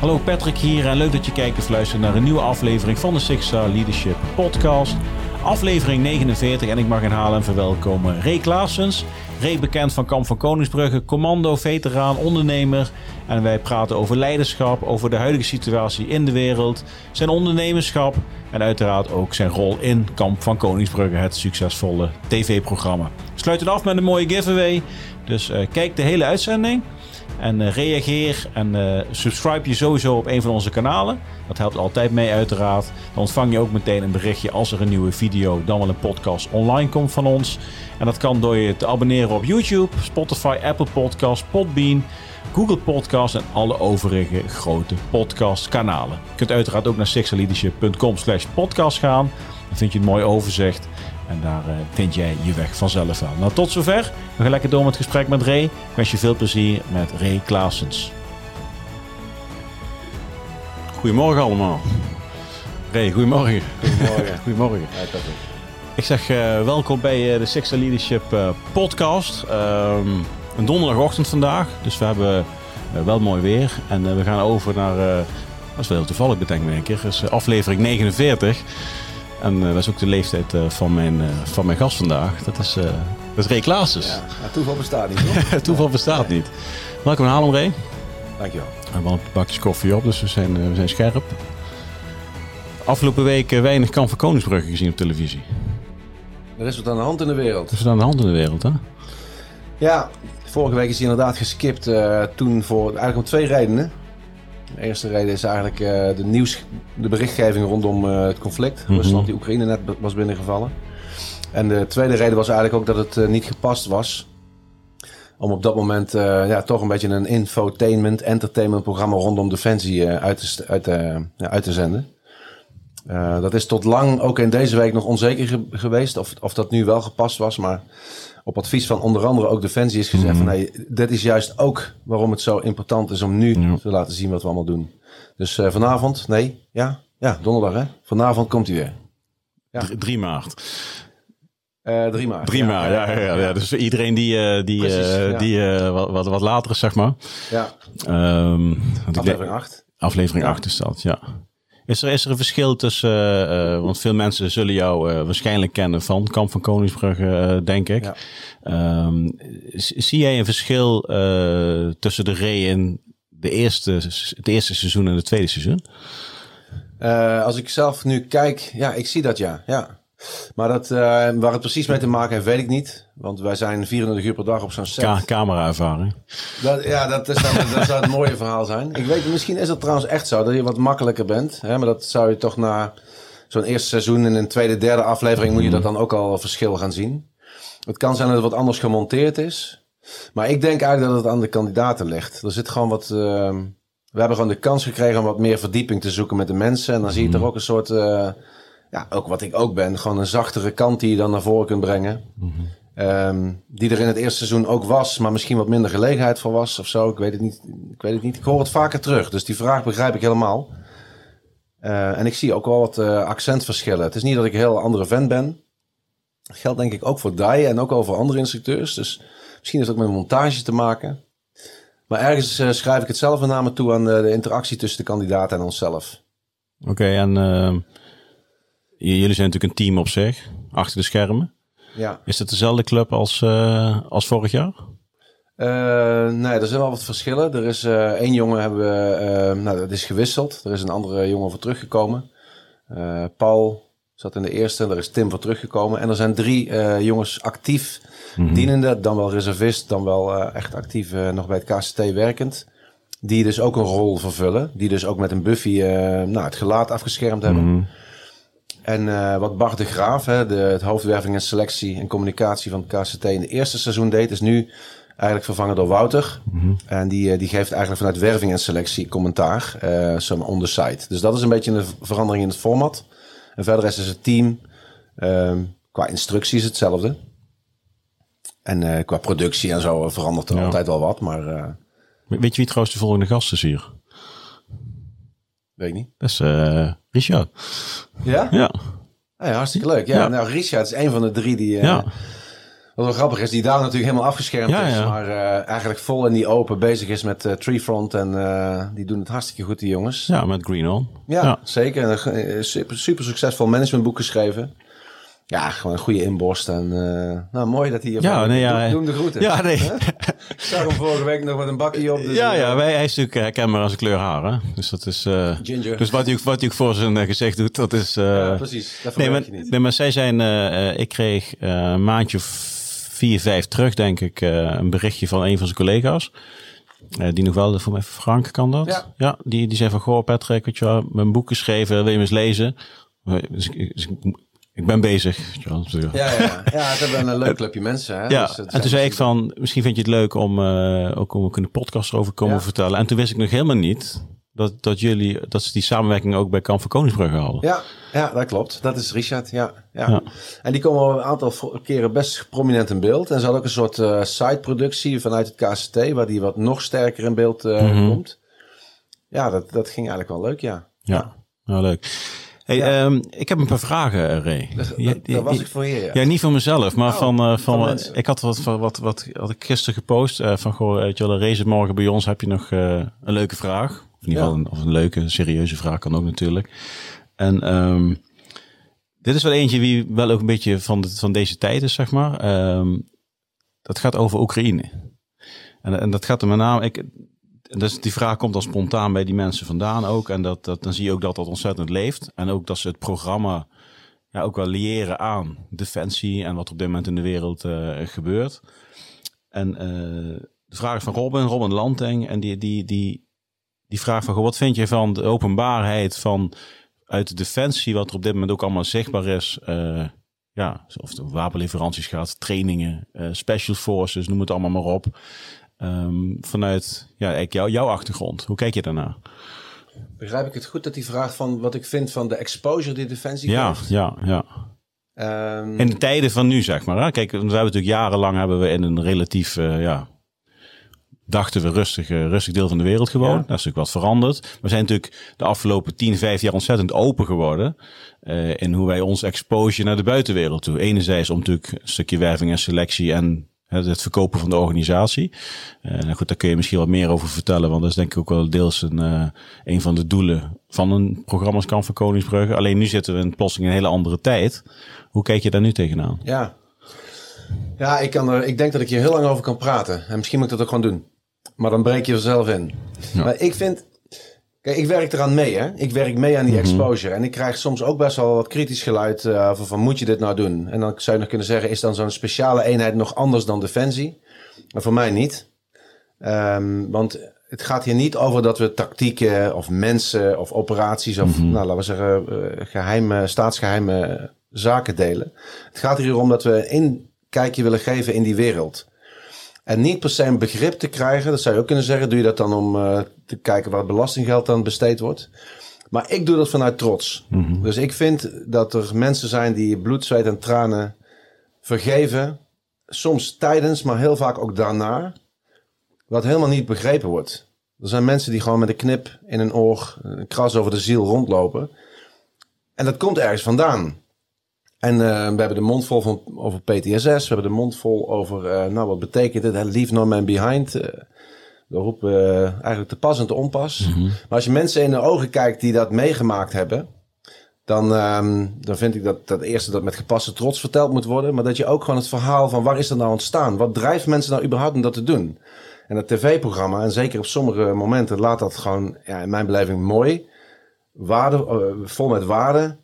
Hallo Patrick hier en leuk dat je kijkt of luistert naar een nieuwe aflevering van de Six Star Leadership Podcast. Aflevering 49 en ik mag in Haarlem verwelkomen Ray Klaasens. Ray bekend van Kamp van Koningsbrugge, commando, veteraan, ondernemer. En wij praten over leiderschap, over de huidige situatie in de wereld, zijn ondernemerschap en uiteraard ook zijn rol in Kamp van Koningsbrugge, het succesvolle tv-programma. We sluiten af met een mooie giveaway, dus uh, kijk de hele uitzending. En uh, reageer en uh, subscribe je sowieso op een van onze kanalen. Dat helpt altijd mee uiteraard. Dan ontvang je ook meteen een berichtje als er een nieuwe video, dan wel een podcast online komt van ons. En dat kan door je te abonneren op YouTube, Spotify, Apple Podcasts, Podbean, Google Podcasts en alle overige grote podcastkanalen. Je kunt uiteraard ook naar sixerleadership.com slash podcast gaan. Dan vind je een mooi overzicht. En daar uh, vind jij je weg vanzelf wel. Nou, tot zover. We gaan lekker door met het gesprek met Ray. Ik wens je veel plezier met Ray Klaasens. Goedemorgen allemaal. Ray, goedemorgen. Goedemorgen. goedemorgen. Ik zeg uh, welkom bij uh, de Sixer Leadership podcast. Um, een donderdagochtend vandaag, dus we hebben wel mooi weer. En we gaan over naar, dat is wel heel toevallig bedenk keer, is aflevering 49. En uh, dat is ook de leeftijd uh, van, mijn, uh, van mijn gast vandaag. Dat is, dat is Ray. Ja, nou, toeval bestaat niet, hoor. toeval bestaat nee. niet. Welkom in Haarlem, Ray. Dankjewel. We hebben een bakjes koffie op, dus we zijn, we zijn scherp. Afgelopen week weinig Kamp van Koningsbrugge gezien op televisie. Er is wat aan de hand in de wereld. Er is wat aan de hand in de wereld, hè? Ja, vorige week is hij inderdaad geskipt. toen voor eigenlijk om twee redenen. De eerste reden is eigenlijk uh, de nieuws, de berichtgeving rondom uh, het conflict. Mm-hmm. Rusland die Oekraïne net was binnengevallen. En de tweede reden was eigenlijk ook dat het uh, niet gepast was. Om op dat moment ja, toch een beetje een infotainment, entertainment programma rondom defensie uit, te, uit, ja, uit te zenden. dat is tot lang ook in deze week nog onzeker ge- geweest of, of dat nu wel gepast was. Maar op advies van onder andere ook Defensie is gezegd Mhm. van nee, dit is juist ook waarom het zo important is om nu Ja. te laten zien wat we allemaal doen. Dus eh, vanavond, nee, ja, ja, donderdag hè. Vanavond komt hij weer. Ja. 3 maart. Eh 3 maart. 3 maart, ja, ja, ja, ja. Dus iedereen die, uh, die, Precies, uh, ja. die uh, wat, wat, wat later is, zeg maar. Ja, Um, ik aflevering denk- 8. aflevering Ja. 8 is dat, ja. Is er, is er een verschil tussen, uh, want veel mensen zullen jou uh, waarschijnlijk kennen van Kamp van Koningsbrugge, uh, denk ik. Ja. Um, z- zie jij een verschil tussen de Ray in de eerste, het eerste seizoen en het tweede seizoen? Eh, als ik zelf nu kijk, ja, ik zie dat ja. ja. Maar dat, eh, waar het precies mee te maken heeft, weet ik niet. Want wij zijn 24 uur per dag op zo'n set. Ka camera-ervaring. Dat, ja, dat, is dan, dat zou het mooie verhaal zijn. Ik weet, misschien is het trouwens echt zo dat je wat makkelijker bent. Hè? Maar dat zou je toch na zo'n eerste seizoen en een tweede, derde aflevering moet je dat dan ook al verschil gaan zien. Het kan zijn dat het wat anders gemonteerd is. Maar ik denk eigenlijk dat het aan de kandidaten ligt. Er zit gewoon wat. uh, we hebben gewoon de kans gekregen om wat meer verdieping te zoeken met de mensen. En dan zie je toch ook een soort. Uh, ja, ook wat ik ook ben. Gewoon een zachtere kant die je dan naar voren kunt brengen. Um, die er in het eerste seizoen ook was, maar misschien wat minder gelegenheid voor was of zo. Ik weet het niet. Ik, weet het niet. ik hoor het vaker terug, dus die vraag begrijp ik helemaal. Uh, en ik zie ook wel wat uh, accentverschillen. Het is niet dat ik een heel andere fan ben. Dat geldt denk ik ook voor Dai en ook over andere instructeurs. Dus misschien is het ook met montage te maken. Maar ergens uh, schrijf ik het zelf met name toe aan de, de interactie tussen de kandidaten en onszelf. Oké, en uh, jullie zijn natuurlijk een team op zich, achter de schermen. Ja. Is het dezelfde club als, uh, als vorig jaar? Uh, nee, er zijn wel wat verschillen. Er is uh, één jongen hebben we, nou, dat is gewisseld. Er is een andere jongen voor teruggekomen. Paul zat in de eerste, er is Tim voor teruggekomen. En er zijn drie jongens actief mm-hmm. dienende, dan wel reservist, dan wel echt actief nog bij het KCT werkend. Die dus ook een rol vervullen. Die dus ook met een Buffy nou, het gelaat afgeschermd hebben. Mm-hmm. En uh, wat Bart de Graaf, hè, de, het hoofdwerving en selectie en communicatie van het KCT in het eerste seizoen deed, is nu eigenlijk vervangen door Wouter. Mm-hmm. En die, die geeft eigenlijk vanuit werving en selectie commentaar uh, zo'n on the site. Dus dat is een beetje een verandering in het format. En verder is dus het team um, qua instructies hetzelfde. En uh, qua productie en zo verandert er ja. altijd wel wat, maar... Uh, Weet je wie trouwens de volgende gast is hier? Weet ik niet. Dat is uh, Richard. Ja? Ja. Ah hartstikke leuk. Ja, ja. nou Richard is een van de drie die... ja. Wat wel grappig is, die daar natuurlijk helemaal afgeschermd Ja, is. ja. Maar eh, eigenlijk vol in die open bezig is met eh, Treefront. En eh, die doen het hartstikke goed, die jongens. Ja, met Green On. Ja, Ja. zeker. En een eh, super, super succesvol managementboek geschreven. Ja, gewoon een goede inborst. En eh, nou, mooi dat hij hier Ja, nee, ja, de groeten. Ja, nee. Ik zag hem vorige week nog met een bakje op. Dus, ja, eh, ja wij, hij is natuurlijk herkenbaar als een kleur haar. Hè? Dus dat is. eh, Ginger. Dus wat hij, wat hij voor zijn eh, gezicht doet, dat is. eh, ja, precies. Dat nee, maar, je niet. nee, maar zij zijn. eh, eh, ik kreeg eh, een maandje of vier, vijf terug, denk ik, eh, een berichtje van een van zijn collega's. Eh, die nog wel, voor mij Frank kan dat. Ja. die, die zei van, goh Patrick, weet je wel, mijn boek geschreven, wil je hem eens lezen? Eh, Dus, ik- dus ik, ik ben bezig. Ja, ja, ja. ja, het hebben een leuk clubje mensen. Hè? Ja, Dus en toen zei ik van, misschien vind je het leuk om eh, ook om de podcast erover komen Ja. vertellen. En toen wist ik nog helemaal niet dat, dat jullie, dat ze die samenwerking ook bij Kamp van Koningsbrugge hadden. Ja, ja, dat klopt. Dat is Richard, ja. ja. Ja. En die komen al een aantal keren best prominent in beeld. En ze hadden ook een soort eh side-productie vanuit het KCT, waar die wat nog sterker in beeld eh, Mhm. komt. Ja, dat, dat ging eigenlijk wel leuk, ja. Ja, nou leuk. Hey, ehm, ik heb een paar vragen, eh, Ray. Dat, was ik voor hier, ja. Ja, niet voor mezelf, maar Oh, van, eh, van, van ik had wat, wat, wat, wat had ik gisteren gepost eh, van goh, weet je wel, zit morgen bij ons, heb je nog een leuke vraag? Of in ieder geval Ja. een, of een leuke, serieuze vraag kan ook natuurlijk. En ehm, dit is wel eentje wie wel ook een beetje van, de, van deze tijd is, zeg maar. Ehm, dat gaat over Oekraïne. En, en dat gaat er met name, ik, dus die vraag komt dan spontaan bij die mensen vandaan ook. En dat, dat, dan zie je ook dat dat ontzettend leeft. En ook dat ze het programma ja, ook wel leren aan defensie en wat op dit moment in de wereld eh, gebeurt. En eh, de vraag van Robin, Robin Lanting. En die, die, die, die vraag van, wat vind je van de openbaarheid van uit de defensie, wat er op dit moment ook allemaal zichtbaar is. eh, ja, of om wapenleveranties gaat, trainingen, special forces, noem het allemaal maar op. Ehm, vanuit ja, jou, jouw achtergrond. Hoe kijk je daarnaar? Begrijp ik het goed dat die vraag van wat ik vind van de exposure die Defensie Ja, geeft? ja, ja. Ehm, In de tijden van nu, zeg maar. Hè? Kijk, we hebben natuurlijk jarenlang hebben we in een relatief, eh, ja, dachten we rustig, eh, rustig deel van de wereld gewoond. Ja. Dat is natuurlijk wat veranderd. We zijn natuurlijk de afgelopen 10, 15 jaar ontzettend open geworden. eh, in hoe wij ons exposure naar de buitenwereld toe. Enerzijds om natuurlijk een stukje werving en selectie en het verkopen van de organisatie. Eh, nou goed, daar kun je misschien wat meer over vertellen, want dat is denk ik ook wel deels een, eh, een van de doelen van een programma als Kamp van Koningsbrugge. Alleen nu zitten we in plotseling een hele andere tijd. Hoe kijk je daar nu tegenaan? Ja. Ja, ik, kan er, ik denk dat ik hier heel lang over kan praten. En misschien moet ik dat ook gewoon doen. Maar dan breek je er zelf in. Maar ik vind... Kijk, ik werk eraan mee, hè. Ik werk mee aan die exposure. En ik krijg soms ook best wel wat kritisch geluid uh, van... moet je dit nou doen? En dan zou je nog kunnen zeggen... is dan zo'n speciale eenheid nog anders dan Defensie? Maar voor mij niet. Um, want het gaat hier niet over dat we tactieken of mensen of operaties... of, nou, laten we zeggen, uh, geheime, staatsgeheime zaken delen. Het gaat hier om dat we een kijkje willen geven in die wereld... En niet per se een begrip te krijgen, dat zou je ook kunnen zeggen. Doe je dat dan om uh, te kijken waar het belastinggeld dan besteed wordt? Maar ik doe dat vanuit trots. Mm -hmm. Dus ik vind dat er mensen zijn die bloed, zweet en tranen vergeven. Soms tijdens, maar heel vaak ook daarna. Wat helemaal niet begrepen wordt. Er zijn mensen die gewoon met een knip in een oor, een kras over de ziel rondlopen. En dat komt ergens vandaan. En uh, we hebben de mond vol van, over PTSS. We hebben de mond vol over, uh, nou wat betekent het? Leave no man behind. Uh, we roepen eigenlijk te pas en te onpas. Mm -hmm. Maar als je mensen in de ogen kijkt die dat meegemaakt hebben... Dan, um, dan vind ik dat dat eerste dat met gepaste trots verteld moet worden. Maar dat je ook gewoon het verhaal van waar is dat nou ontstaan? Wat drijft mensen nou überhaupt om dat te doen? En het tv-programma, en zeker op sommige momenten, laat dat gewoon ja, in mijn beleving mooi. Waarde, vol met waarde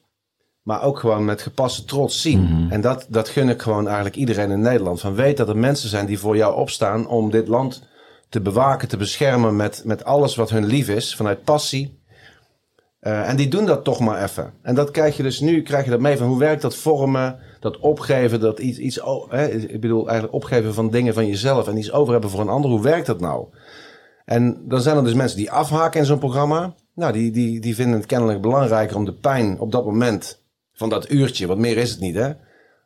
maar ook gewoon met gepaste trots zien. Mm -hmm. En dat, dat gun ik gewoon eigenlijk iedereen in Nederland. Van weet dat er mensen zijn die voor jou opstaan om dit land te bewaken, te beschermen met, met alles wat hun lief is, vanuit passie. Uh, en die doen dat toch maar even. En dat krijg je dus nu, krijg je dat mee van hoe werkt dat vormen, dat opgeven, dat iets, iets oh, hè, ik bedoel eigenlijk opgeven van dingen van jezelf en iets over hebben voor een ander. Hoe werkt dat nou? En dan zijn er dus mensen die afhaken in zo'n programma. Nou, die, die, die vinden het kennelijk belangrijker om de pijn op dat moment van dat uurtje, wat meer is het niet, hè?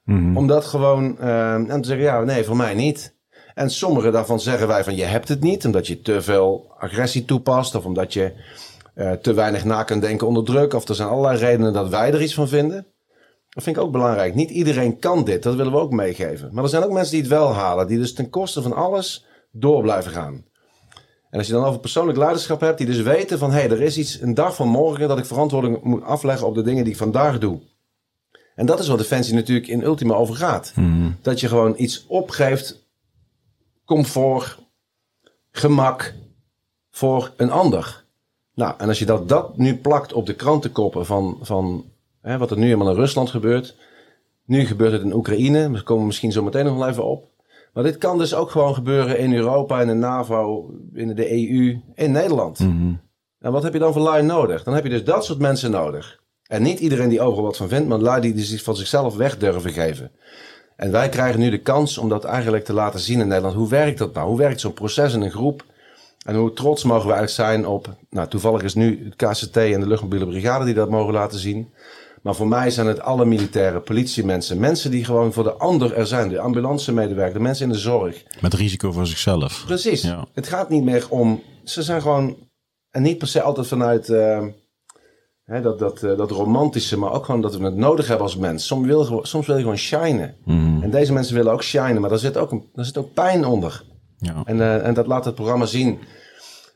Mm -hmm. Om dat gewoon uh, en te zeggen, ja, nee, voor mij niet. En sommige daarvan zeggen wij van, je hebt het niet, omdat je te veel agressie toepast, of omdat je uh, te weinig na kunt denken onder druk, of er zijn allerlei redenen dat wij er iets van vinden. Dat vind ik ook belangrijk. Niet iedereen kan dit, dat willen we ook meegeven. Maar er zijn ook mensen die het wel halen, die dus ten koste van alles door blijven gaan. En als je dan over persoonlijk leiderschap hebt, die dus weten van hé, hey, er is iets een dag van morgen dat ik verantwoording moet afleggen op de dingen die ik vandaag doe. En dat is wat Defensie natuurlijk in ultima over gaat. Dat je gewoon iets opgeeft, comfort, gemak voor een ander. Nou, en als je dat, dat nu plakt op de krantenkoppen van, van hè, wat er nu helemaal in Rusland gebeurt. Nu gebeurt het in Oekraïne, daar komen we misschien zo meteen nog wel even op. Maar dit kan dus ook gewoon gebeuren in Europa, in de NAVO, in de EU, in Nederland. En wat heb je dan voor lui nodig? Dan heb je dus dat soort mensen nodig. En niet iedereen die overal wat van vindt, maar lui die zich van zichzelf weg durven geven. En wij krijgen nu de kans om dat eigenlijk te laten zien in Nederland. Hoe werkt dat nou? Hoe werkt zo'n proces in een groep? En hoe trots mogen we eigenlijk zijn op... Nou, toevallig is nu het KCT en de luchtmobiele brigade die dat mogen laten zien. Maar voor mij zijn het alle militaire politiemensen. Mensen die gewoon voor de ander er zijn. De ambulance medewerkers, de mensen in de zorg. Met risico voor zichzelf. Precies. Ja. Het gaat niet meer om... Ze zijn gewoon... En niet per se altijd vanuit... eh, dat, dat, eh, dat romantische, maar ook gewoon dat we het nodig hebben als mens. Soms wil je, gewoon- soms wil je gewoon shinen. En deze mensen willen ook shinen, maar daar zit ook, een, daar zit ook pijn onder. Ja. En, eh, en dat laat het programma zien.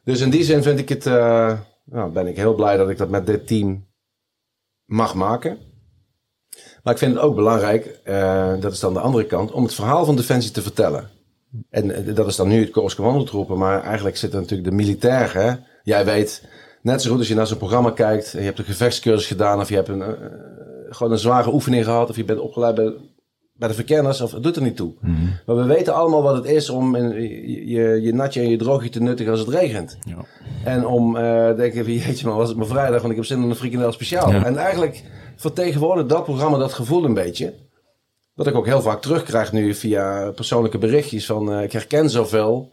Dus in die zin vind ik het, eh, nou, ben ik heel blij dat ik dat met dit team mag maken. Maar ik vind het ook belangrijk, dat is dan de andere kant, om het verhaal van Defensie te vertellen. En dat is dan nu het Korps Commandotroepen, maar eigenlijk zit er natuurlijk de militair. Hè? Jij weet, net zo goed als je naar zo'n programma kijkt, en je hebt een gevechtscursus gedaan of je hebt een, eh, gewoon een zware oefening gehad of je bent opgeleid bij, bij de verkenners, of het doet er niet toe. Maar we weten allemaal wat het is om in, je, je, je natje en je droogje te nuttigen als het regent. Ja. En om uh, denken van jeetje man, was het maar vrijdag, want ik heb zin in een frikandel speciaal. Ja. En eigenlijk vertegenwoordigt dat programma dat gevoel een beetje. Wat ik ook heel vaak terugkrijg nu via persoonlijke berichtjes van eh, ik herken zoveel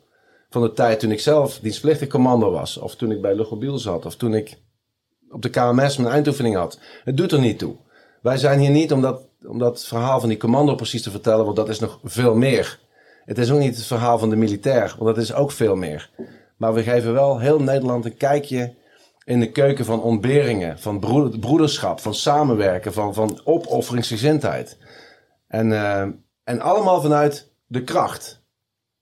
van de tijd toen ik zelf dienstplichtig commando was. Of toen ik bij Luchtmobiel zat. Of toen ik op de KMS mijn eindoefening had. Het doet er niet toe. Wij zijn hier niet om dat, verhaal van die commando precies te vertellen, want dat is nog veel meer. Het is ook niet het verhaal van de militair, want dat is ook veel meer. Maar we geven wel heel Nederland een kijkje in de keuken van ontberingen, van broeder- broederschap, van samenwerken, van, van opofferingsgezindheid. En, eh, en allemaal vanuit de kracht.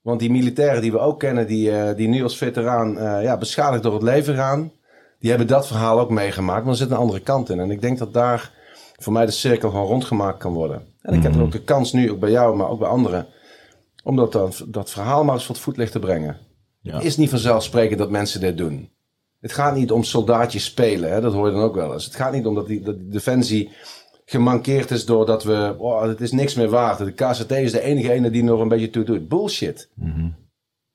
Want die militairen die we ook kennen, die, eh, die nu als veteraan eh, ja, beschadigd door het leven gaan, die hebben dat verhaal ook meegemaakt, maar er zit een andere kant in. En ik denk dat daar voor mij de cirkel gewoon rondgemaakt kan worden. En ik heb ook de kans nu, ook bij jou, maar ook bij anderen, om dat, dan- dat verhaal maar eens voor het voetlicht te brengen. Ja. Het is niet vanzelfsprekend dat mensen dit doen. Het gaat niet om soldaatjes spelen, hè? dat hoor je dan ook wel eens. Het gaat niet om dat die, dat die defensie gemankeerd is doordat we, oh, het is niks meer waard. De KCT is de enige ene die nog een beetje toe doet. Bullshit.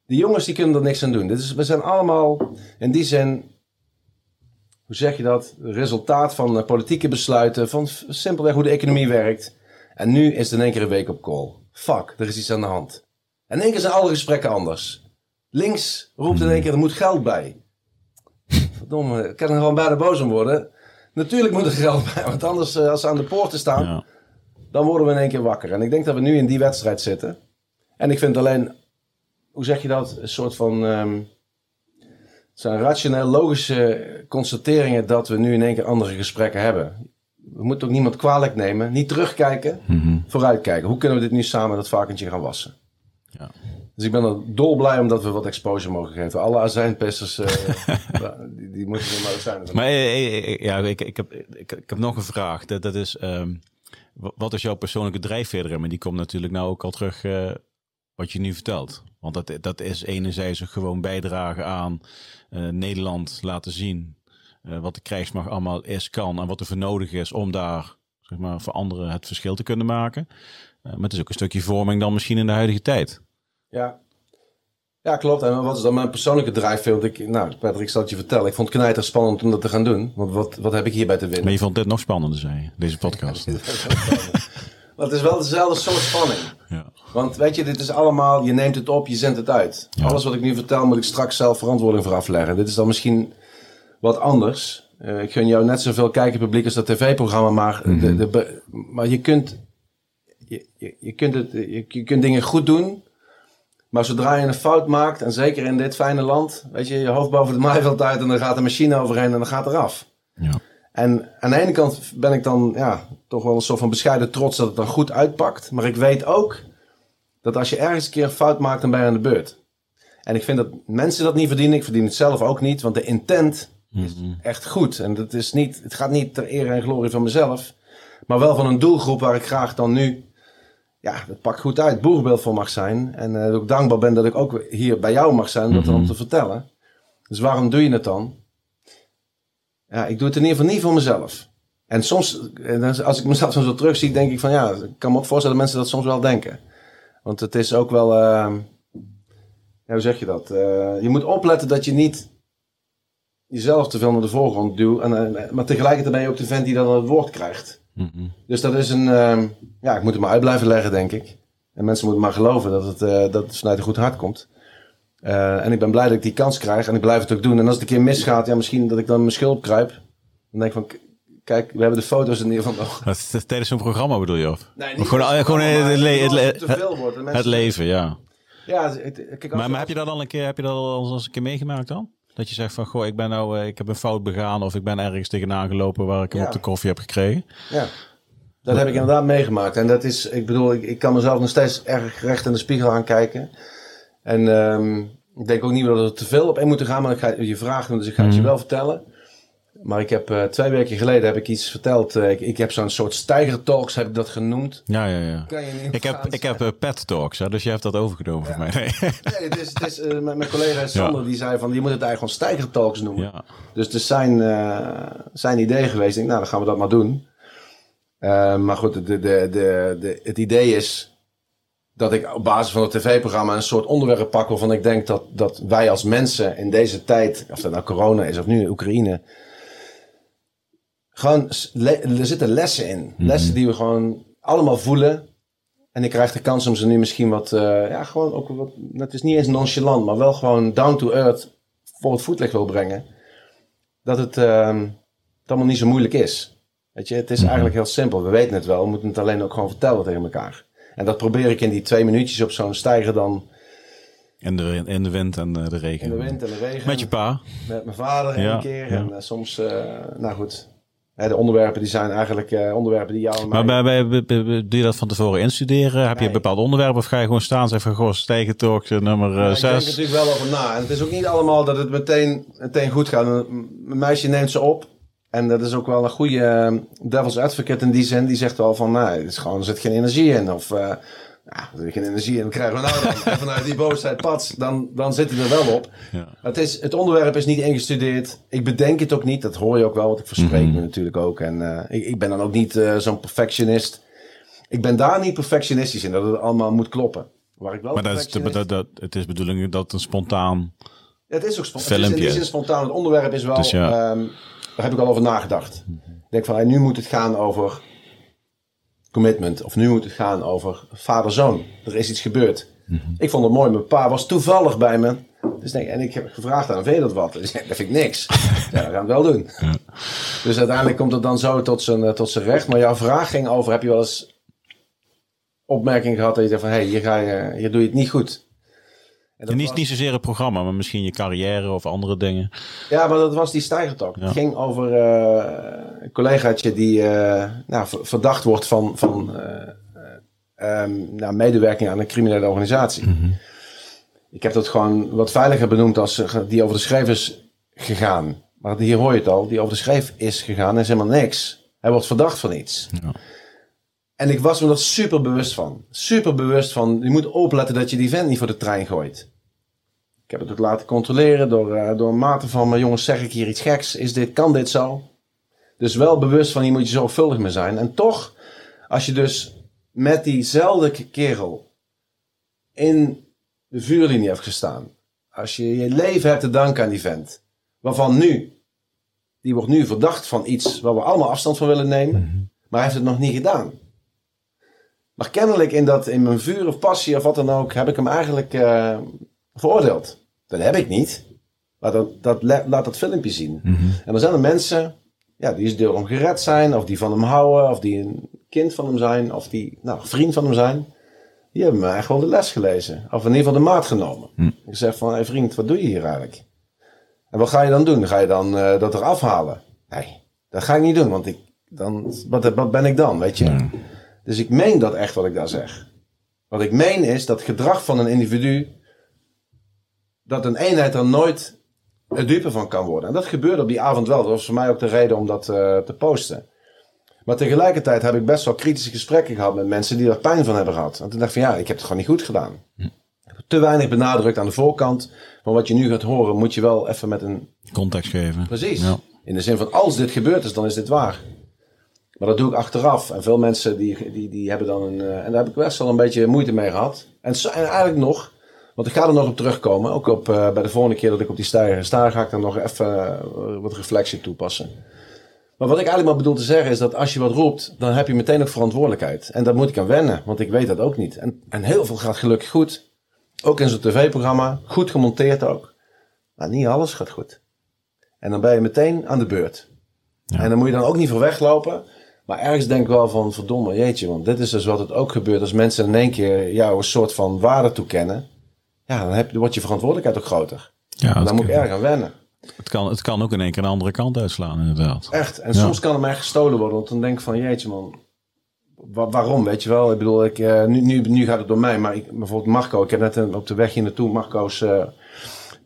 Die jongens die kunnen er niks aan doen. Dit is, we zijn allemaal in die zin, hoe zeg je dat? Resultaat van eh, politieke besluiten, van simpelweg hoe de economie werkt. En nu is het in één keer een week op call. Fuck, er is iets aan de hand. En in één keer zijn alle gesprekken anders. Links roept in één keer, er moet geld bij. Verdomme, ik kan er gewoon bijna boos om worden. Natuurlijk moet er geld bij, want anders eh, als ze aan de poorten staan, Ja. dan worden we in één keer wakker. En ik denk dat we nu in die wedstrijd zitten. En ik vind alleen, hoe zeg je dat? Een soort van. ehm, het zijn rationeel logische constateringen dat we nu in één keer andere gesprekken hebben. We moeten ook niemand kwalijk nemen. Niet terugkijken, vooruitkijken. Hoe kunnen we dit nu samen dat varkentje gaan wassen? Dus ik ben er dolblij omdat we wat exposure mogen geven. Alle azijnpesters, eh, die, die moeten er maar zijn. Maar eh, eh, ja, ik, ik, heb, ik, ik heb nog een vraag. Dat, dat is, ehm, wa- wat is jouw persoonlijke drijfveer erin? Maar die komt natuurlijk nou ook al terug wat je nu vertelt. Want dat, dat is enerzijds gewoon bijdragen aan Nederland laten zien wat de krijgsmacht allemaal is, kan en wat er voor nodig is om daar zeg maar, voor anderen het verschil te kunnen maken. Maar het is ook een stukje vorming dan misschien in de huidige tijd. Ja. Ja, klopt. En wat is dan mijn persoonlijke drijfveer? Want ik, nou, Patrick, ik zal het je vertellen. Ik vond het knijter spannend om dat te gaan doen. Want wat, wat heb ik hierbij te winnen? Maar je vond dit nog spannender, zei je, deze podcast. Maar het is wel dezelfde soort spanning. Ja. Want weet je, dit is allemaal, je neemt het op, je zendt het uit. Ja. Alles wat ik nu vertel, moet ik straks zelf verantwoording voor afleggen. Dit is dan misschien wat anders. Eh, ik gun jou net zoveel kijkerpubliek als dat tv-programma, maar, de, de, be- maar je kunt, je, je, je, kunt het, je, je kunt dingen goed doen. Maar zodra je een fout maakt, en zeker in dit fijne land, weet je, je hoofd boven het maaiveld uit en dan gaat de machine overheen en dan gaat eraf. Ja. En aan de ene kant ben ik dan ja, toch wel een soort van bescheiden trots dat het dan goed uitpakt. Maar ik weet ook dat als je ergens een keer een fout maakt, dan ben je aan de beurt. En ik vind dat mensen dat niet verdienen. Ik verdien het zelf ook niet, want de intent is echt goed. En dat is niet, het gaat niet ter ere en glorie van mezelf, maar wel van een doelgroep waar ik graag dan nu, ja, het pakt goed uit, boegbeeld voor mag zijn. En uh, dat ik dankbaar ben dat ik ook hier bij jou mag zijn om dat dan te vertellen. Dus waarom doe je het dan? Ja, ik doe het in ieder geval niet voor mezelf. En soms, als ik mezelf zo terugzie, denk ik van ja, ik kan me ook voorstellen dat mensen dat soms wel denken. Want het is ook wel, uh, ja, hoe zeg je dat? Uh, je moet opletten dat je niet jezelf te veel naar de voorgrond duwt. En, maar tegelijkertijd ben je ook de vent die dan het woord krijgt. Mm -hmm. Dus dat is een, ehm, ja, ik moet het maar uit blijven leggen, denk ik. En mensen moeten maar geloven dat het, eh, dat het vanuit een goed hart komt. en ik ben blij dat ik die kans krijg en ik blijf het ook doen. En als het een keer misgaat, ja, misschien dat ik dan mijn schulp kruip. Dan denk ik van, Kijk, we hebben de foto's in ieder geval nog. Dat tijdens zo'n programma bedoel je? Of, nee, gewoon, gewoon het, le het, het, te veel wordt. het, het leven, ja. Ja, kijk, maar, maar heb je dat al een keer, heb je dat al eens een keer meegemaakt dan? Dat je zegt van, goh, ik ben nou, ik heb een fout begaan of ik ben ergens tegenaan gelopen waar ik hem Ja. op de koffie heb gekregen. Ja, dat heb ik inderdaad meegemaakt. En dat is, ik bedoel, ik, ik kan mezelf nog steeds erg recht in de spiegel aankijken. En ehm, ik denk ook niet dat er te veel op in moeten gaan, maar ik ga je vragen, dus ik ga het je wel vertellen. Maar ik heb eh, twee weken geleden heb ik iets verteld. Eh, ik, ik heb zo'n soort stijgertalks, heb ik dat genoemd. Ja, ja, ja. Kan je niet Ik heb, ik heb eh, pet talks, hè, dus je hebt dat overgenomen voor mij. Nee. Nee, het is, het is, mijn, collega Sander die zei van, je moet het eigenlijk gewoon stijgertalks noemen. ja. Dus het is zijn, zijn idee geweest. Ik denk, nou, dan gaan we dat maar doen. Maar goed, de, de, de, de, het idee is dat ik op basis van het tv-programma een soort onderwerp pak waarvan ik denk dat, dat wij als mensen in deze tijd, of dat nou corona is of nu Oekraïne, gewoon, er zitten lessen in. Lessen die we gewoon allemaal voelen. En ik krijg de kans om ze nu misschien wat, eh, ja, gewoon ook wat, het is niet eens nonchalant, maar wel gewoon down to earth voor het voetlicht wil brengen. Dat het, ehm, het allemaal niet zo moeilijk is. Weet je, het is eigenlijk heel simpel. We weten het wel, we moeten het alleen ook gewoon vertellen tegen elkaar. En dat probeer ik in die twee minuutjes op zo'n stijger dan In, de, de wind en de regen. in de wind en de regen. Met je pa. Met mijn vader Ja, een keer. ja. En eh, soms, eh, nou goed. De onderwerpen die zijn eigenlijk eh, onderwerpen die jou mij... Maar bij, bij, doe je dat van tevoren instuderen? Heb je een bepaald onderwerp of ga je gewoon staan en zeggen van goh, eh, nummer Maar ik denk er 6? natuurlijk wel over na. En het is ook niet allemaal dat het meteen, meteen goed gaat. Een meisje neemt ze op. En dat is ook wel een goede eh, devil's advocate in die zin. Die zegt wel van, nou, het is gewoon, er zit geen energie in. Of, eh ja, zit geen energie in, dan krijgen we nou dan. en vanuit die boosheid, pats, dan, dan zit hij er wel op. Ja. Het, is, het onderwerp is niet ingestudeerd. Ik bedenk het ook niet. Dat hoor je ook wel, want ik verspreek me natuurlijk ook. En eh, ik, ik ben dan ook niet eh, zo'n perfectionist. Ik ben daar niet perfectionistisch in, dat het allemaal moet kloppen. Waar ik wel Maar dat is, de, dat, dat, het is bedoeling dat het een spontaan... ja, het is ook spontaan. Het is in spontaan. Het onderwerp is wel. Dus ja. ehm, daar heb ik al over nagedacht. Ik denk van, hey, nu moet het gaan over commitment. Of nu moet het gaan over vader-zoon. Er is iets gebeurd. Ik vond het mooi. Mijn pa was toevallig bij me. Dus denk, en ik heb gevraagd aan vind je dat wat? Dus, ja, dat vind ik niks. ja, we gaan het wel doen. Dus uiteindelijk komt het dan zo tot zijn, eh, tot zijn recht. Maar jouw vraag ging over, heb je wel eens opmerking gehad dat je zegt van, hé, hey, hier, ga je, hier doe je het niet goed. En dat niet, was- niet zozeer het programma, maar misschien je carrière of andere dingen. Ja, maar dat was die stijgertalk. Het ging over eh, een collegaatje die eh, nou, ver- verdacht wordt van, van eh, eh, ehm, nou, medewerking aan een criminele organisatie. Ik heb dat gewoon wat veiliger benoemd als die over de schreef is gegaan. Maar hier hoor je het al, die over de schreef is gegaan en is helemaal niks. Hij wordt verdacht van iets. Ja. En ik was me er super bewust van. Super bewust van, je moet opletten dat je die vent niet voor de trein gooit. Heb het ook laten controleren door, eh, door een mate van, maar jongens, zeg ik hier iets geks? Is dit, kan dit zo? Dus wel bewust van, hier moet je zorgvuldig mee zijn. En toch, als je dus met diezelfde kerel in de vuurlinie hebt gestaan. Als je je leven hebt te danken aan die vent. Waarvan nu, die wordt nu verdacht van iets waar we allemaal afstand van willen nemen. Maar hij heeft het nog niet gedaan. Maar kennelijk in, dat, in mijn vuur of passie of wat dan ook, heb ik hem eigenlijk eh, veroordeeld. Dat heb ik niet. Laat dat, dat, laat dat filmpje zien. En dan zijn er mensen, ja, die is door hem gered zijn, of die van hem houden, of die een kind van hem zijn, of die, nou, vriend van hem zijn. Die hebben me eigenlijk wel de les gelezen. Of in ieder geval de maat genomen. Ik zeg van, hé vriend, wat doe je hier eigenlijk? En wat ga je dan doen? Ga je dan eh, dat eraf halen? Nee, Dat ga ik niet doen, want ik, dan, wat, wat ben ik dan, weet je? Dus ik meen dat echt wat ik daar zeg. Wat ik meen is dat gedrag van een individu, dat een eenheid er nooit het dupe van kan worden. En dat gebeurde op die avond wel. Dat was voor mij ook de reden om dat uh, te posten. Maar tegelijkertijd heb ik best wel kritische gesprekken gehad met mensen die er pijn van hebben gehad. En toen dacht ik van ja, ik heb het gewoon niet goed gedaan. Hm. Te weinig benadrukt aan de voorkant. Maar wat je nu gaat horen, moet je wel even met een... Context geven. Precies. Ja. In de zin van als dit gebeurd is, dan is dit waar. Maar dat doe ik achteraf. En veel mensen die, die, die hebben dan een... Uh, en daar heb ik best wel een beetje moeite mee gehad. En, en eigenlijk nog... Want ik ga er nog op terugkomen. Ook op, uh, bij de volgende keer dat ik op die stijger sta, ga ik dan nog even uh, wat reflectie toepassen. Maar wat ik eigenlijk maar bedoel te zeggen is dat als je wat roept, dan heb je meteen ook verantwoordelijkheid. En daar moet ik aan wennen, want ik weet dat ook niet. En, en heel veel gaat gelukkig goed. Ook in zo'n tv-programma. Goed gemonteerd ook. Maar niet alles gaat goed. En dan ben je meteen aan de beurt. Ja. En dan moet je dan ook niet voor weglopen. Maar ergens denk ik wel van, verdomme, jeetje. Want dit is dus wat het ook gebeurt als mensen in één keer jou een soort van waarde toekennen. Ja, dan, heb, dan wordt je verantwoordelijkheid ook groter. Ja, en dan moet ik erg aan wennen. Het kan, het kan ook in één keer een andere kant uitslaan, inderdaad. Echt. En soms kan het mij gestolen worden. Want dan denk ik van, jeetje man, waarom, weet je wel? Ik bedoel, ik, uh, nu, nu, nu gaat het door mij. Maar ik, bijvoorbeeld Marco, ik heb net een, op de weg hier naartoe Marco's uh,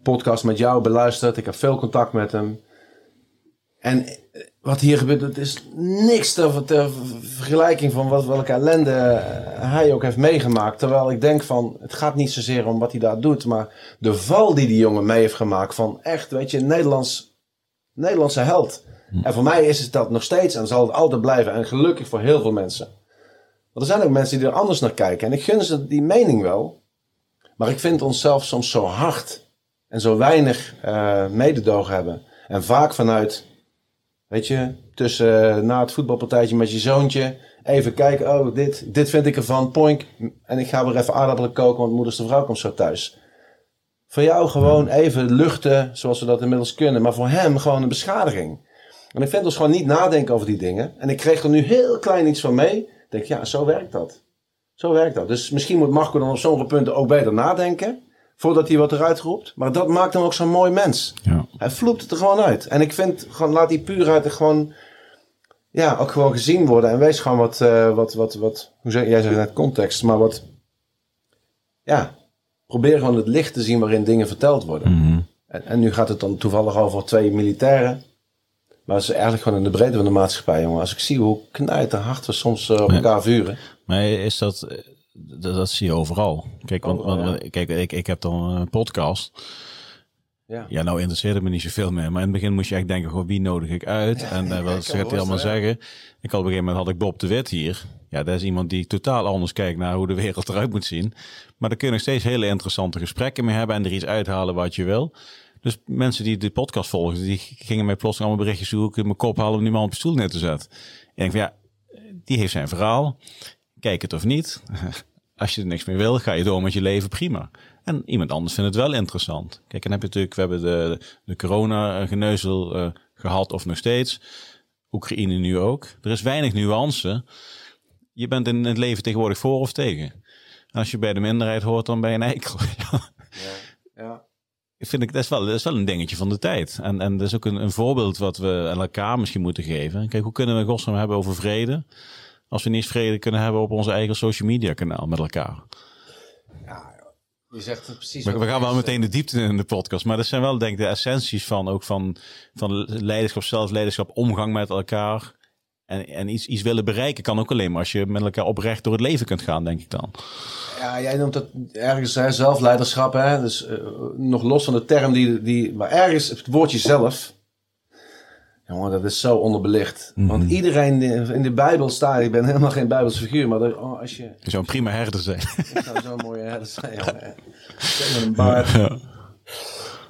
podcast met jou beluisterd. Ik heb veel contact met hem. En wat hier gebeurt, het is niks ter, ter vergelijking van wat, welke ellende hij ook heeft meegemaakt. Terwijl ik denk van, het gaat niet zozeer om wat hij daar doet, maar de val die die jongen mee heeft gemaakt van echt, weet je, Nederlands, Nederlandse held. Hm. En voor mij is het dat nog steeds en zal het altijd blijven. En gelukkig voor heel veel mensen. Want er zijn ook mensen die er anders naar kijken. En ik gun ze die mening wel. Maar ik vind onszelf soms zo hard en zo weinig uh, mededogen hebben. En vaak vanuit Weet je, tussen uh, na het voetbalpartijtje met je zoontje. Even kijken, oh, dit, dit vind ik ervan, poink. En ik ga weer even aardappelen koken, want moederste vrouw komt zo thuis. Voor jou gewoon even luchten, zoals we dat inmiddels kunnen. Maar voor hem gewoon een beschadiging. En ik vind ons gewoon niet nadenken over die dingen. En ik kreeg er nu heel klein iets van mee. Ik denk, ja, zo werkt dat. Zo werkt dat. Dus misschien moet Marco dan op sommige punten ook beter nadenken voordat hij wat eruit roept. Maar dat maakt hem ook zo'n mooi mens. Ja. Hij vloept het er gewoon uit. En ik vind, gewoon, laat die puurheid er gewoon, ja, ook gewoon gezien worden. En wees gewoon wat, uh, wat, wat, wat, hoe zeg jij zegt net context, maar wat, ja, probeer gewoon het licht te zien waarin dingen verteld worden. Mm en, en, nu gaat het dan toevallig over twee militairen. Maar het is eigenlijk gewoon in de breedte van de maatschappij, jongen. Als ik zie hoe hard we soms uh, op elkaar vuren. Maar is dat dat, dat, zie je overal. Kijk, want, want kijk ik, ik heb dan een podcast. Ja. ja, nou interesseert het me niet zoveel meer. Maar in het begin moest je echt denken, gewoon, wie nodig ik uit? en uh, wat gaat hij allemaal zeggen? Ik had op een gegeven moment had ik Bob de Wit hier. Ja, dat is iemand die totaal anders kijkt naar hoe de wereld eruit moet zien. Maar daar kun je nog steeds hele interessante gesprekken mee hebben en er iets uithalen wat je wil. Dus mensen die de podcast volgen, die gingen mij plots allemaal berichtjes zoeken, mijn kop halen om die man op de stoel neer te zetten. En ik denk van ja, die heeft zijn verhaal. Kijk het of niet. Als je er niks meer wil, ga je door met je leven prima. En iemand anders vindt het wel interessant. Kijk, en heb je natuurlijk, we hebben de, de corona-geneuzel uh, gehad of nog steeds. Oekraïne nu ook. Er is weinig nuance. Je bent in het leven tegenwoordig voor of tegen. En als je bij de minderheid hoort, dan ben je een eikel. ja. ja. Ik vind ik, dat is, wel, dat is wel een dingetje van de tijd. En, en dat is ook een, een voorbeeld wat we aan elkaar misschien moeten geven. Kijk, hoe kunnen we godsnaam hebben over vrede? Als we niet eens vrede kunnen hebben op onze eigen social media kanaal met elkaar. Ja, je zegt het precies. We, we gaan wel meteen de diepte in de podcast, maar dat zijn wel denk ik de essenties van ook van, van leiderschap, zelfleiderschap, omgang met elkaar. En, en iets, iets willen bereiken kan ook alleen maar als je met elkaar oprecht door het leven kunt gaan, denk ik dan. Ja, jij noemt dat ergens hè, zelfleiderschap, hè? Dus uh, nog los van de term die, die, maar ergens het woordje zelf Jongen, dat is zo onderbelicht. Want mhm. iedereen in de Bijbel staat, ik ben helemaal geen Bijbelse figuur, maar oh, als je... Je zou een prima herder zijn. Ik zou zo'n mooie herder zijn, jongen. Met een baard.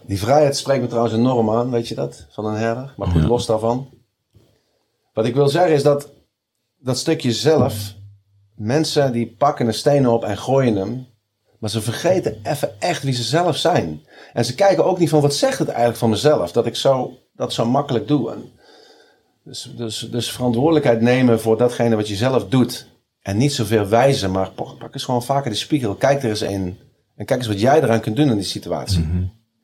Die vrijheid spreekt me trouwens enorm aan, weet je dat? Van een herder. Maar goed, los daarvan. Wat ik wil zeggen is dat dat stukje zelf, mensen die pakken een steen op en gooien hem, maar ze vergeten even echt wie ze zelf zijn. En ze kijken ook niet van wat zegt het eigenlijk van mezelf, dat ik zo dat zo makkelijk doe. En dus, dus, dus verantwoordelijkheid nemen voor datgene wat je zelf doet. En niet zoveel wijzen, maar pak eens gewoon vaker de spiegel. Kijk er eens in. En kijk eens wat jij eraan kunt doen in die situatie. Mhm.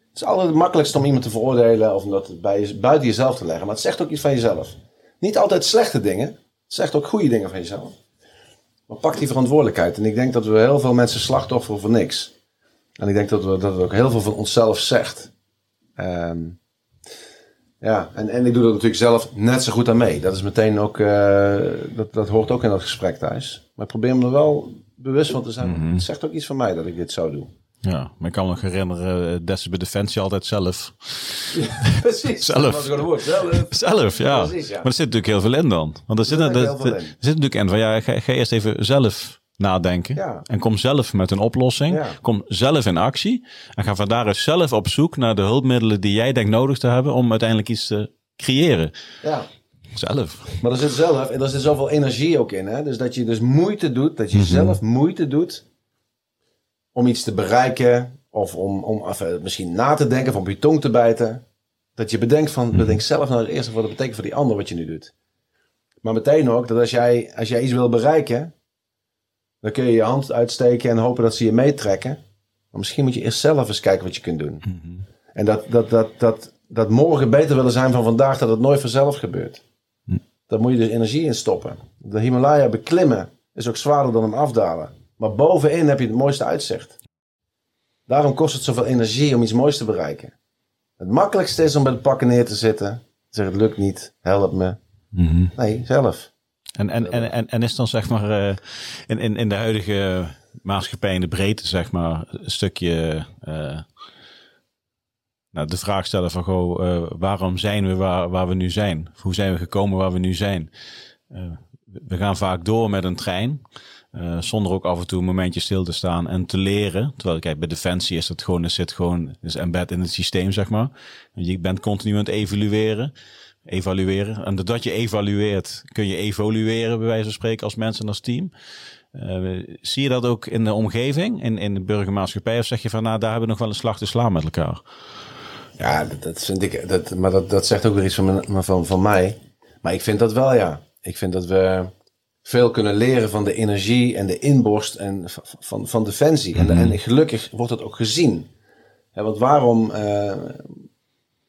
Het is altijd het makkelijkste om iemand te veroordelen of om dat bij, buiten jezelf te leggen. Maar het zegt ook iets van jezelf. Niet altijd slechte dingen. Zegt ook goede dingen van jezelf. Maar pak die verantwoordelijkheid. En ik denk dat we heel veel mensen slachtofferen voor niks. En ik denk dat, we, dat het ook heel veel van onszelf zegt. Ehm, ja, en, en ik doe er natuurlijk zelf net zo goed aan mee. Dat is meteen ook, uh, dat, dat hoort ook in dat gesprek thuis. Maar ik probeer me er wel bewust van te zijn. Het zegt ook iets van mij dat ik dit zo doe. Ja, maar ik kan me nog herinneren, eh, dat bij Defensie altijd zelf. Precies. Zelf. Dat was gewoon een woord. Zelf. Zelf, ja. Precies, ja. Maar er zit natuurlijk heel veel in dan. Want er zit, Er er, er, er zit natuurlijk in van, ja, ga, ga eerst even zelf nadenken. Ja. En kom zelf met een oplossing. Ja. Kom zelf in actie. En ga van daaruit zelf op zoek naar de hulpmiddelen die jij denkt nodig te hebben om uiteindelijk iets te creëren. Ja. Zelf. Maar er zit zelf, en er zit zoveel energie ook in. Hè? Dus dat je dus moeite doet, dat je Mhm. zelf moeite doet om iets te bereiken. Of om, om even misschien na te denken of op je tong te bijten. Dat je bedenkt van, Mhm. bedenk zelf nou het eerste wat dat betekent voor die ander wat je nu doet. Maar meteen ook dat als jij, als jij iets wil bereiken, dan kun je je hand uitsteken en hopen dat ze je meetrekken. Maar misschien moet je eerst zelf eens kijken wat je kunt doen. En dat, dat, dat, dat, dat morgen beter willen zijn van vandaag, dat het nooit vanzelf gebeurt. Daar moet je dus energie in stoppen. De Himalaya beklimmen is ook zwaarder dan hem afdalen. Maar bovenin heb je het mooiste uitzicht. Daarom kost het zoveel energie om iets moois te bereiken. Het makkelijkste is om bij de pakken neer te zitten. Zeg het lukt niet, help me. Nee, zelf. En, en, en, en, en is dan zeg maar eh, in, in, in de huidige maatschappij in de breedte zeg maar een stukje eh, nou, de vraag stellen van goh, eh, waarom zijn we waar, waar we nu zijn? Of hoe zijn we gekomen waar we nu zijn? We gaan vaak door met een trein. zonder ook af en toe een momentje stil te staan en te leren. Terwijl, kijk, bij Defensie is dat gewoon, het zit gewoon, is embed in het systeem, zeg maar. Je bent continu aan het evalueren evalueren. En doordat je evalueert, kun je evolueren, bij wijze van spreken, als mensen en als team. Eh, zie je dat ook in de omgeving, in, in de burgermaatschappij? Of zeg je van, nou, daar hebben we nog wel een slag te slaan met elkaar? Ja, dat, dat vind ik. Dat, maar dat, dat zegt ook weer iets van, mijn- van, van mij. Maar ik vind dat wel, ja. Ik vind dat we veel kunnen leren van de energie en de inborst en van, van defensie. En, en gelukkig wordt het ook gezien. Ja, want waarom eh,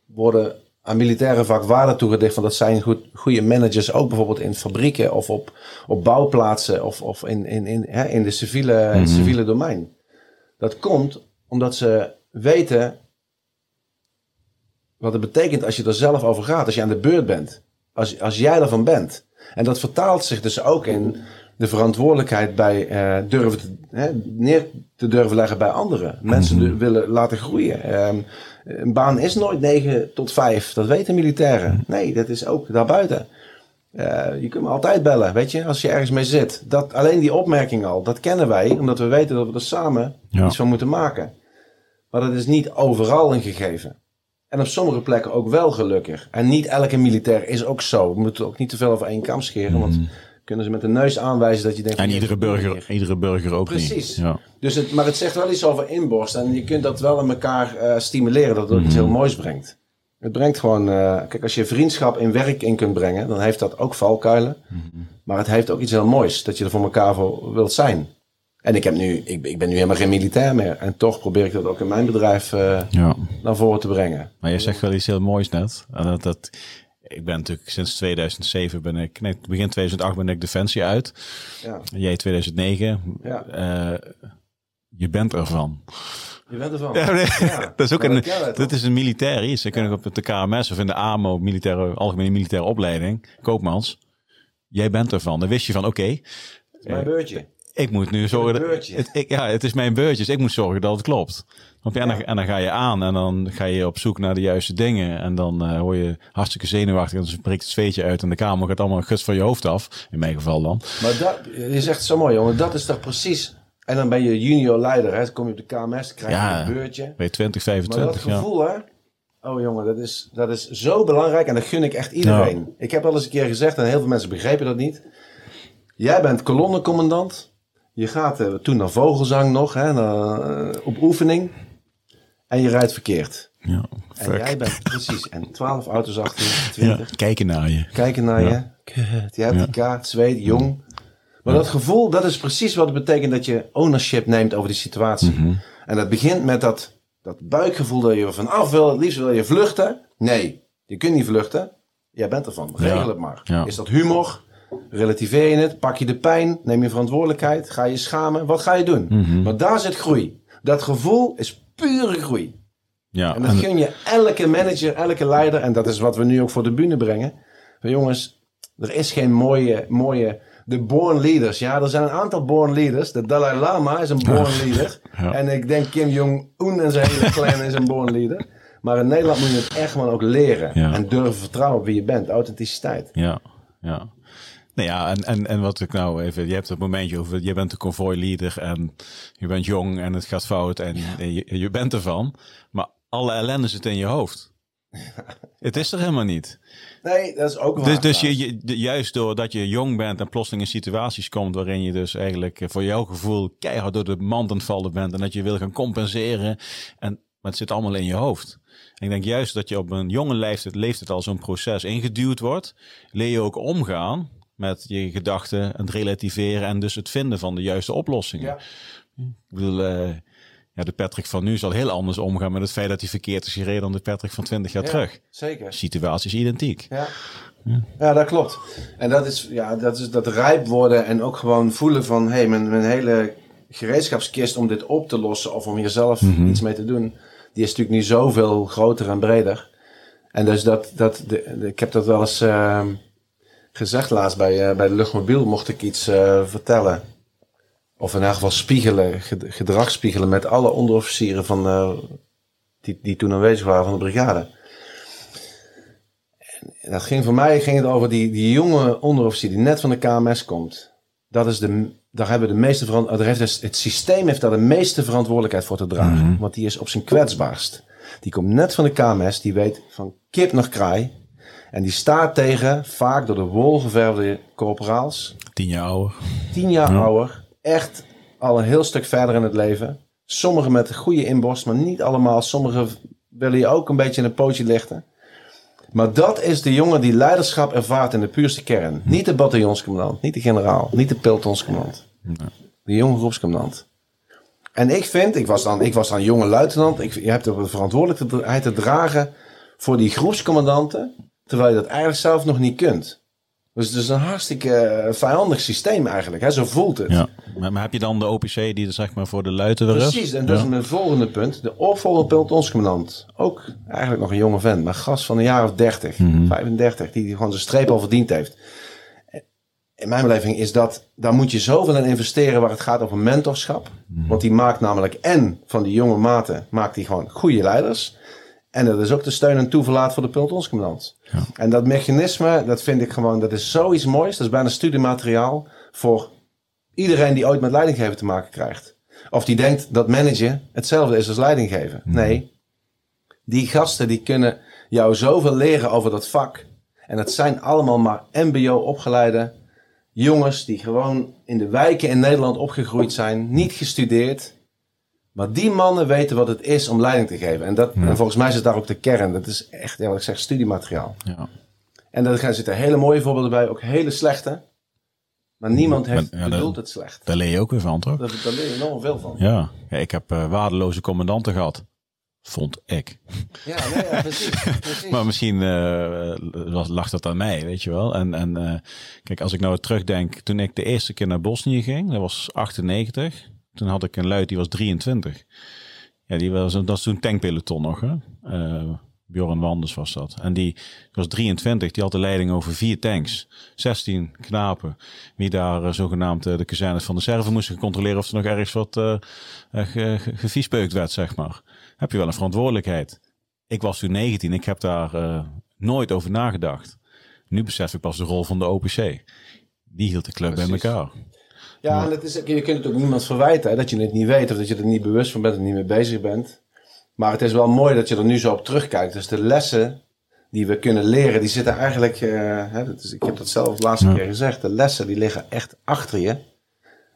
worden aan militairen vaak waarde toegedicht van dat zijn goed, goede managers, ook bijvoorbeeld in fabrieken of op, op bouwplaatsen of, of in, in, in, hè, in de civiele, het civiele domein. Dat komt omdat ze weten wat het betekent als je er zelf over gaat, als je aan de beurt bent. Als, als jij ervan bent. En dat vertaalt zich dus ook in de verantwoordelijkheid bij eh, durven te, hè, neer te durven leggen bij anderen. Mensen du- willen laten groeien. Ehm, een baan is nooit 9 tot 5. Dat weten militairen. Nee, dat is ook daarbuiten. Eh, je kunt me altijd bellen, weet je, als je ergens mee zit. Dat, alleen die opmerking al, dat kennen wij, omdat we weten dat we er samen Ja. iets van moeten maken. Maar dat is niet overal een gegeven. En op sommige plekken ook wel gelukkig. En niet elke militair is ook zo. We moeten ook niet te veel over één kam scheren, want kunnen ze met de neus aanwijzen dat je denkt... En iedere burger, iedere burger ook Precies. niet. Ja. Dus het, maar het zegt wel iets over inborst. En je kunt dat wel in elkaar eh, stimuleren, dat het iets heel moois brengt. Het brengt gewoon... eh, kijk, als je vriendschap in werk in kunt brengen, dan heeft dat ook valkuilen. Maar het heeft ook iets heel moois, dat je er voor elkaar voor wilt zijn. En ik, heb nu, ik, ik ben nu helemaal geen militair meer. En toch probeer ik dat ook in mijn bedrijf eh, ja. naar voren te brengen. Maar je zegt wel iets heel moois net. En dat, dat, ik ben natuurlijk sinds 2007 ben ik, nee, begin 2008 ben ik Defensie uit. Ja, Jij 2009. Ja. Eh, je bent ervan. je bent ervan. Ja, nee, Ja, dat is ook een, dat dat is een militair iets. Kunt ook op de KMS of in de AMO, militaire, algemene militaire opleiding, koopmans. Jij bent ervan. Dan wist je van, oké, Mijn beurtje. Ik moet nu zorgen dat... beurtje. Het, ik, ja, het is mijn beurtje, dus ik moet zorgen dat het klopt. En, dan, en dan ga je aan en dan ga je op zoek naar de juiste dingen. En dan eh, hoor je hartstikke zenuwachtig en dan breekt het zweetje uit en de kamer gaat allemaal guts van je hoofd af. In mijn geval dan. Maar dat, je zegt zo mooi, jongen. Dat is toch precies... En dan ben je junior leider, hè. Dan kom je op de KMS, dan krijg je Ja. een beurtje. Bij 20, Maar dat 25, ja. gevoel, hè. Oh jongen, dat is, dat is zo belangrijk en dat gun ik echt iedereen. Ik heb al eens een keer gezegd en heel veel mensen begrepen dat niet. Jij bent kolonnecommandant. Je gaat eh, toen naar Vogelzang nog, hè, naar, eh, op oefening. En je rijdt verkeerd. ja. En jij bent precies. En 12 auto's achter je, Ja, 20. kijken naar je. Kijken naar je. Je hebt die kaart, zweet, jong. Maar dat gevoel, dat is precies wat het betekent dat je ownership neemt over die situatie. Mhm. En dat begint met dat, dat buikgevoel dat je vanaf wil. Het liefst wil je vluchten. Nee, je kunt niet vluchten. Jij bent ervan. Regel het maar. Is dat humor? Relativeer je het? Pak je de pijn? Neem je verantwoordelijkheid? Ga je schamen? Wat ga je doen? Mhm. Maar daar zit groei. Dat gevoel is pure groei. Ja, En dat en- gun je elke manager, elke leider. En dat is wat we nu ook voor de bühne brengen. Van jongens, er is geen mooie, mooie... De born leaders. Ja, er zijn een aantal born leaders. De Dalai Lama is een born leader. Ja. En ik denk Kim Jong-un en zijn hele clan is een born leader. Maar in Nederland moet je het echt gewoon ook leren. Ja. En durven vertrouwen op wie je bent. Authenticiteit. Ja, ja. Nou ja, en, en, en wat ik nou even, je hebt het momentje over, je bent een convoyleader en je bent jong en het gaat fout en je, je bent ervan. Maar alle ellende zit in je hoofd. Het is er helemaal niet. Nee, dat is ook waar. Dus, dus je, je, de- juist doordat je jong bent en plotseling in situaties komt waarin je dus eigenlijk voor jouw gevoel keihard door de mand aan het vallen bent en dat je wil gaan compenseren. En, maar het zit allemaal in je hoofd. En ik denk juist dat je op een jonge leeftijd, leeftijd al zo'n proces ingeduwd wordt, leer je ook omgaan met je gedachten en het relativeren en dus het vinden van de juiste oplossingen. Ja. Ik bedoel, eh, ja, de Patrick van nu zal heel anders omgaan met het feit dat hij verkeerd is gereden dan de Patrick van 20 jaar Ja, terug. Zeker. Situatie is identiek. Ja. ja, dat klopt. En dat is, ja, dat is dat rijp worden en ook gewoon voelen van... hé, hey, mijn, mijn hele gereedschapskist om dit op te lossen... of om hier zelf iets mee te doen... die is natuurlijk nu zoveel groter en breder. En dus dat... dat de, de- ik heb dat wel eens ehm, gezegd laatst bij, eh, bij de luchtmobiel... mocht ik iets eh, vertellen. Of in elk geval spiegelen, ged- gedrag spiegelen... met alle onderofficieren van, eh, die, die toen aanwezig waren van de brigade... En dat ging voor mij ging het over die, die jonge onderofficier die net van de KMS komt. Dat is de, daar hebben de meeste verant- daar heeft dus- het systeem heeft daar de meeste verantwoordelijkheid voor te dragen. Want die is op zijn kwetsbaarst. Die komt net van de KMS, die weet van kip naar kraai. En die staat tegen, vaak door de wol geverfde corporaals. Tien jaar ouder. Tien jaar ouder. Echt al een heel stuk verder in het leven. Sommigen met een goede inborst, maar niet allemaal. Sommigen willen je ook een beetje in een pootje lichten. Maar dat is de jongen die leiderschap ervaart in de puurste kern. Niet de bataljonscommandant, niet de generaal, niet de pelotonscommandant. De jonge groepscommandant. En ik vind, ik was dan, ik was dan jonge luitenant. Ik, je hebt de verantwoordelijkheid te dragen voor die groepscommandanten. Terwijl je dat eigenlijk zelf nog niet kunt. Dus het is een hartstikke eh, vijandig systeem eigenlijk. Hè? Zo voelt het. Ja. Maar, heb je dan de OPC die er zeg maar voor de luiten? Precies, en dat Ja. is mijn volgende punt. De opvolgende. Ook eigenlijk nog een jonge vent, maar gast van een jaar of 30, Mhm. 35, die gewoon zijn streep al verdiend heeft. In mijn beleving is dat, daar moet je zoveel in investeren waar het gaat over mentorschap. Mhm. Want die maakt namelijk en van die jonge maten, maakt die gewoon goede leiders. En dat is ook de steun en toeverlaat voor de pelotonscommandant. En dat mechanisme, dat vind ik gewoon, dat is zoiets moois. Dat is bijna studiemateriaal voor iedereen die ooit met leidinggeven te maken krijgt. Of die denkt dat managen hetzelfde is als leidinggeven. Nee, die gasten die kunnen jou zoveel leren over dat vak. En het zijn allemaal maar mbo-opgeleide jongens die gewoon in de wijken in Nederland opgegroeid zijn, niet gestudeerd. Maar die mannen weten wat het is om leiding te geven. En, dat, en volgens mij is het daar ook de kern. Dat is echt, ja, wat ik zeg, studiemateriaal. Ja. En daar zitten hele mooie voorbeelden bij, ook hele slechte. Maar niemand heeft ja, bedoeld het slecht. Daar leer je ook weer van, toch? Daar, daar leer je enorm veel van. Ja. ja ik heb eh, waardeloze commandanten gehad. Vond ik. Ja, nee, ja precies. precies. Maar misschien was- lag dat aan mij, weet je wel. En, en eh, kijk, als ik nou terugdenk, toen ik de eerste keer naar Bosnië ging, dat was 98. Toen had ik een luid, die was 23. Ja, die was, dat was toen tankpeloton nog, hè. Eh, Bjorn Wanders was dat. En die was 23, die had de leiding over vier tanks. 16 knapen, wie daar eh, zogenaamd eh, de kazernes van de serven moesten controleren of er nog ergens wat ge- ge- geviespeukt werd, zeg maar. Heb je wel een verantwoordelijkheid. Ik was toen 19, ik heb daar nooit over nagedacht. Nu besef ik pas de rol van de OPC. Die hield de club bij Precies. elkaar. Ja, en het is, je kunt het ook niemand verwijten hè, dat je het niet weet of dat je er niet bewust van bent en niet mee bezig bent. Maar het is wel mooi dat je er nu zo op terugkijkt. Dus de lessen die we kunnen leren, die zitten eigenlijk, eh, hè, dat is, ik heb dat zelf de laatste keer gezegd, de lessen die liggen echt achter je.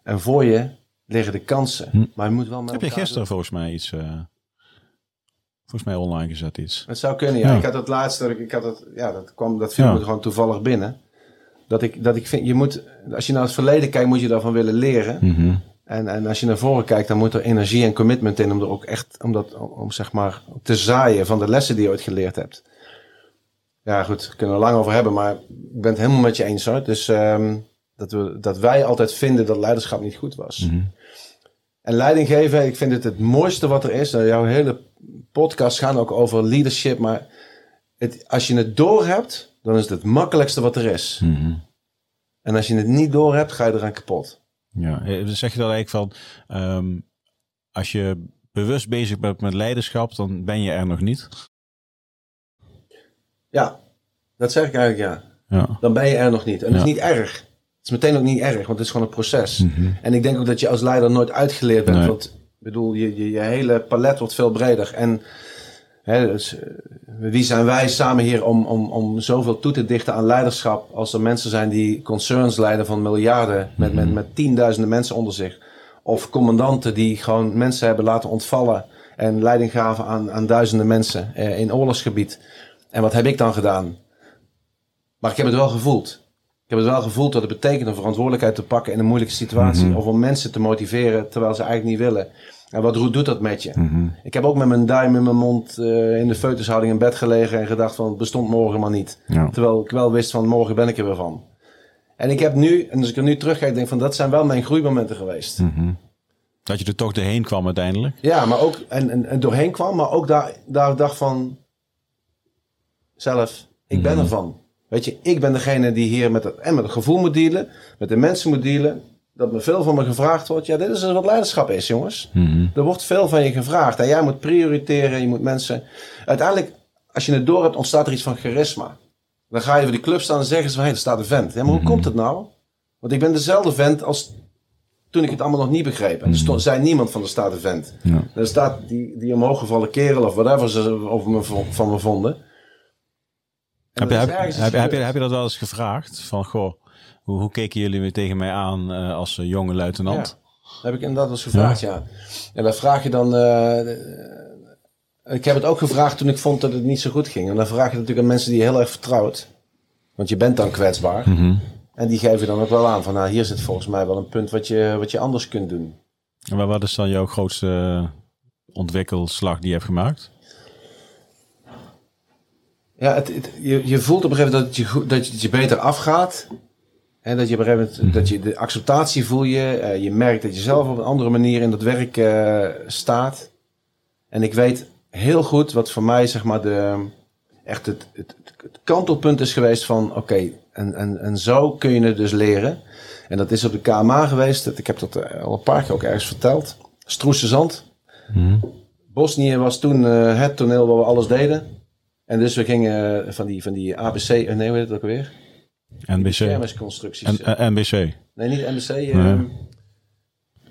En voor je liggen de kansen. Maar je moet wel met Hm. Heb je gisteren volgens mij iets, eh, volgens mij online gezet iets. Het zou kunnen, ja. Ja. Ik had het laatste, ik had het, ja, dat kwam, dat viel Ja. me gewoon toevallig binnen. Dat ik, dat ik vind, je moet, als je naar het verleden kijkt, moet je daarvan willen leren. Mhm. En, en als je naar voren kijkt, dan moet er energie en commitment in om er ook echt, om dat, om, zeg maar te zaaien van de lessen die je ooit geleerd hebt. Ja, goed, daar kunnen we lang over hebben, maar ik ben het helemaal met je eens hoor. Dus ehm, dat, we, dat wij altijd vinden dat leiderschap niet goed was. Mhm. En leiding geven, ik vind het het mooiste wat er is. Nou, jouw hele podcast gaan ook over leadership, maar het, als je het doorhebt, dan is het het makkelijkste wat er is. Mhm. En als je het niet doorhebt, ga je eraan kapot. Ja, eh, zeg je dat eigenlijk van, ehm, als je bewust bezig bent met leiderschap, dan ben je er nog niet. Ja, dat zeg ik eigenlijk ja. Ja. Dan ben je er nog niet. En dat Ja. is niet erg. Het is meteen ook niet erg, want het is gewoon een proces. Mhm. En ik denk ook dat je als leider nooit uitgeleerd bent. Nee. Want ik bedoel, je, je, je hele palet wordt veel breder. En dus, eh, wie zijn wij samen hier om, om, om zoveel toe te dichten aan leiderschap. Als er mensen zijn die concerns leiden van miljarden. Met, met, met tienduizenden mensen onder zich. Of commandanten die gewoon mensen hebben laten ontvallen. En leiding gaven aan, aan duizenden mensen eh, in oorlogsgebied. En wat heb ik dan gedaan? Maar ik heb het wel gevoeld. Ik heb het wel gevoeld wat het betekent om verantwoordelijkheid te pakken in een moeilijke situatie. Of om mensen te motiveren terwijl ze eigenlijk niet willen. En wat doet dat met je? Ik heb ook met mijn duim in mijn mond eh, in de feutushouding in bed gelegen en gedacht van het bestond morgen maar niet. Ja. Terwijl ik wel wist van morgen ben ik er weer van. En ik heb nu, en als ik er nu terugkijk, denk van dat zijn wel mijn groeimomenten geweest. Dat je er toch doorheen kwam uiteindelijk. Ja, maar ook en, en, en doorheen kwam, maar ook daar, daar dacht van zelf, ik ben ervan. Weet je, ik ben degene die hier met het, en met het gevoel moet dealen, met de mensen moet dealen. Dat me veel van me gevraagd wordt. Ja, dit is dus wat leiderschap is, jongens. Er wordt veel van je gevraagd. En jij moet prioriteren, je moet mensen. Uiteindelijk, als je het door hebt, ontstaat er iets van charisma. Dan ga je voor die club staan en zeggen ze van, hé, er staat een vent. Ja, maar hoe komt het nou? Want ik ben dezelfde vent als toen ik het allemaal nog niet begreep. En er stond, zei niemand van, er staat een vent. Ja. Er staat die, die omhooggevallen kerel of whatever ze over me, van me vonden. En Heb je, dat heb, je, heb je dat wel eens gevraagd? Van, goh, hoe, hoe keken jullie weer tegen mij aan eh, als eh, jonge luitenant? Dat heb ik inderdaad eens gevraagd, ja. En dan vraag je dan... eh, ik heb het ook gevraagd toen ik vond dat het niet zo goed ging. En dan vraag je natuurlijk aan mensen die je heel erg vertrouwt. Want je bent dan kwetsbaar. Mhm. En die geven dan ook wel aan van... Nou, hier zit volgens mij wel een punt wat je, wat je anders kunt doen. En wat- is dan jouw grootste ontwikkelslag die je hebt gemaakt? Ja, het, het- je, je voelt op een gegeven moment dat het je, dat het je beter afgaat. En dat je op een gegeven moment dat je de acceptatie voel je. eh, je merkt dat je zelf op een andere manier in dat werk eh, staat. En ik weet heel goed wat voor mij zeg maar de, echt het, het, het kantelpunt is geweest van oké, en, en, en zo kun je het dus leren. En dat is op de KMA geweest. Dat- Ik heb dat eh, al een paar keer ook ergens verteld. Stroesse Zand. Bosnië was toen het toneel waar we alles deden. En dus we gingen van die, van die ABC, nee, hoe heet het ook alweer? NBC. Eh, NBC. nee, niet NBC. eh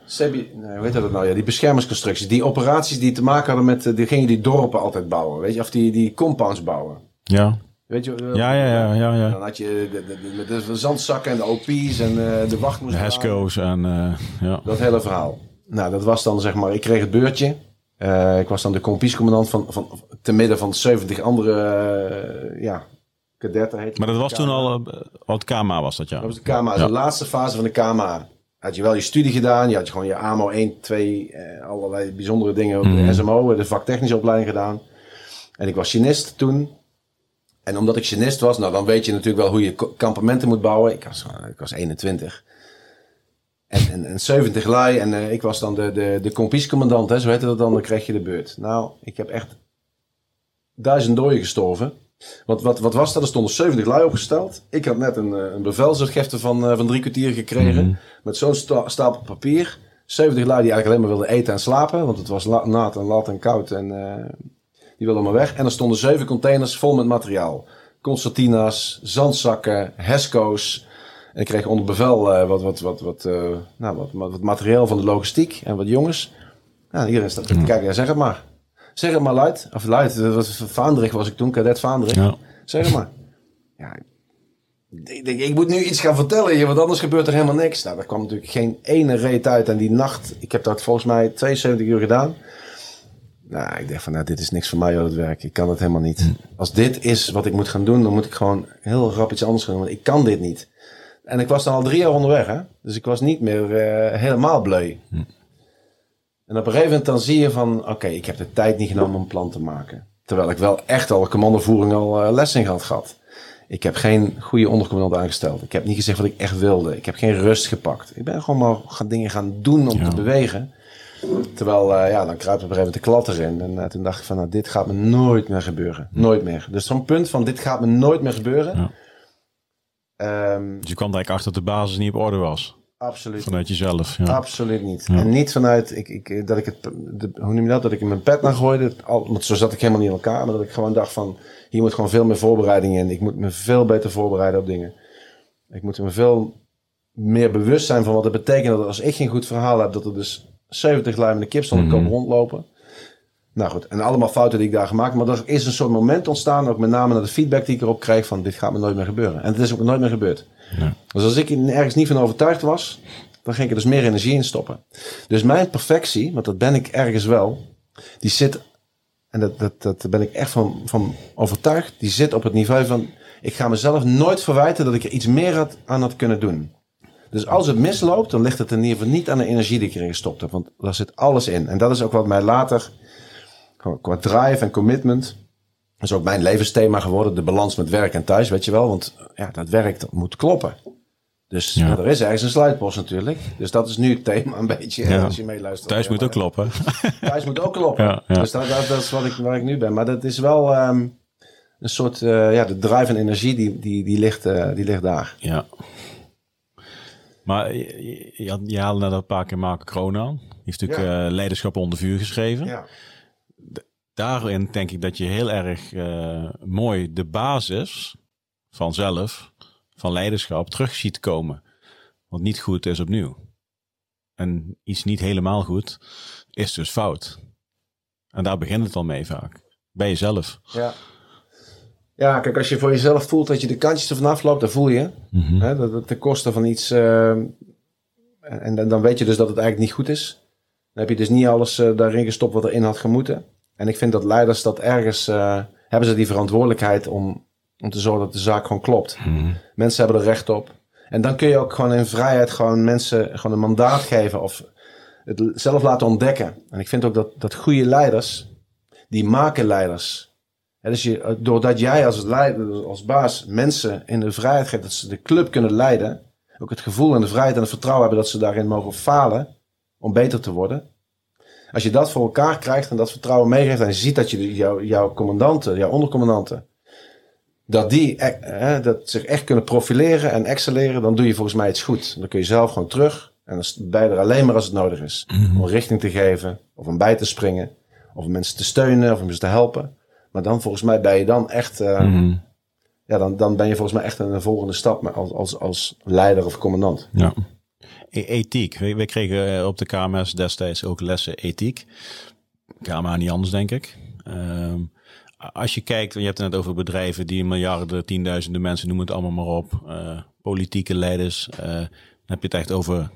Sebi, nee, hoe heet dat nou? Ja, die beschermingsconstructies. Die operaties die te maken hadden met, eh, die gingen die dorpen altijd bouwen. Weet je, of die, die compounds bouwen. Ja. Weet je, eh, Ja, ja, ja, ja, ja. Dan had je de, de, de, de zandzakken en de OP's en eh, de wacht moest De. Hesco's en eh, ja. Dat hele verhaal. Nou, dat was dan zeg maar, ik kreeg het beurtje. Eh, ik was dan de kompiescommandant van, van te midden van 70 andere, eh, ja, kadetten heet het. Maar dat was toen al, eh, wat KMA was dat, ja. Dat was de KMA, de laatste fase van de KMA. Had je wel je studie gedaan, je had gewoon je AMO 1, 2, eh, allerlei bijzondere dingen. De SMO, de vaktechnische opleiding gedaan. En ik was chinist toen. En omdat ik chinist was, nou dan weet je natuurlijk wel hoe je kampementen moet bouwen. Ik was, eh, ik was 21. En, en, en 70 lui. En eh, ik was dan de, de, de kompiescommandant, hè, zo heette dat dan. Dan kreeg je de beurt. Nou, ik heb echt duizend dooien gestorven. Want wat, wat was dat? Er stonden 70 lui opgesteld. Ik had net een, eh, een bevelsuitgifte van, eh, van drie kwartier gekregen. Met zo'n sta- stapel papier. 70 lui die eigenlijk alleen maar wilden eten en slapen. Want het was la- nat en lat en koud. En eh, die wilden maar weg. En er stonden zeven containers vol met materiaal. Concertina's, zandzakken, Hesco's. En ik kreeg onder bevel wat, wat, wat, wat, nou, wat, wat, wat materiaal van de logistiek. En wat jongens. Nou, iedereen staat te kijken. Ja, zeg het maar. Zeg het maar luid. Of luid. Dat was Vaandrig was ik toen. Cadet Vaandrig. Ja. Zeg het maar. Ja, ik, denk, ik moet nu iets gaan vertellen hier, want anders gebeurt er helemaal niks. Nou, daar kwam natuurlijk geen ene reet uit. En die nacht, ik heb dat volgens mij 72 uur gedaan. Nou, ik dacht van, nou, dit is niks voor mij, joh, het werk. Ik kan het helemaal niet. Als dit is wat ik moet gaan doen, dan moet ik gewoon heel rap iets anders gaan doen. Want ik kan dit niet. En ik was dan al drie jaar onderweg, hè. Dus ik was niet meer eh, helemaal bleu. En op een gegeven moment dan zie je van, oké, ik heb de tijd niet genomen om een plan te maken. Terwijl ik wel echt al commandovoering al uh, les in had gehad. Ik heb geen goede ondercommandant aangesteld. Ik heb niet gezegd wat ik echt wilde. Ik heb geen rust gepakt. Ik ben gewoon maar gaan dingen gaan doen om te bewegen. Terwijl, uh, ja, dan kruipt op een gegeven moment de klad erin. En uh, toen dacht ik van, nou, dit gaat me nooit meer gebeuren. Nooit meer. Dus zo'n punt van, dit gaat me nooit meer gebeuren. Ja. Um, dus je kwam eigenlijk achter dat de basis niet op orde was? Absoluut. Vanuit jezelf? Ja. Absoluut niet. En niet vanuit, ik, ik, dat ik het, de, hoe noem je dat, dat ik in mijn pet naar gooide. Al, want zo zat ik helemaal niet in elkaar. Maar dat ik gewoon dacht van, hier moet gewoon veel meer voorbereiding in. Ik moet me veel beter voorbereiden op dingen. Ik moet me veel meer bewust zijn van wat het betekent dat als ik geen goed verhaal heb, dat er dus 70 lijmende kip zonder mm -hmm. kop rondlopen. Nou goed, en allemaal fouten die ik daar gemaakt Maar er is een soort moment ontstaan, ook met name naar de feedback die ik erop kreeg van dit gaat me nooit meer gebeuren. En het is ook nooit meer gebeurd. Ja. Dus als ik ergens niet van overtuigd was, dan ging ik er dus meer energie in stoppen. Dus mijn perfectie, want dat ben ik ergens wel, die zit, en dat, dat, dat ben ik echt van, van overtuigd, die zit op het niveau van, ik ga mezelf nooit verwijten dat ik er iets meer had, aan had kunnen doen. Dus als het misloopt, dan ligt het in ieder geval niet aan de energie die ik erin gestopt heb. Want daar zit alles in. En dat is ook wat mij later, qua drive en commitment, is ook mijn levensthema geworden. De balans met werk en thuis, weet je wel. Want ja, dat werk dat moet kloppen. Dus ja. er is ergens een sluitpost natuurlijk. Dus dat is nu het thema een beetje ja. als je meeluistert. Thuis moet ook kloppen. Thuis moet ook kloppen. Ja, dus dat, dat, dat, is wat ik, waar ik nu ben. Maar dat is wel um, een soort, uh, ja, de drive en energie die, die, die, ligt, uh, die ligt daar. Ja. Maar je, je, je haalde net een paar keer Marco Kroon aan. Die heeft natuurlijk ja. uh, leiderschap onder vuur geschreven. Ja. Daarin denk ik dat je heel erg uh, mooi de basis vanzelf, van leiderschap, terug ziet komen. Wat niet goed is opnieuw. En iets niet helemaal goed is dus fout. En daar begint het al mee vaak. Bij jezelf. Ja. Ja, kijk, als je voor jezelf voelt dat je de kantjes er vanaf loopt, dan voel je. Mm -hmm. hè, dat het ten koste van iets. Uh, en dan, dan weet je dus dat het eigenlijk niet goed is. Dan heb je dus niet alles uh, daarin gestopt wat erin had gemoeten. En ik vind dat leiders dat ergens. Uh, hebben ze die verantwoordelijkheid om, om te zorgen dat de zaak gewoon klopt. -hmm. Mensen hebben er recht op. En dan kun je ook gewoon in vrijheid gewoon mensen gewoon een mandaat geven of het zelf laten ontdekken. En ik vind ook dat, dat goede leiders, die maken leiders. Ja, dus je, doordat jij als, leider, als baas mensen in de vrijheid geeft dat ze de club kunnen leiden, ook het gevoel en de vrijheid en het vertrouwen hebben dat ze daarin mogen falen om beter te worden. Als je dat voor elkaar krijgt en dat vertrouwen meegeeft en je ziet dat je jou, jouw commandanten, jouw ondercommandanten, dat die eh, dat zich echt kunnen profileren en excelleren, dan doe je volgens mij iets goed. Dan kun je zelf gewoon terug en dan ben je er alleen maar als het nodig is. Mm -hmm. Om richting te geven, of om bij te springen, of om mensen te steunen, of om mensen te helpen. Maar dan volgens mij ben je dan echt. Uh, mm -hmm. Ja, dan, dan ben je volgens mij echt een volgende stap als, als, als leider of commandant. Ja. E ethiek. We, kregen op de KMS destijds ook lessen ethiek. KMA niet anders, denk ik. Um, als je kijkt, je hebt het net over bedrijven die miljarden, tienduizenden mensen, noem het allemaal maar op. Uh, politieke leiders. Uh, dan heb je het echt over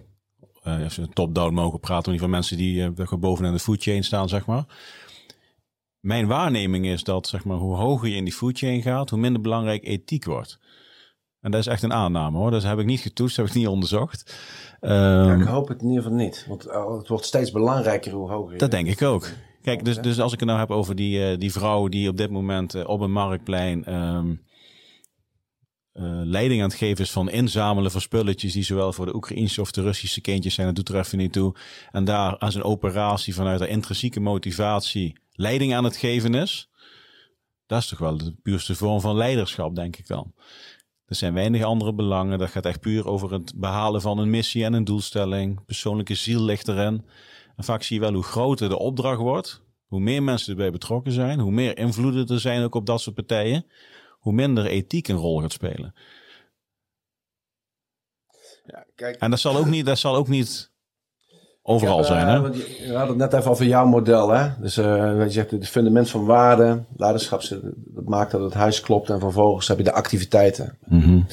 uh, top-down mogen praten. In ieder geval mensen die uh, bovenaan de food chain staan, zeg maar mijn waarneming is dat zeg maar, hoe hoger je in die food chain gaat, hoe minder belangrijk ethiek wordt. En dat is echt een aanname hoor. Dat heb ik niet getoetst, heb ik niet onderzocht. Um, ja, ik ehm, hoop het in ieder geval niet. Want eh, het wordt steeds belangrijker hoe hoger Dat denk ik ook. Kijk, dus, dus als ik het nou heb over die, uh, die vrouw die op dit moment uh, op een marktplein um, leiding aan het geven is van inzamelen van spulletjes die zowel voor de Oekraïnse of de Russische kindjes zijn, dat doet er even niet toe. En daar als een operatie vanuit de intrinsieke motivatie leiding aan het geven is. Dat is toch wel de puurste vorm van leiderschap, denk ik dan. Er zijn weinig andere belangen. Dat gaat echt puur over het behalen van een missie en een doelstelling. Persoonlijke ziel ligt erin. En vaak zie je wel hoe groter de opdracht wordt. Hoe meer mensen erbij betrokken zijn. Hoe meer invloeden er zijn ook op dat soort partijen. Hoe minder ethiek een rol gaat spelen. Ja, kijk. En dat zal ook niet, dat zal ook niet overal heb, zijn. Hè? Uh, we hadden het net even over jouw model. Hè? Dus uh, je zegt het fundament van waarde, leiderschap, dat maakt dat het huis klopt. En vervolgens heb je de activiteiten. Mm -hmm.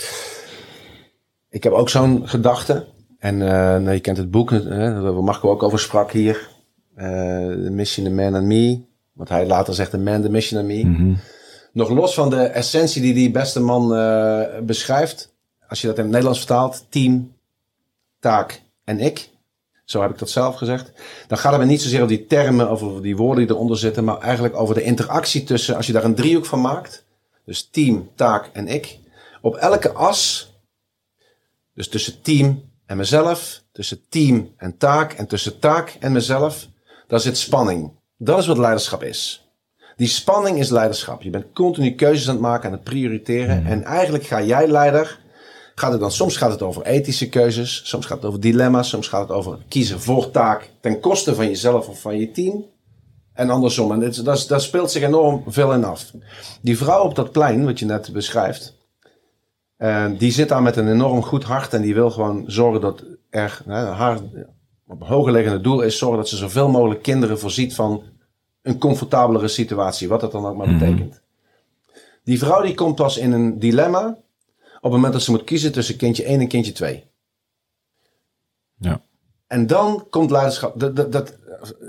Ik heb ook zo'n gedachte. En uh, nou, je kent het boek, hè, waar Marco ook over sprak hier. The Mission, The Man and Me. Wat hij later zegt, The Man, The Mission and Me. Mm -hmm. Nog los van de essentie die die beste man beschrijft. Als je dat in het Nederlands vertaalt, team, taak en ik Zo heb ik dat zelf gezegd. Dan gaat het me niet zozeer over die termen of over die woorden die eronder zitten, maar eigenlijk over de interactie tussen, als je daar een driehoek van maakt, dus team, taak en ik, op elke as, dus tussen team en mezelf, tussen team en taak en tussen taak en mezelf, daar zit spanning. Dat is wat leiderschap is. Die spanning is leiderschap. Je bent continu keuzes aan het maken, aan het prioriteren. En eigenlijk ga jij leider. Gaat het dan, soms gaat het over ethische keuzes, soms gaat het over dilemma's, soms gaat het over kiezen voor taak ten koste van jezelf of van je team. En andersom. En dit, dat, daar speelt zich enorm veel in af. Die vrouw op dat plein, wat je net beschrijft, uh, die zit daar met een enorm goed hart en die wil gewoon zorgen dat er uh, haar op liggende doel is zorgen dat ze zoveel mogelijk kinderen voorziet van een comfortabelere situatie, wat dat dan ook maar Mhm. betekent. Die vrouw die komt pas in een dilemma op het moment dat ze moet kiezen tussen kindje 1 en kindje 2. Ja. En dan komt leiderschap. Dat, dat, dat,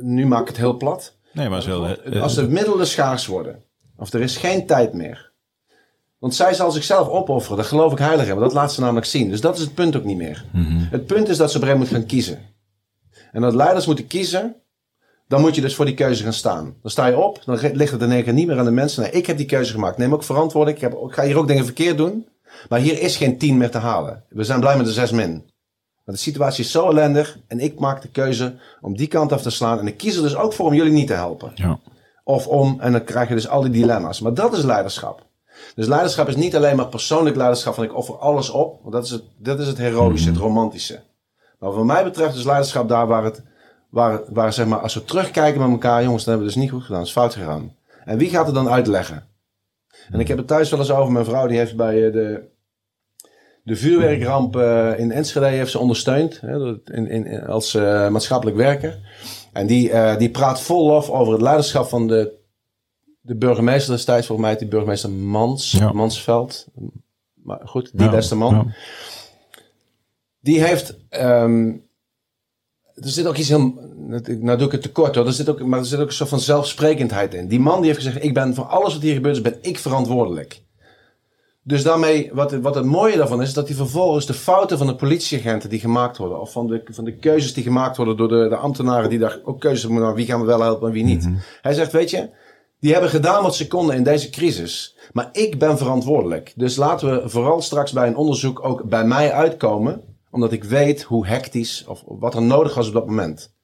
nu maak ik het heel plat. Nee, maar zo. eh, Als de middelen schaars worden, of er is geen tijd meer. Want zij zal zichzelf opofferen, dat geloof ik heilig hebben. Dat laat ze namelijk zien. Dus dat is het punt ook niet meer. Het punt is dat ze op een moet gaan kiezen. En dat leiders moeten kiezen, dan moet je dus voor die keuze gaan staan. Dan sta je op, dan ligt het in één keer niet meer aan de mensen. Nee, ik heb die keuze gemaakt. Neem ook verantwoording. Ik, heb, ik ga hier ook dingen verkeerd doen. Maar hier is geen tien meer te halen. We zijn blij met de zes min. Want de situatie is zo ellendig. En ik maak de keuze om die kant af te slaan. En ik kies er dus ook voor om jullie niet te helpen. ja. Of om, en dan krijg je dus al die dilemma's. Maar dat is leiderschap. Dus leiderschap is niet alleen maar persoonlijk leiderschap van ik offer alles op. Want dat is het, dat is het heroïsche, het romantische. Maar wat mij betreft is leiderschap daar waar het, waar, waar zeg maar, als we terugkijken met elkaar, jongens, dat hebben we dus niet goed gedaan, dat is fout gegaan. En wie gaat het dan uitleggen? En ik heb het thuis wel eens over, mijn vrouw die heeft bij eh, de, de vuurwerkramp eh, in Enschede heeft ze ondersteund, hè, in, in, als eh, maatschappelijk werker. En die, die praat vol lof over het leiderschap van de, de burgemeester destijds, volgens mij die burgemeester Mans, Ja. Mansveld. Maar goed, die Ja, beste man. ja. Die heeft. ehm, er zit ook iets heel. Nou doe ik het tekort hoor. Er zit ook, maar er zit ook een soort van zelfsprekendheid in. Die man die heeft gezegd: Ik ben voor alles wat hier gebeurt, is, ben ik verantwoordelijk. Dus daarmee, wat, wat het mooie daarvan is, is dat hij vervolgens de fouten van de politieagenten die gemaakt worden, of van de, van de keuzes die gemaakt worden door de, de ambtenaren die daar ook keuzes moeten maken, wie gaan we wel helpen en wie niet. Hij zegt: Weet je, die hebben gedaan wat ze konden in deze crisis. Maar ik ben verantwoordelijk. Dus laten we vooral straks bij een onderzoek ook bij mij uitkomen. Omdat ik weet hoe hectisch of wat er nodig was op dat moment.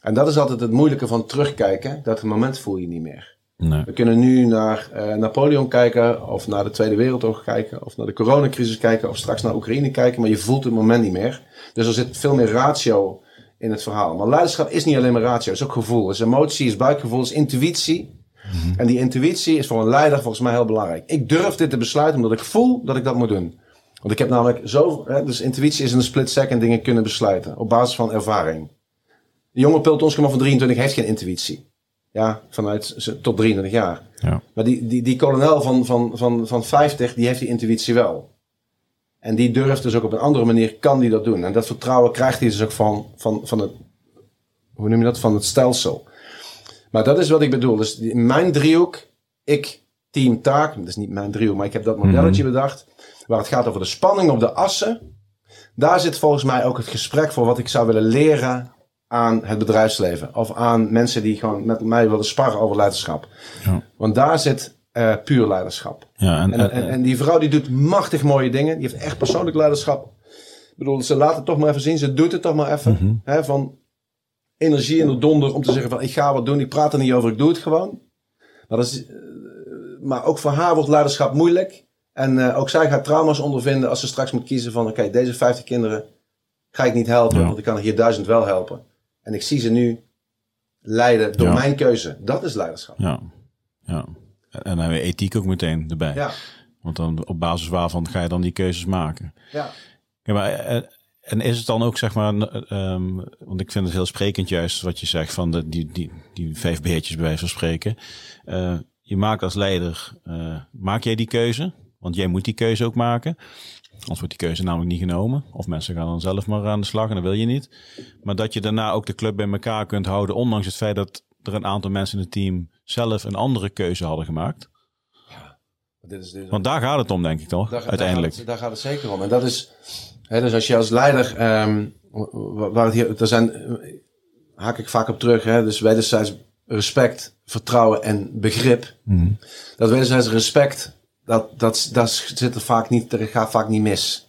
En dat is altijd het moeilijke van terugkijken. Dat moment voel je niet meer. Nee. We kunnen nu naar eh, Napoleon kijken. Of naar de Tweede Wereldoorlog kijken. Of naar de coronacrisis kijken. Of straks naar Oekraïne kijken. Maar je voelt het moment niet meer. Dus er zit veel meer ratio in het verhaal. Maar leiderschap is niet alleen maar ratio. Het is ook gevoel. Het is emotie, is buikgevoel, is intuïtie. En die intuïtie is voor een leider volgens mij heel belangrijk. Ik durf dit te besluiten omdat ik voel dat ik dat moet doen. Want ik heb namelijk zo, hè, dus intuïtie is in een split second dingen kunnen besluiten. Op basis van ervaring. De jonge pelotonscommand van 23 heeft geen intuïtie. Ja, vanuit tot 23 jaar. Ja. Maar die, die, die kolonel van, van, van, van 50, die heeft die intuïtie wel. En die durft dus ook op een andere manier, kan die dat doen. En dat vertrouwen krijgt hij dus ook van, van, van het, hoe noem je dat, van het stelsel. Maar dat is wat ik bedoel. Dus mijn driehoek, ik, team, taak. Dat is niet mijn driehoek, maar ik heb dat modelletje bedacht. Waar het gaat over de spanning op de assen. Daar zit volgens mij ook het gesprek voor wat ik zou willen leren aan het bedrijfsleven. Of aan mensen die gewoon met mij willen sparren over leiderschap. Ja. Want daar zit eh, puur leiderschap. Ja, en, En, en, en die vrouw die doet machtig mooie dingen. Die heeft echt persoonlijk leiderschap. Ik bedoel, ze laat het toch maar even zien. Ze doet het toch maar even. hè, van energie in de donder om te zeggen van ik ga wat doen. Ik praat er niet over, ik doe het gewoon. Maar, dat is, eh, maar ook voor haar wordt leiderschap moeilijk. En eh, ook zij gaat trauma's ondervinden als ze straks moet kiezen van oké, deze 50 kinderen ga ik niet helpen. Ja. Want ik kan er hier duizend wel helpen. En ik zie ze nu leiden door Ja. mijn keuze. Dat is leiderschap. ja. ja. En dan hebben we ethiek ook meteen erbij. Ja, Want dan op basis waarvan ga je dan die keuzes maken. ja. Ja, maar eh, en is het dan ook zeg maar, eh, ehm, want ik vind het heel sprekend juist wat je zegt van de, die, die, die vijf beertjes bij wijze van spreken. Eh, je maakt als leider, eh, maak jij die keuze? Want jij moet die keuze ook maken. Anders wordt die keuze namelijk niet genomen. Of mensen gaan dan zelf maar aan de slag en dat wil je niet. Maar dat je daarna ook de club bij elkaar kunt houden, ondanks het feit dat er een aantal mensen in het team zelf een andere keuze hadden gemaakt. Dit is, dit is- Want daar gaat het om, denk ik toch? Daar, uiteindelijk. Daar gaat, het, daar gaat het zeker om. En dat is, Hè, dus als je als leider, wa- waar het hier, er zijn, haak ik vaak op terug, hè, dus wederzijds respect, vertrouwen en begrip. Dat wederzijds respect, dat, dat, dat zit er vaak niet, er gaat vaak niet mis.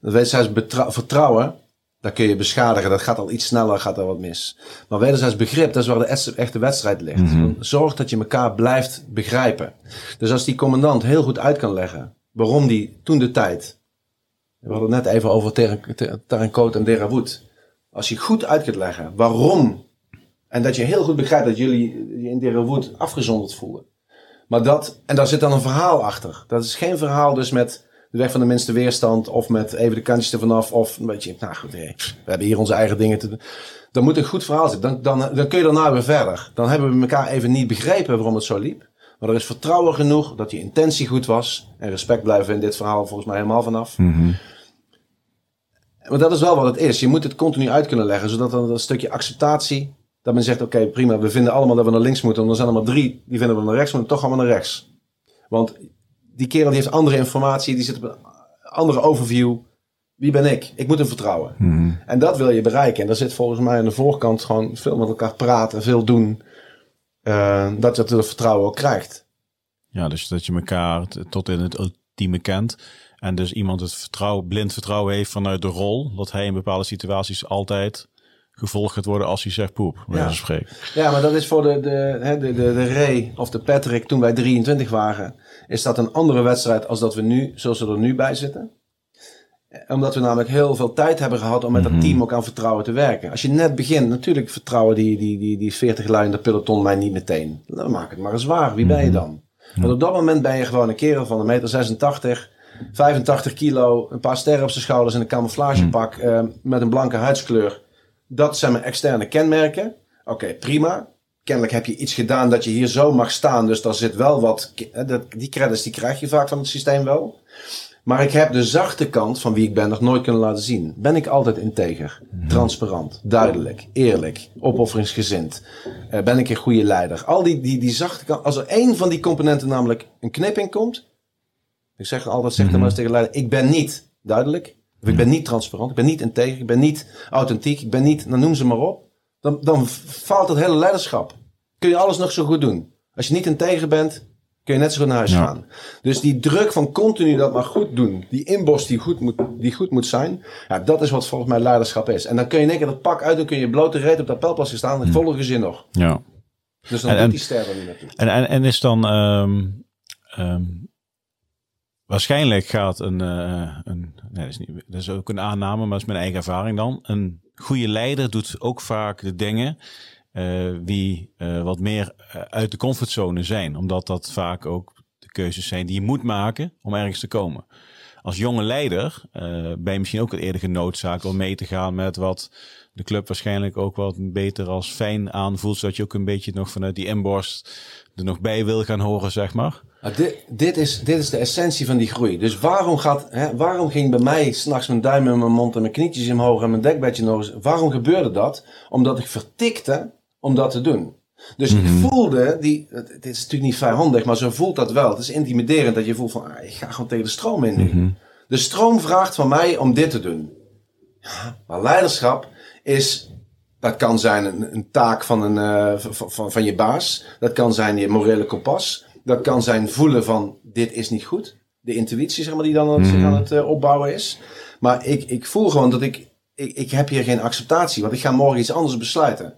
Dat wederzijds vertrouwen, dat kun je beschadigen, dat gaat al iets sneller, gaat er wat mis. Maar wederzijds begrip, dat is waar de echte- wedstrijd ligt. Zorg dat je elkaar blijft begrijpen. Dus als die commandant heel goed uit kan leggen waarom die toen de tijd we hadden het net even over Tarankot en Derawood. Als je goed uit kunt leggen waarom. En dat je heel goed begrijpt dat jullie je in Derawood afgezonderd voelden. Maar dat, en daar zit dan een verhaal achter. Dat is geen verhaal dus met de weg van de minste weerstand. Of met even de kantjes ervan af. Of een beetje, nou goed, hé, we hebben hier onze eigen dingen te doen. Dan moet een goed verhaal zitten. Dan, dan, dan kun je daarna weer verder. Dan hebben we elkaar even niet begrepen waarom het zo liep. Maar er is vertrouwen genoeg dat je intentie goed was. En respect blijven in dit verhaal volgens mij helemaal vanaf. Maar dat is wel wat het is. Je moet het continu uit kunnen leggen, zodat er een stukje acceptatie, dat men zegt, oké, prima, we vinden allemaal dat we naar links moeten. En er zijn er maar drie die vinden we naar rechts moeten, toch gaan we naar rechts. Want die kerel die heeft andere informatie, die zit op een andere overview. Wie ben ik? Ik moet hem vertrouwen. En dat wil je bereiken. En daar zit volgens mij aan de voorkant gewoon veel met elkaar praten, veel doen. eh, dat je het vertrouwen ook krijgt. Ja, dus dat je elkaar tot in het ultieme kent. En dus iemand het vertrouwen, blind vertrouwen heeft vanuit de rol. Dat hij in bepaalde situaties altijd gevolgd gaat worden als hij zegt poep. spreken. Ja, maar dat is voor de, de, hè, de, de, de Ray of de Patrick toen wij 23 waren. Is dat een andere wedstrijd als dat we nu, zoals we er nu bij zitten. Omdat we namelijk heel veel tijd hebben gehad om met dat team ook aan vertrouwen te werken. Als je net begint, natuurlijk vertrouwen die, die, die, die 40 lui in de peloton mij niet meteen. Dan maak het maar eens waar. Wie ben je dan? Want op dat moment ben je gewoon een kerel van een meter 86, 85 kilo, een paar sterren op zijn schouders en een camouflagepak eh, met een blanke huidskleur. Dat zijn mijn externe kenmerken. Oké, prima. Kennelijk heb je iets gedaan dat je hier zo mag staan. Dus daar zit wel wat. Die credits die krijg je vaak van het systeem wel. Maar ik heb de zachte kant van wie ik ben nog nooit kunnen laten zien. Ben ik altijd integer, transparant, duidelijk, eerlijk, opofferingsgezind? Eh, ben ik een goede leider? Al die, die, die zachte kant. Als er één van die componenten namelijk een knip in komt. Ik zeg altijd, zeg dan maar eens tegen de leider. Ik ben niet duidelijk. Of ik ben niet transparant. Ik ben niet integer. Ik ben niet authentiek. Ik ben niet, dan noem ze maar op. Dan, dan faalt het hele leiderschap. Kun je alles nog zo goed doen. Als je niet integer bent, kun je net zo goed naar huis Ja. gaan. Dus die druk van continu dat maar goed doen. Die inborst die goed moet, die goed moet zijn. Ja, dat is wat volgens mij leiderschap is. En dan kun je in één keer dat pak uit. Dan kun je blote reet op dat gaan staan. Het volle gezin nog. Ja. Dus dan En- doet en- die ster er niet naartoe. En, en, en is dan. ehm, ehm, waarschijnlijk gaat een. eh, een nee, dat, is niet, dat is ook een aanname, maar dat is mijn eigen ervaring dan. Een goede leider doet ook vaak de dingen. eh, wie eh, wat meer uit de comfortzone zijn. Omdat dat vaak ook de keuzes zijn die je moet maken om ergens te komen. Als jonge leider ben je misschien ook wat eerder genoodzaakt om mee te gaan met wat de club waarschijnlijk ook wat beter als fijn aanvoelt. Zodat je ook een beetje nog vanuit die inborst er nog bij wil gaan horen, zeg maar. Dit, dit, is, dit is de essentie van die groei. Dus waarom, gaat, hè, waarom ging bij mij s'nachts mijn duim in mijn mond en mijn knietjes omhoog en mijn dekbedje nog eens? Waarom gebeurde dat? Omdat ik vertikte om dat te doen. Dus ik voelde, die, het, is natuurlijk niet vijandig, maar zo voelt dat wel. Het is intimiderend dat je voelt van, ah, ik ga gewoon tegen de stroom in nu. De stroom vraagt van mij om dit te doen. Ja, maar leiderschap is, dat kan zijn een, een taak van, een, eh, van, van, van je baas. Dat kan zijn je morele kompas. Dat kan zijn voelen van, dit is niet goed. De intuïtie, zeg maar, die dan aan het, aan het eh, opbouwen is. Maar ik, ik voel gewoon dat ik, ik, ik heb hier geen acceptatie. Want ik ga morgen iets anders besluiten.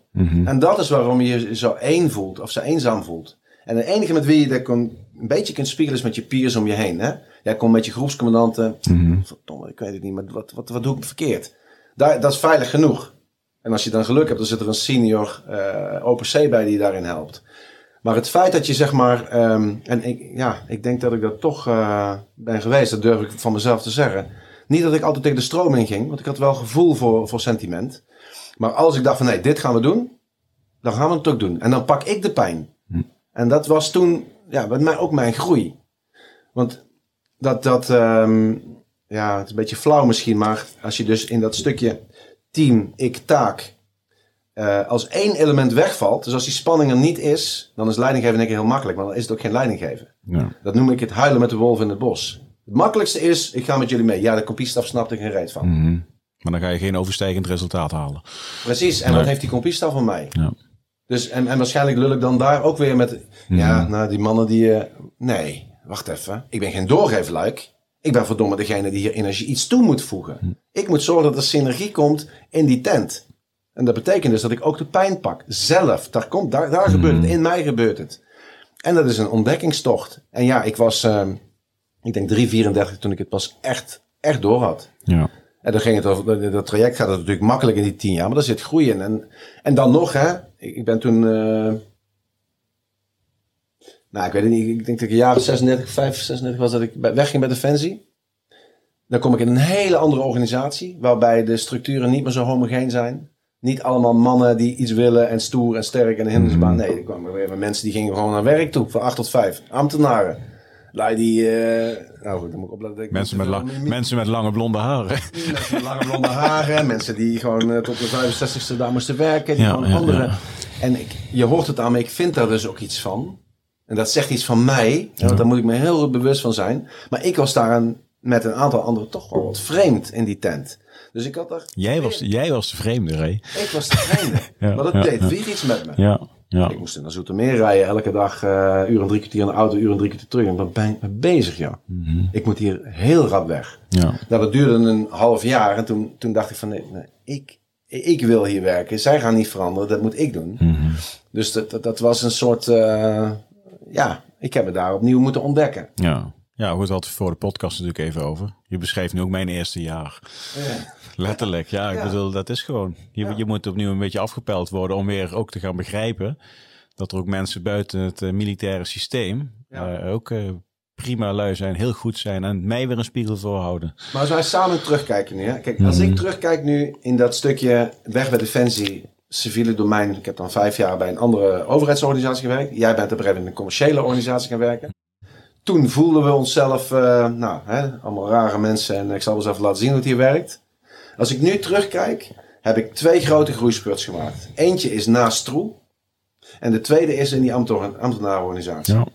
En dat is waarom je je zo één voelt. Of zo eenzaam voelt. En de enige met wie je dat kon, een beetje kunt spiegelen is met je peers om je heen. Hè? Jij komt met je groepscommandanten. Verdomme, ik weet het niet, maar wat, wat, wat doe ik verkeerd? Daar, dat is veilig genoeg. En als je dan geluk hebt, dan zit er een senior eh OPC bij die je daarin helpt. Maar het feit dat je zeg maar, ehm, en ik, ja, ik denk dat ik dat toch eh, ben geweest, dat durf ik van mezelf te zeggen. Niet dat ik altijd tegen de stroom in ging, want ik had wel gevoel voor, voor sentiment. Maar als ik dacht van nee, dit gaan we doen, dan gaan we het ook doen. En dan pak ik de pijn. En dat was toen, ja, met mij ook mijn groei. Want dat, dat ehm, ja, het is een beetje flauw misschien, maar als je dus in dat stukje team, ik, taak, eh, als één element wegvalt, dus als die spanning er niet is, dan is leidinggeven denk ik heel makkelijk, maar dan is het ook geen leidinggeven. Ja. Dat noem ik het huilen met de wolf in het bos. Het makkelijkste is, ik ga met jullie mee. Ja, de kopiestaf snapt er geen reet van. Mhm. Maar dan ga je geen overstijgend resultaat halen. Precies, en Nee. wat heeft die kopiestaf van mij? Ja. Dus, en, en waarschijnlijk lul ik dan daar ook weer met... Ja, Mhm. nou, die mannen die... eh, nee, wacht even. Ik ben geen doorgeefluik. Ik ben verdomme degene die hier energie iets toe moet voegen. Mhm. Ik moet zorgen dat er synergie komt in die tent. En dat betekent dus dat ik ook de pijn pak. Zelf. Daar, komt, daar, daar gebeurt het. In mij gebeurt het. En dat is een ontdekkingstocht. En ja, ik was... ehm, ik denk 3, 34 toen ik het pas echt, echt door had. Ja. En dan ging het over, dat- traject gaat het natuurlijk makkelijk in die tien jaar, maar daar zit groei in. En, en dan nog, hè, ik, ben toen, eh, nou, ik weet het niet, ik denk dat ik een jaar of 36, 5, 36 was dat ik wegging bij Defensie. Dan kom ik in een hele andere organisatie, waarbij de structuren niet meer zo homogeen zijn. Niet allemaal mannen die iets willen en stoer en sterk en een hindernisbaan. Nee, er kwamen weer mensen die gingen gewoon naar werk toe, van 8 tot 5. Ambtenaren. Lui die, eh, nou goed, dan moet ik opletten. ik Mensen, met lang, mensen met lange blonde haren. Mensen met lange blonde haren. mensen die gewoon eh, tot de 65ste daar moesten werken. Die Ja, gewoon ja, andere. ja. En ik, je hoort het aan me, ik vind daar dus ook iets van. En dat zegt iets van mij. Want daar moet ik me heel bewust van zijn. Maar ik was daar een- met een aantal anderen toch wel wat vreemd in die tent. Dus ik had daar... Jij was, jij was de vreemde, Ray. Ik was de vreemde. Ja, maar dat ja, deed ja. weer iets met me. Ja, ja. Ik moest naar Zoetermeer rijden. Elke dag eh uur en drie kwartier in de auto, uur en drie kwartier terug. En daar ben ik mee bezig, ja. Mhm. Ik moet hier heel rap weg. ja. Nou, dat duurde een half jaar en toen, toen dacht ik van nee, nee ik, ik wil hier werken. Zij gaan niet veranderen, dat moet ik doen. Mhm. Dus dat, dat, dat was een soort, eh, ja, ik heb het daar opnieuw moeten ontdekken. Ja. Ja, goed, hadden we voor de podcast natuurlijk even over. Je beschrijft nu ook mijn eerste jaar. Letterlijk, ja. Ik Ja. bedoel, dat is gewoon. Je, Ja. je moet opnieuw een beetje afgepeld worden om weer ook te gaan begrijpen dat er ook mensen buiten het eh, militaire systeem Ja. eh, ook eh, prima lui zijn, heel goed zijn en mij weer een spiegel voorhouden. Maar als wij samen terugkijken nu, hè? kijk, als Mhm. ik terugkijk nu in dat stukje weg bij Defensie, civiele domein. Ik heb dan vijf jaar bij een andere overheidsorganisatie gewerkt. Jij bent op een in een commerciële organisatie gaan werken. Toen voelden we onszelf, nou, hè, allemaal rare mensen en ik zal wel eens even laten zien hoe het hier werkt. Als ik nu terugkijk, heb ik twee grote groeispurts gemaakt. Eentje is naast Stroe en de tweede is in die ambten- ambtenarenorganisatie. Ja.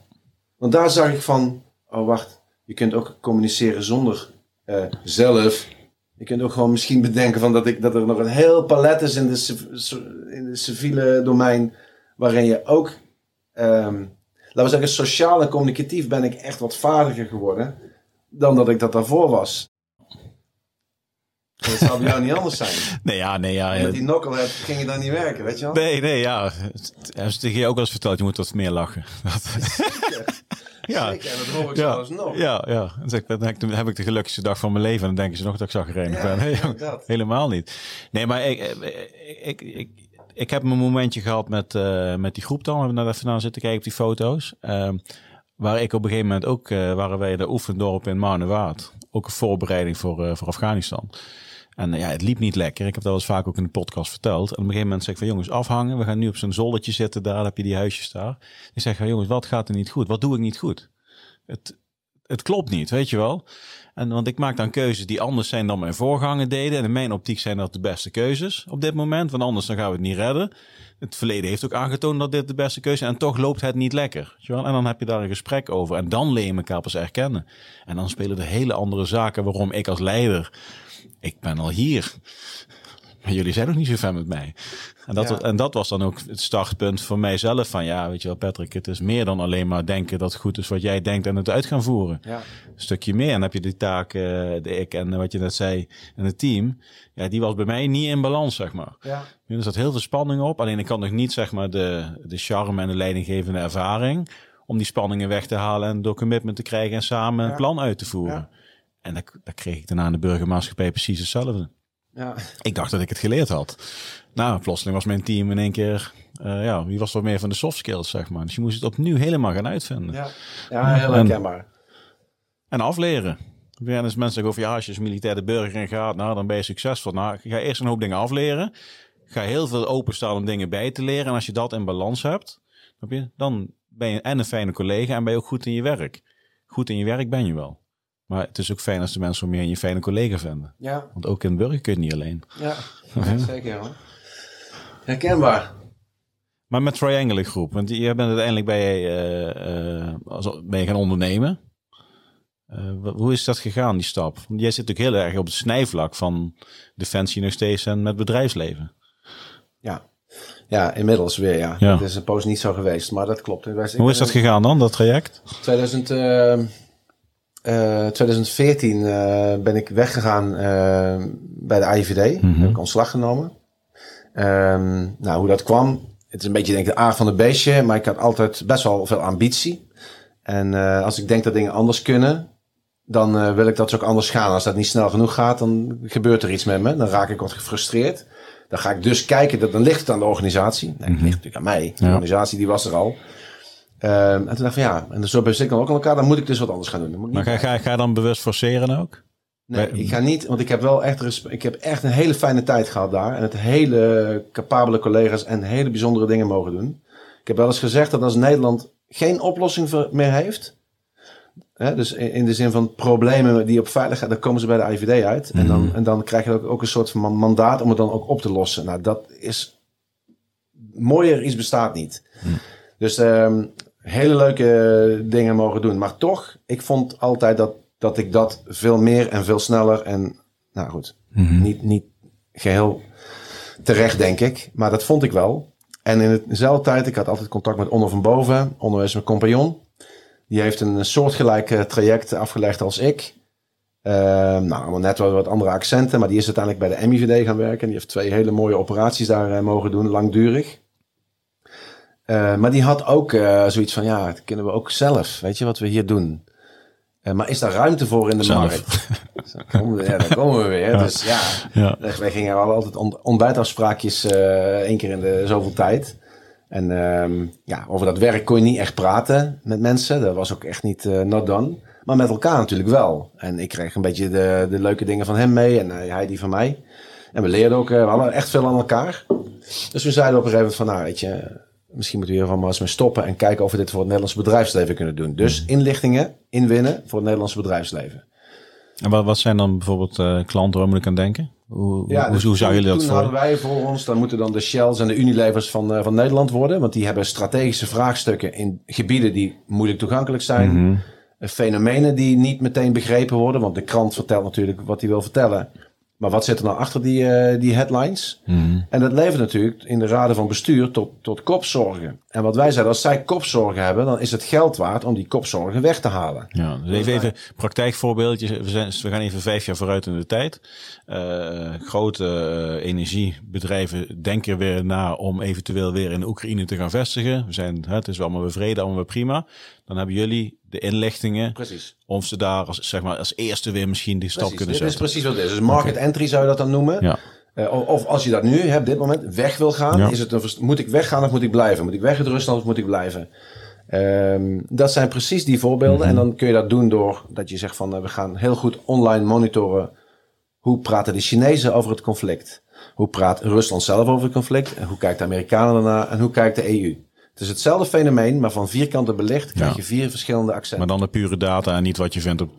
Want daar zag ik van, oh wacht, je kunt ook communiceren zonder eh, zelf. Je kunt ook gewoon misschien bedenken van dat, ik, dat er nog een heel palet is in de, in de civiele domein. Waarin je ook, ehm, laten we zeggen, sociaal en communicatief ben ik echt wat vaardiger geworden. Dan dat ik dat daarvoor was. Dat zou bij jou niet anders zijn. Nee, ja, nee, ja. Met die knucklehead ging je dan niet werken, weet je wel? Nee, nee, ja. Is tegen je ook wel eens verteld, je moet wat meer lachen. Ja. Zeker, en dat hoor ik Ja, zelfs nog. ja, ja. Dan zeg dan heb ik- de gelukkigste dag van mijn leven. En dan denken ze nog dat ik zagrijnig Ja, ben. Nee, helemaal niet. Nee, maar ik, ik, ik, ik, ik heb een momentje gehad met, eh, met die groep dan. We hebben daar even naar zitten kijken op die foto's. Ehm, waar ik op een gegeven moment ook, eh, waren wij de oefendorp in Marnewaard. Ook een voorbereiding voor, eh, voor Afghanistan. En eh, ja, het liep niet lekker. Ik heb dat wel eens vaak ook in de podcast verteld. En op een gegeven moment zeg ik van jongens, afhangen. We gaan nu op zo'n zoldertje zitten. Daar heb je die huisjes daar. Ik zeg van jongens, wat gaat er niet goed? Wat doe ik niet goed? Het, het klopt niet, weet je wel. En, want ik maak dan keuzes die anders zijn dan mijn voorganger deden. En in mijn optiek zijn dat de beste keuzes op dit moment. Want anders dan gaan we het niet redden. Het verleden heeft ook aangetoond dat dit de beste keuze is. En toch loopt het niet lekker. weet je wel. En dan heb je daar een gesprek over. En dan leer je elkaar pas erkennen. En dan spelen er hele andere zaken waarom ik als leider... Ik ben al hier. Maar jullie zijn nog niet zo ver met mij. En dat, Ja. en dat was dan ook het startpunt voor mijzelf. Van ja, weet je wel, Patrick, het is meer dan alleen maar denken dat het goed is wat jij denkt en het uit gaan voeren. Ja. Een stukje meer. En dan heb je die taak, eh, de ik en wat je net zei, en het team. Ja, die was bij mij niet in balans, zeg maar. Ja. Er zat heel veel spanning op. Alleen ik kan nog niet, zeg maar, de, de charme en de leidinggevende ervaring. om die spanningen weg te halen en door commitment te krijgen en samen een plan uit te voeren. En dat, dat kreeg ik daarna in de burgermaatschappij precies hetzelfde. Ja. Ik dacht dat ik het geleerd had. Nou, plotseling was mijn team in één keer... eh, ja, wie was wat meer van de soft skills, zeg maar. Dus je moest het opnieuw helemaal gaan uitvinden. Ja. ja, heel En- herkenbaar. En afleren. Ja, dus mensen zeggen over, ja, als je als militair de burger in gaat, nou, dan ben je succesvol. Nou, ga eerst een hoop dingen afleren. Ga heel veel openstaan om dingen bij te leren. En als je dat in balans hebt, dan ben je en een fijne collega en ben je ook goed in je werk. Goed in je werk ben je wel. Maar het is ook fijn als de mensen om je heen je fijne collega vinden. Ja, Want ook in burger kun je het niet alleen. ja. zeker hoor. Herkenbaar. Maar met Triangle Groep, want je bent uiteindelijk bij, eh, eh, als, ben je gaan ondernemen. Eh, hoe is dat gegaan, die stap? Want jij zit natuurlijk heel erg op het snijvlak van defensie nog steeds en met bedrijfsleven. Ja. Ja, inmiddels weer, ja. Ja. Het is een poos niet zo geweest, maar dat klopt. Hoe is dat gegaan dan, dat traject? 2000, eh, eh, 2014 eh, ben ik weggegaan eh, bij de AIVD. Mhm. Heb ik ontslag genomen. Ehm, nou, hoe dat kwam, het is een beetje denk ik de aard van het beestje, maar ik had altijd best wel veel ambitie. En als ik denk dat dingen anders kunnen, dan wil ik dat ze ook anders gaan. Als dat niet snel genoeg gaat, dan gebeurt er iets met me. Dan raak ik wat gefrustreerd. Dan ga ik dus kijken, dat, dan ligt het aan de organisatie. Nee, het ligt natuurlijk aan mij. De Ja. organisatie die was er al. Ehm, en toen dacht ik van ja, en zo ben ik dan ook aan elkaar. Dan moet ik dus wat anders gaan doen. Dan moet ik Maar ga, ga, ga je dan bewust forceren ook? Nee, ik ga niet, want ik heb wel echt, ik heb echt een hele fijne tijd gehad daar. En het hele capabele collega's en hele bijzondere dingen mogen doen. Ik heb wel eens gezegd dat als Nederland geen oplossing meer heeft. Dus in, de zin van problemen die op veiligheid, dan komen ze bij de IVD uit. En, dan, en dan krijg je ook, ook een soort van man- mandaat om het dan ook op te lossen. Nou, dat is mooier iets bestaat niet. Dus ehm, hele leuke dingen mogen doen. Maar toch, ik vond altijd dat, dat ik dat veel meer en veel sneller en, nou goed, niet, niet geheel terecht denk ik. Maar dat vond ik wel. En in dezelfde tijd, ik had altijd contact met Onno van Boven. Is mijn compagnon. Die heeft een soortgelijk eh, traject afgelegd als ik. Ehm, nou, allemaal net wel wat andere accenten. Maar die is uiteindelijk bij de MIVD gaan werken. Die heeft twee hele mooie operaties daar eh, mogen doen, langdurig. Eh, maar die had ook eh, zoiets van, ja, dat kunnen we ook zelf. Weet je wat we hier doen? Eh, maar is daar ruimte voor in de Zelf. markt? Komen we, ja, daar komen we weer. Dus ja, Ja. wij gingen wel altijd ont ontbijtafspraakjes één keer in de zoveel tijd. En ehm, ja, over dat werk kon je niet echt praten met mensen. Dat was ook echt niet not done. Maar met elkaar natuurlijk wel. En ik kreeg een beetje de, de leuke dingen van hem mee en hij die van mij. En we leerden ook, we hadden echt veel aan elkaar. Dus we zeiden op een gegeven moment van, nou weet je, misschien moeten we hier van maar eens mee stoppen en kijken of we dit voor het Nederlandse bedrijfsleven kunnen doen. Dus inlichtingen inwinnen voor het Nederlandse bedrijfsleven. En wat, wat zijn dan bijvoorbeeld eh, klanten waar moet ik aan denken? Hoe, hoe, dus hoe zou toen- jullie dat Toen voor? hadden wij voor ons, dan moeten dan de Shells en de Unilevers van, eh, van Nederland worden. Want die hebben strategische vraagstukken in gebieden die moeilijk toegankelijk zijn. Mhm. Eh, Fenomenen die niet meteen begrepen worden. Want de krant vertelt natuurlijk wat hij wil vertellen. Maar wat zit er nou achter die, eh, die headlines? Mhm. En dat levert natuurlijk in de raden van bestuur tot, tot kopzorgen. En wat wij zeiden, als zij kopzorgen hebben, dan is het geld waard om die kopzorgen weg te halen. Ja, dus even, even praktijkvoorbeeldjes. We, zijn, we gaan even vijf jaar vooruit in de tijd. Eh, grote eh, energiebedrijven denken weer na om eventueel weer in Oekraïne te gaan vestigen. We zijn, het is wel allemaal weer vrede, allemaal weer prima. Dan hebben jullie de inlichtingen Precies. om ze daar als, zeg maar, als eerste weer misschien die stap Precies, kunnen dit is zetten. precies wat het is. Dus market entry zou je dat dan noemen. Ja. Eh, of, als je dat nu hebt, op dit moment, weg wil gaan, Ja. is het een, moet ik weggaan of moet ik blijven? Moet ik weg uit Rusland of moet ik blijven? Ehm, dat zijn precies die voorbeelden. Mhm. En dan kun je dat doen door dat je zegt van eh, we gaan heel goed online monitoren. Hoe praten de Chinezen over het conflict? Hoe praat Rusland zelf over het conflict? En hoe kijkt de Amerikanen daarna? En hoe kijkt de EU? Het is hetzelfde fenomeen, maar van vier kanten belicht krijg Ja. je vier verschillende accenten. Maar dan de pure data en niet wat je vindt op,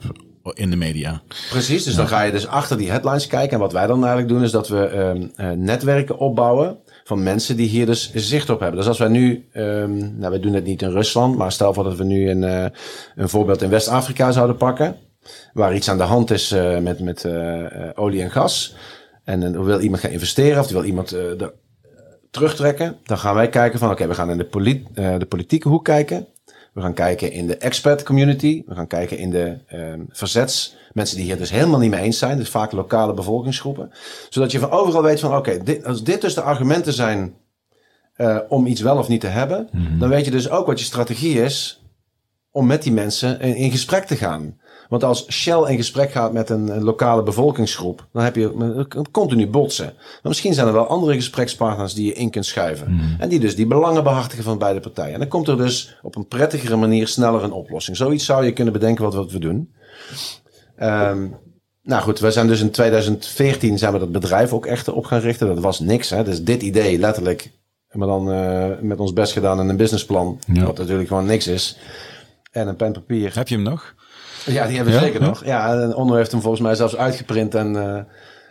in de media. Precies, dus dan ga je dus achter die headlines kijken. En wat wij dan eigenlijk doen, is dat we ehm, eh, netwerken opbouwen van mensen die hier dus zicht op hebben. Dus als wij nu, ehm, nou we doen het niet in Rusland, maar stel voor dat we nu een, eh, een voorbeeld in West-Afrika zouden pakken. Waar iets aan de hand is eh, met, met olie en gas. En dan wil iemand gaan investeren of wil iemand er terugtrekken. Dan gaan wij kijken van oké, we gaan in de, eh, de politieke hoek kijken. We gaan kijken in de expert community. We gaan kijken in de ehm, verzets. Mensen die hier dus helemaal niet mee eens zijn. Dus vaak lokale bevolkingsgroepen. Zodat je van overal weet van oké, als dit dus de argumenten zijn eh, om iets wel of niet te hebben. Dan weet je dus ook wat je strategie is om met die mensen in, in gesprek te gaan. Want als Shell in gesprek gaat met een, een lokale bevolkingsgroep, dan heb je een continu botsen. Maar misschien zijn er wel andere gesprekspartners die je in kunt schuiven. En die dus die belangen behartigen van beide partijen. En dan komt er dus op een prettigere manier sneller een oplossing. Zoiets zou je kunnen bedenken wat, wat we doen. Ehm, nou goed, we zijn dus in 2014 zijn we dat bedrijf ook echt op gaan richten. Dat was niks. Hè? Dus dit idee letterlijk, maar dan eh, met ons best gedaan en een businessplan. Ja. Wat natuurlijk gewoon niks is. En een pen papier. Heb je hem nog? Ja, die hebben we Ja? zeker Ja? nog. Ja, en Onno heeft hem volgens mij zelfs uitgeprint. En eh,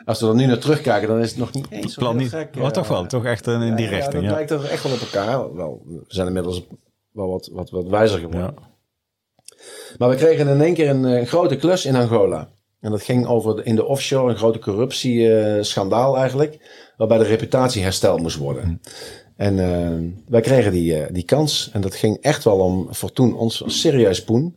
als we er nu naar terugkijken, dan is het nog niet eens zo Plan niet. gek. oh, eh. toch wel. Toch echt in die richting. Ja, Ja, dat lijkt er echt wel op elkaar. Wel, we zijn inmiddels wel wat, wat, wat wijzer geworden. Ja. Maar we kregen in één keer een, eh, grote klus in Angola. En dat ging over de- in de offshore een grote corruptieschandaal eigenlijk. Waarbij de reputatie hersteld moest worden. En eh, wij kregen die, eh, die kans. En dat ging echt wel om, voor toen, ons serieus poen.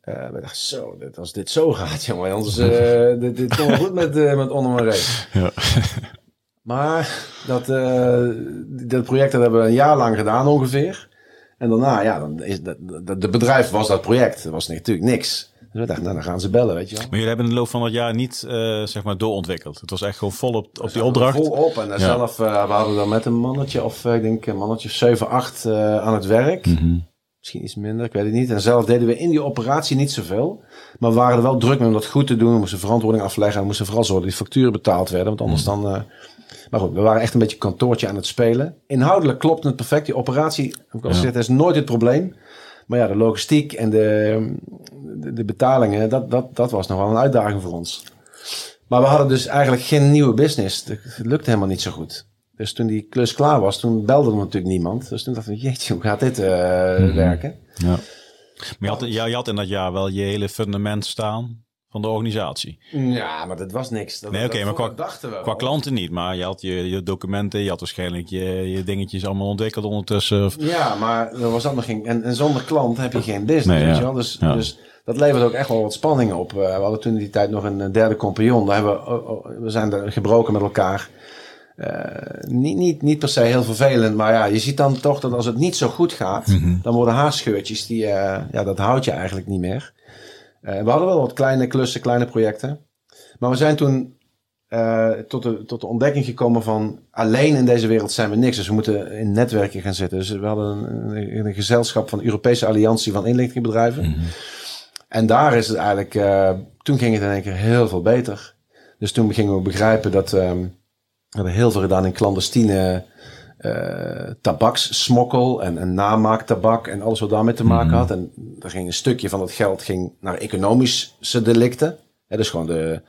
Eh, we dachten, zo, dit, als dit zo gaat, jongen. Anders, dit, dit komt goed met, met Onder mijn reet. Ja. Maar dat, dat project dat hebben we een jaar lang gedaan ongeveer. En daarna, ja, dan is dat, dat, de bedrijf was dat project. Er was natuurlijk niks. Dus we dachten, nou, dan gaan ze bellen, weet je wel. Maar jullie hebben in de loop van het jaar niet eh, zeg maar doorontwikkeld. Het was echt gewoon vol op, op die opdracht. Vol op. En dan Ja. zelf, eh, we hadden dan met een mannetje of, eh, ik denk een mannetje of 7, 8 eh, aan het werk. Mhm. Misschien iets minder, ik weet het niet. En zelf deden we in die operatie niet zoveel. Maar we waren er wel druk mee om dat goed te doen. We moesten verantwoording afleggen. En we moesten vooral zorgen dat die facturen betaald werden. Want anders dan... eh, maar goed, we waren echt een beetje kantoortje aan het spelen. Inhoudelijk klopt het perfect. Die operatie, heb ik al Ja. is nooit het probleem. Maar ja, de logistiek en de, de, de betalingen, dat, dat, dat was nog wel een uitdaging voor ons. Maar we hadden dus eigenlijk geen nieuwe business. Het lukte helemaal niet zo goed. Dus toen die klus klaar was, toen belde er natuurlijk niemand. Dus toen dachten we, jeetje, hoe gaat dit eh, werken? Ja. Maar je had, je had in dat jaar wel je hele fundament staan van de organisatie. Ja, maar dat was niks. Dat, Nee, oké, dat- maar qua- klanten niet, maar je had je, je documenten, je had waarschijnlijk je, je dingetjes allemaal ontwikkeld ondertussen. Of- Ja, maar er was allemaal geen... En, en zonder klant heb je geen business, Nee, weet je wel? Dus, Ja. dus dat levert ook echt wel wat spanning op. Eh, we hadden toen in die tijd nog een eh, derde compagnon. Daar hebben we, oh, oh, we zijn er gebroken met elkaar. Eh, niet, niet, niet per se heel vervelend, maar ja, je ziet dan toch dat als het niet zo goed gaat, Mhm. dan worden haarscheurtjes, die, ja, dat houd je eigenlijk niet meer. Eh, we hadden wel wat kleine klussen, kleine projecten. Maar we zijn toen eh, tot, de, tot de ontdekking gekomen van alleen in deze wereld zijn we niks. Dus we moeten in netwerken gaan zitten. Dus we hadden een, een, een gezelschap van Europese Alliantie van inlichtingbedrijven. En daar is het eigenlijk, eh, toen ging het in één keer heel veel beter. Dus toen gingen we begrijpen dat ehm, we hebben heel veel gedaan in clandestine eh tabakssmokkel en, en namaaktabak en alles wat daarmee te maken had. En er ging een stukje van het geld ging naar economische delicten. Hè, dus gewoon de,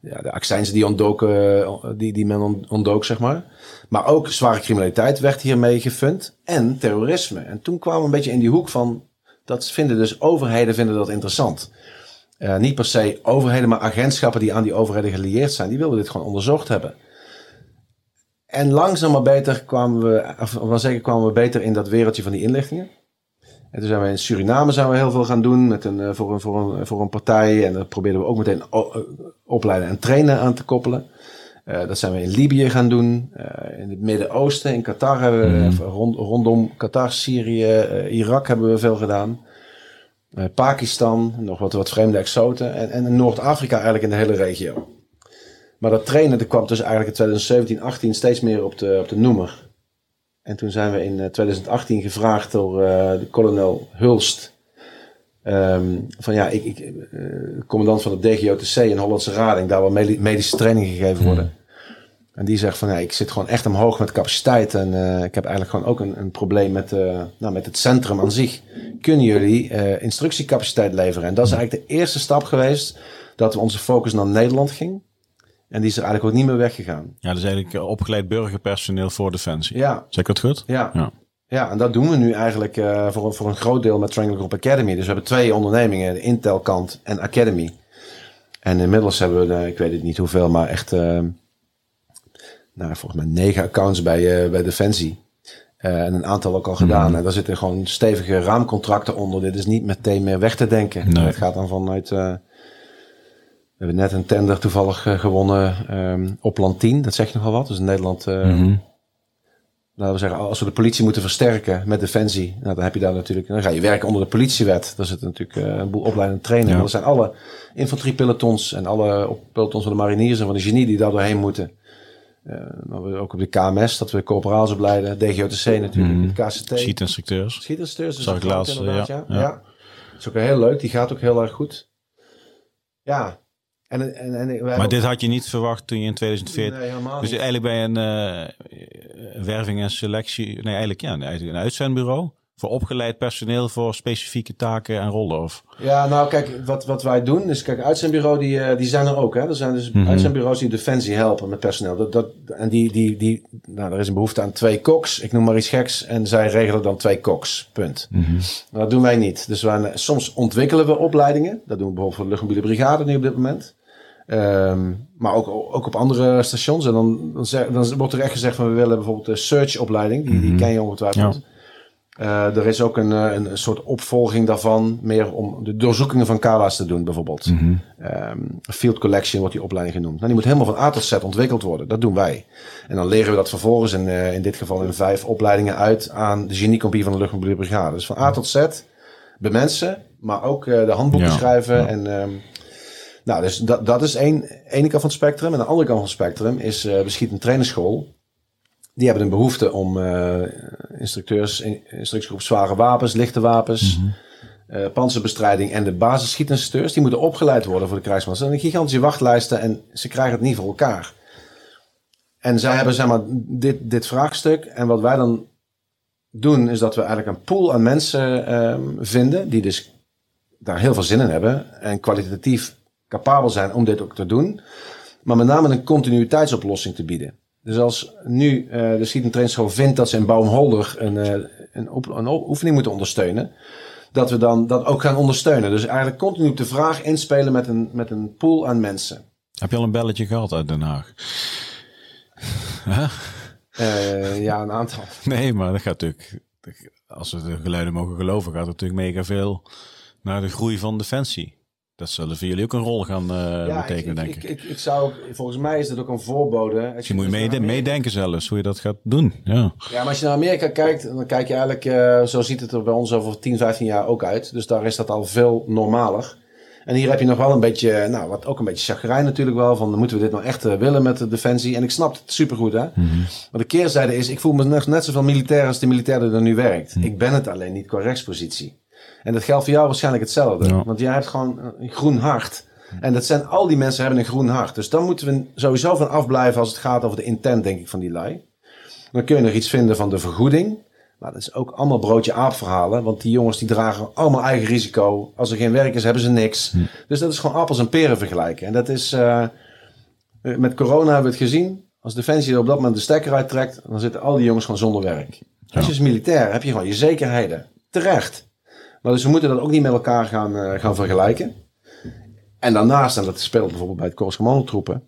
ja, de accijnzen die ontdoken, die, die men on- ontdook, zeg maar. Maar ook zware criminaliteit werd hiermee gefund. En terrorisme. En toen kwamen we een beetje in die hoek van, dat vinden dus overheden vinden dat interessant. Eh, niet per se overheden, maar agentschappen die aan die overheden gelieerd zijn. Die wilden dit gewoon onderzocht hebben. En langzaam maar beter kwamen we, of wel zeker kwamen we beter in dat wereldje van die inlichtingen. En toen zijn we in Suriname zijn we heel veel gaan doen met een, eh, voor, een, voor, een, voor een partij. En dat probeerden we ook meteen eh, opleiden en trainen aan te koppelen. Eh, dat zijn we in Libië gaan doen. In het Midden-Oosten, in Qatar hebben we, Mhm. rond, rondom Qatar, Syrië, Irak hebben we veel gedaan. Pakistan, nog wat, wat vreemde exoten. En, en Noord-Afrika eigenlijk in de hele regio. Maar dat trainen dat kwam dus eigenlijk in 2017, 18 steeds meer op de, op de noemer. En toen zijn we in eh, 2018 gevraagd door eh, de kolonel Hulst. ehm, van ja, ik, ik, eh, commandant van de DGOTC in Hollandse Rading, daar waar medi- medische training gegeven worden. En die zegt van ja, ik zit gewoon echt omhoog met capaciteit. En eh, ik heb eigenlijk gewoon ook een, een probleem met, eh, nou, met het centrum aan zich. Kunnen jullie eh, instructiecapaciteit leveren? En dat is eigenlijk de eerste stap geweest dat we onze focus naar Nederland ging. En die is er eigenlijk ook niet meer weggegaan. Ja, dus eigenlijk eh, opgeleid burgerpersoneel voor Defensie. Ja, Zeg ik dat goed? ja. Ja. Ja, en dat doen we nu eigenlijk eh, voor, een- voor een groot deel met Triangle Group Academy. Dus we hebben twee ondernemingen, de Intel kant en Academy. En inmiddels hebben we, ik weet het niet hoeveel, maar echt, nou, volgens mij negen accounts bij, bij Defensie. En een aantal ook al gedaan. En daar zitten gewoon stevige raamcontracten onder. Dit is niet meteen meer weg te denken. Nee. Het gaat dan vanuit... we hebben net een tender toevallig eh, gewonnen ehm, op land 10. Dat zeg je nogal wat. Dus in Nederland... eh, Mhm. Laten we zeggen, als we de politie moeten versterken met defensie, nou, dan heb je daar natuurlijk, dan ga je werken onder de politiewet. Daar zit natuurlijk eh, een boel opleidende trainen. Ja. Er zijn alle infanteriepelotons en alle pelotons van de mariniers en van de genie die daar doorheen moeten. Maar we ook op de KMS, dat we corporaals opleiden, DGOTC natuurlijk, het KCT. Schietinstructeurs. Schietinstructeurs. is Zag ik laatst, ja. Ja. ja. Dat is ook heel leuk, die gaat ook heel erg goed. Ja. En, en, en, Maar ook- dit had je niet verwacht toen je in 2014... Nee, helemaal Dus niet. eigenlijk bij een eh, werving en selectie... Nee, eigenlijk ja, eigenlijk een uitzendbureau. voor opgeleid personeel voor specifieke taken en rollen? Of? Ja, nou kijk, wat, wat wij doen is, kijk, uitzendbureau die, eh, die zijn er ook. Hè? Er zijn dus uitzendbureaus die Defensie helpen met personeel. Dat, dat, en die, die, die, nou, er is een behoefte aan twee koks. Ik noem maar iets geks. En zij regelen dan twee koks. Punt. Dat doen wij niet. Dus wij, soms ontwikkelen we opleidingen. Dat doen we bijvoorbeeld voor de luchtmobiele brigade nu op dit moment. Ehm, maar ook, ook op andere stations. En dan, dan, zeg- dan wordt er echt gezegd van we willen bijvoorbeeld de search-opleiding. Die, die ken je ongetwijfeld. Eh, er is ook een, eh, een, een soort opvolging daarvan. Meer om de doorzoekingen van KALA's te doen bijvoorbeeld. Ehm, field collection wordt die opleiding genoemd. Nou, die moet helemaal van A tot Z ontwikkeld worden. Dat doen wij. En dan leren we dat vervolgens in, eh, in dit geval in vijf opleidingen uit aan de geniecompie van de luchtmobiele brigade. Dus van A tot Z bemensen, maar ook de handboeken Ja, schrijven. En, ehm, nou, dus dat, dat is één, ene kant van het spectrum. En de andere kant van het spectrum is eh beschiet een trainerschool. Die hebben een behoefte om eh, instructeurs, in, instructiegroep zware wapens, lichte wapens, eh, panzerbestrijding en de basisschietenssteurs. Die moeten opgeleid worden voor de krijgsmacht. Er zijn een gigantische wachtlijsten en ze krijgen het niet voor elkaar. En zij hebben zeg maar dit, dit vraagstuk. En wat wij dan doen is dat we eigenlijk een pool aan mensen ehm, vinden die dus daar heel veel zin in hebben en kwalitatief capabel zijn om dit ook te doen. Maar met name een continuïteitsoplossing te bieden. Dus als nu eh, de Schiet- en Trainschool vindt dat ze in Baumholder een, eh, een, op, een oefening moeten ondersteunen, dat we dan dat ook gaan ondersteunen. Dus eigenlijk continu op de vraag inspelen met een, met een pool aan mensen. Heb je al een belletje gehad uit Den Haag? Eh, ja, een aantal. Nee, maar dat gaat natuurlijk, als we de geluiden mogen geloven, gaat het natuurlijk mega veel naar de groei van Defensie. Dat zullen voor jullie ook een rol gaan eh, Ja, betekenen, denk ik. ik, ik, ik zou volgens mij is dat ook een voorbode. Dus je moet mede- meedenken zelfs hoe je dat gaat doen. Ja. Ja, maar als je naar Amerika kijkt, dan kijk je eigenlijk, eh, zo ziet het er bij ons over 10, 15 jaar ook uit. Dus daar is dat al veel normaler. En hier heb je nog wel een beetje, nou, wat ook een beetje chagrijn natuurlijk wel, van moeten we dit nou echt eh, willen met de defensie? En ik snap het supergoed, hè. Maar de keerzijde is, ik voel me net, net zoveel militair als de militair die er nu werkt. Ik ben het alleen niet qua rechtspositie. En dat geldt voor jou waarschijnlijk hetzelfde. Ja. Want jij hebt gewoon een groen hart. En dat zijn, al die mensen hebben een groen hart. Dus dan moeten we sowieso van afblijven als het gaat over de intent, denk ik, van die lui. Dan kun je nog iets vinden van de vergoeding. Maar dat is ook allemaal broodje aap verhalen. Want die jongens die dragen allemaal eigen risico. Als er geen werk is, hebben ze niks. Dus dat is gewoon appels en peren vergelijken. En dat is... eh, met corona hebben we het gezien. Als Defensie er op dat moment de stekker uittrekt... dan zitten al die jongens gewoon zonder werk. Als je is militair, heb je gewoon je zekerheden. Terecht. Dus we moeten dat ook niet met elkaar gaan, eh, gaan vergelijken. En daarnaast, en dat speelt bijvoorbeeld bij het Korps Commandotroepen...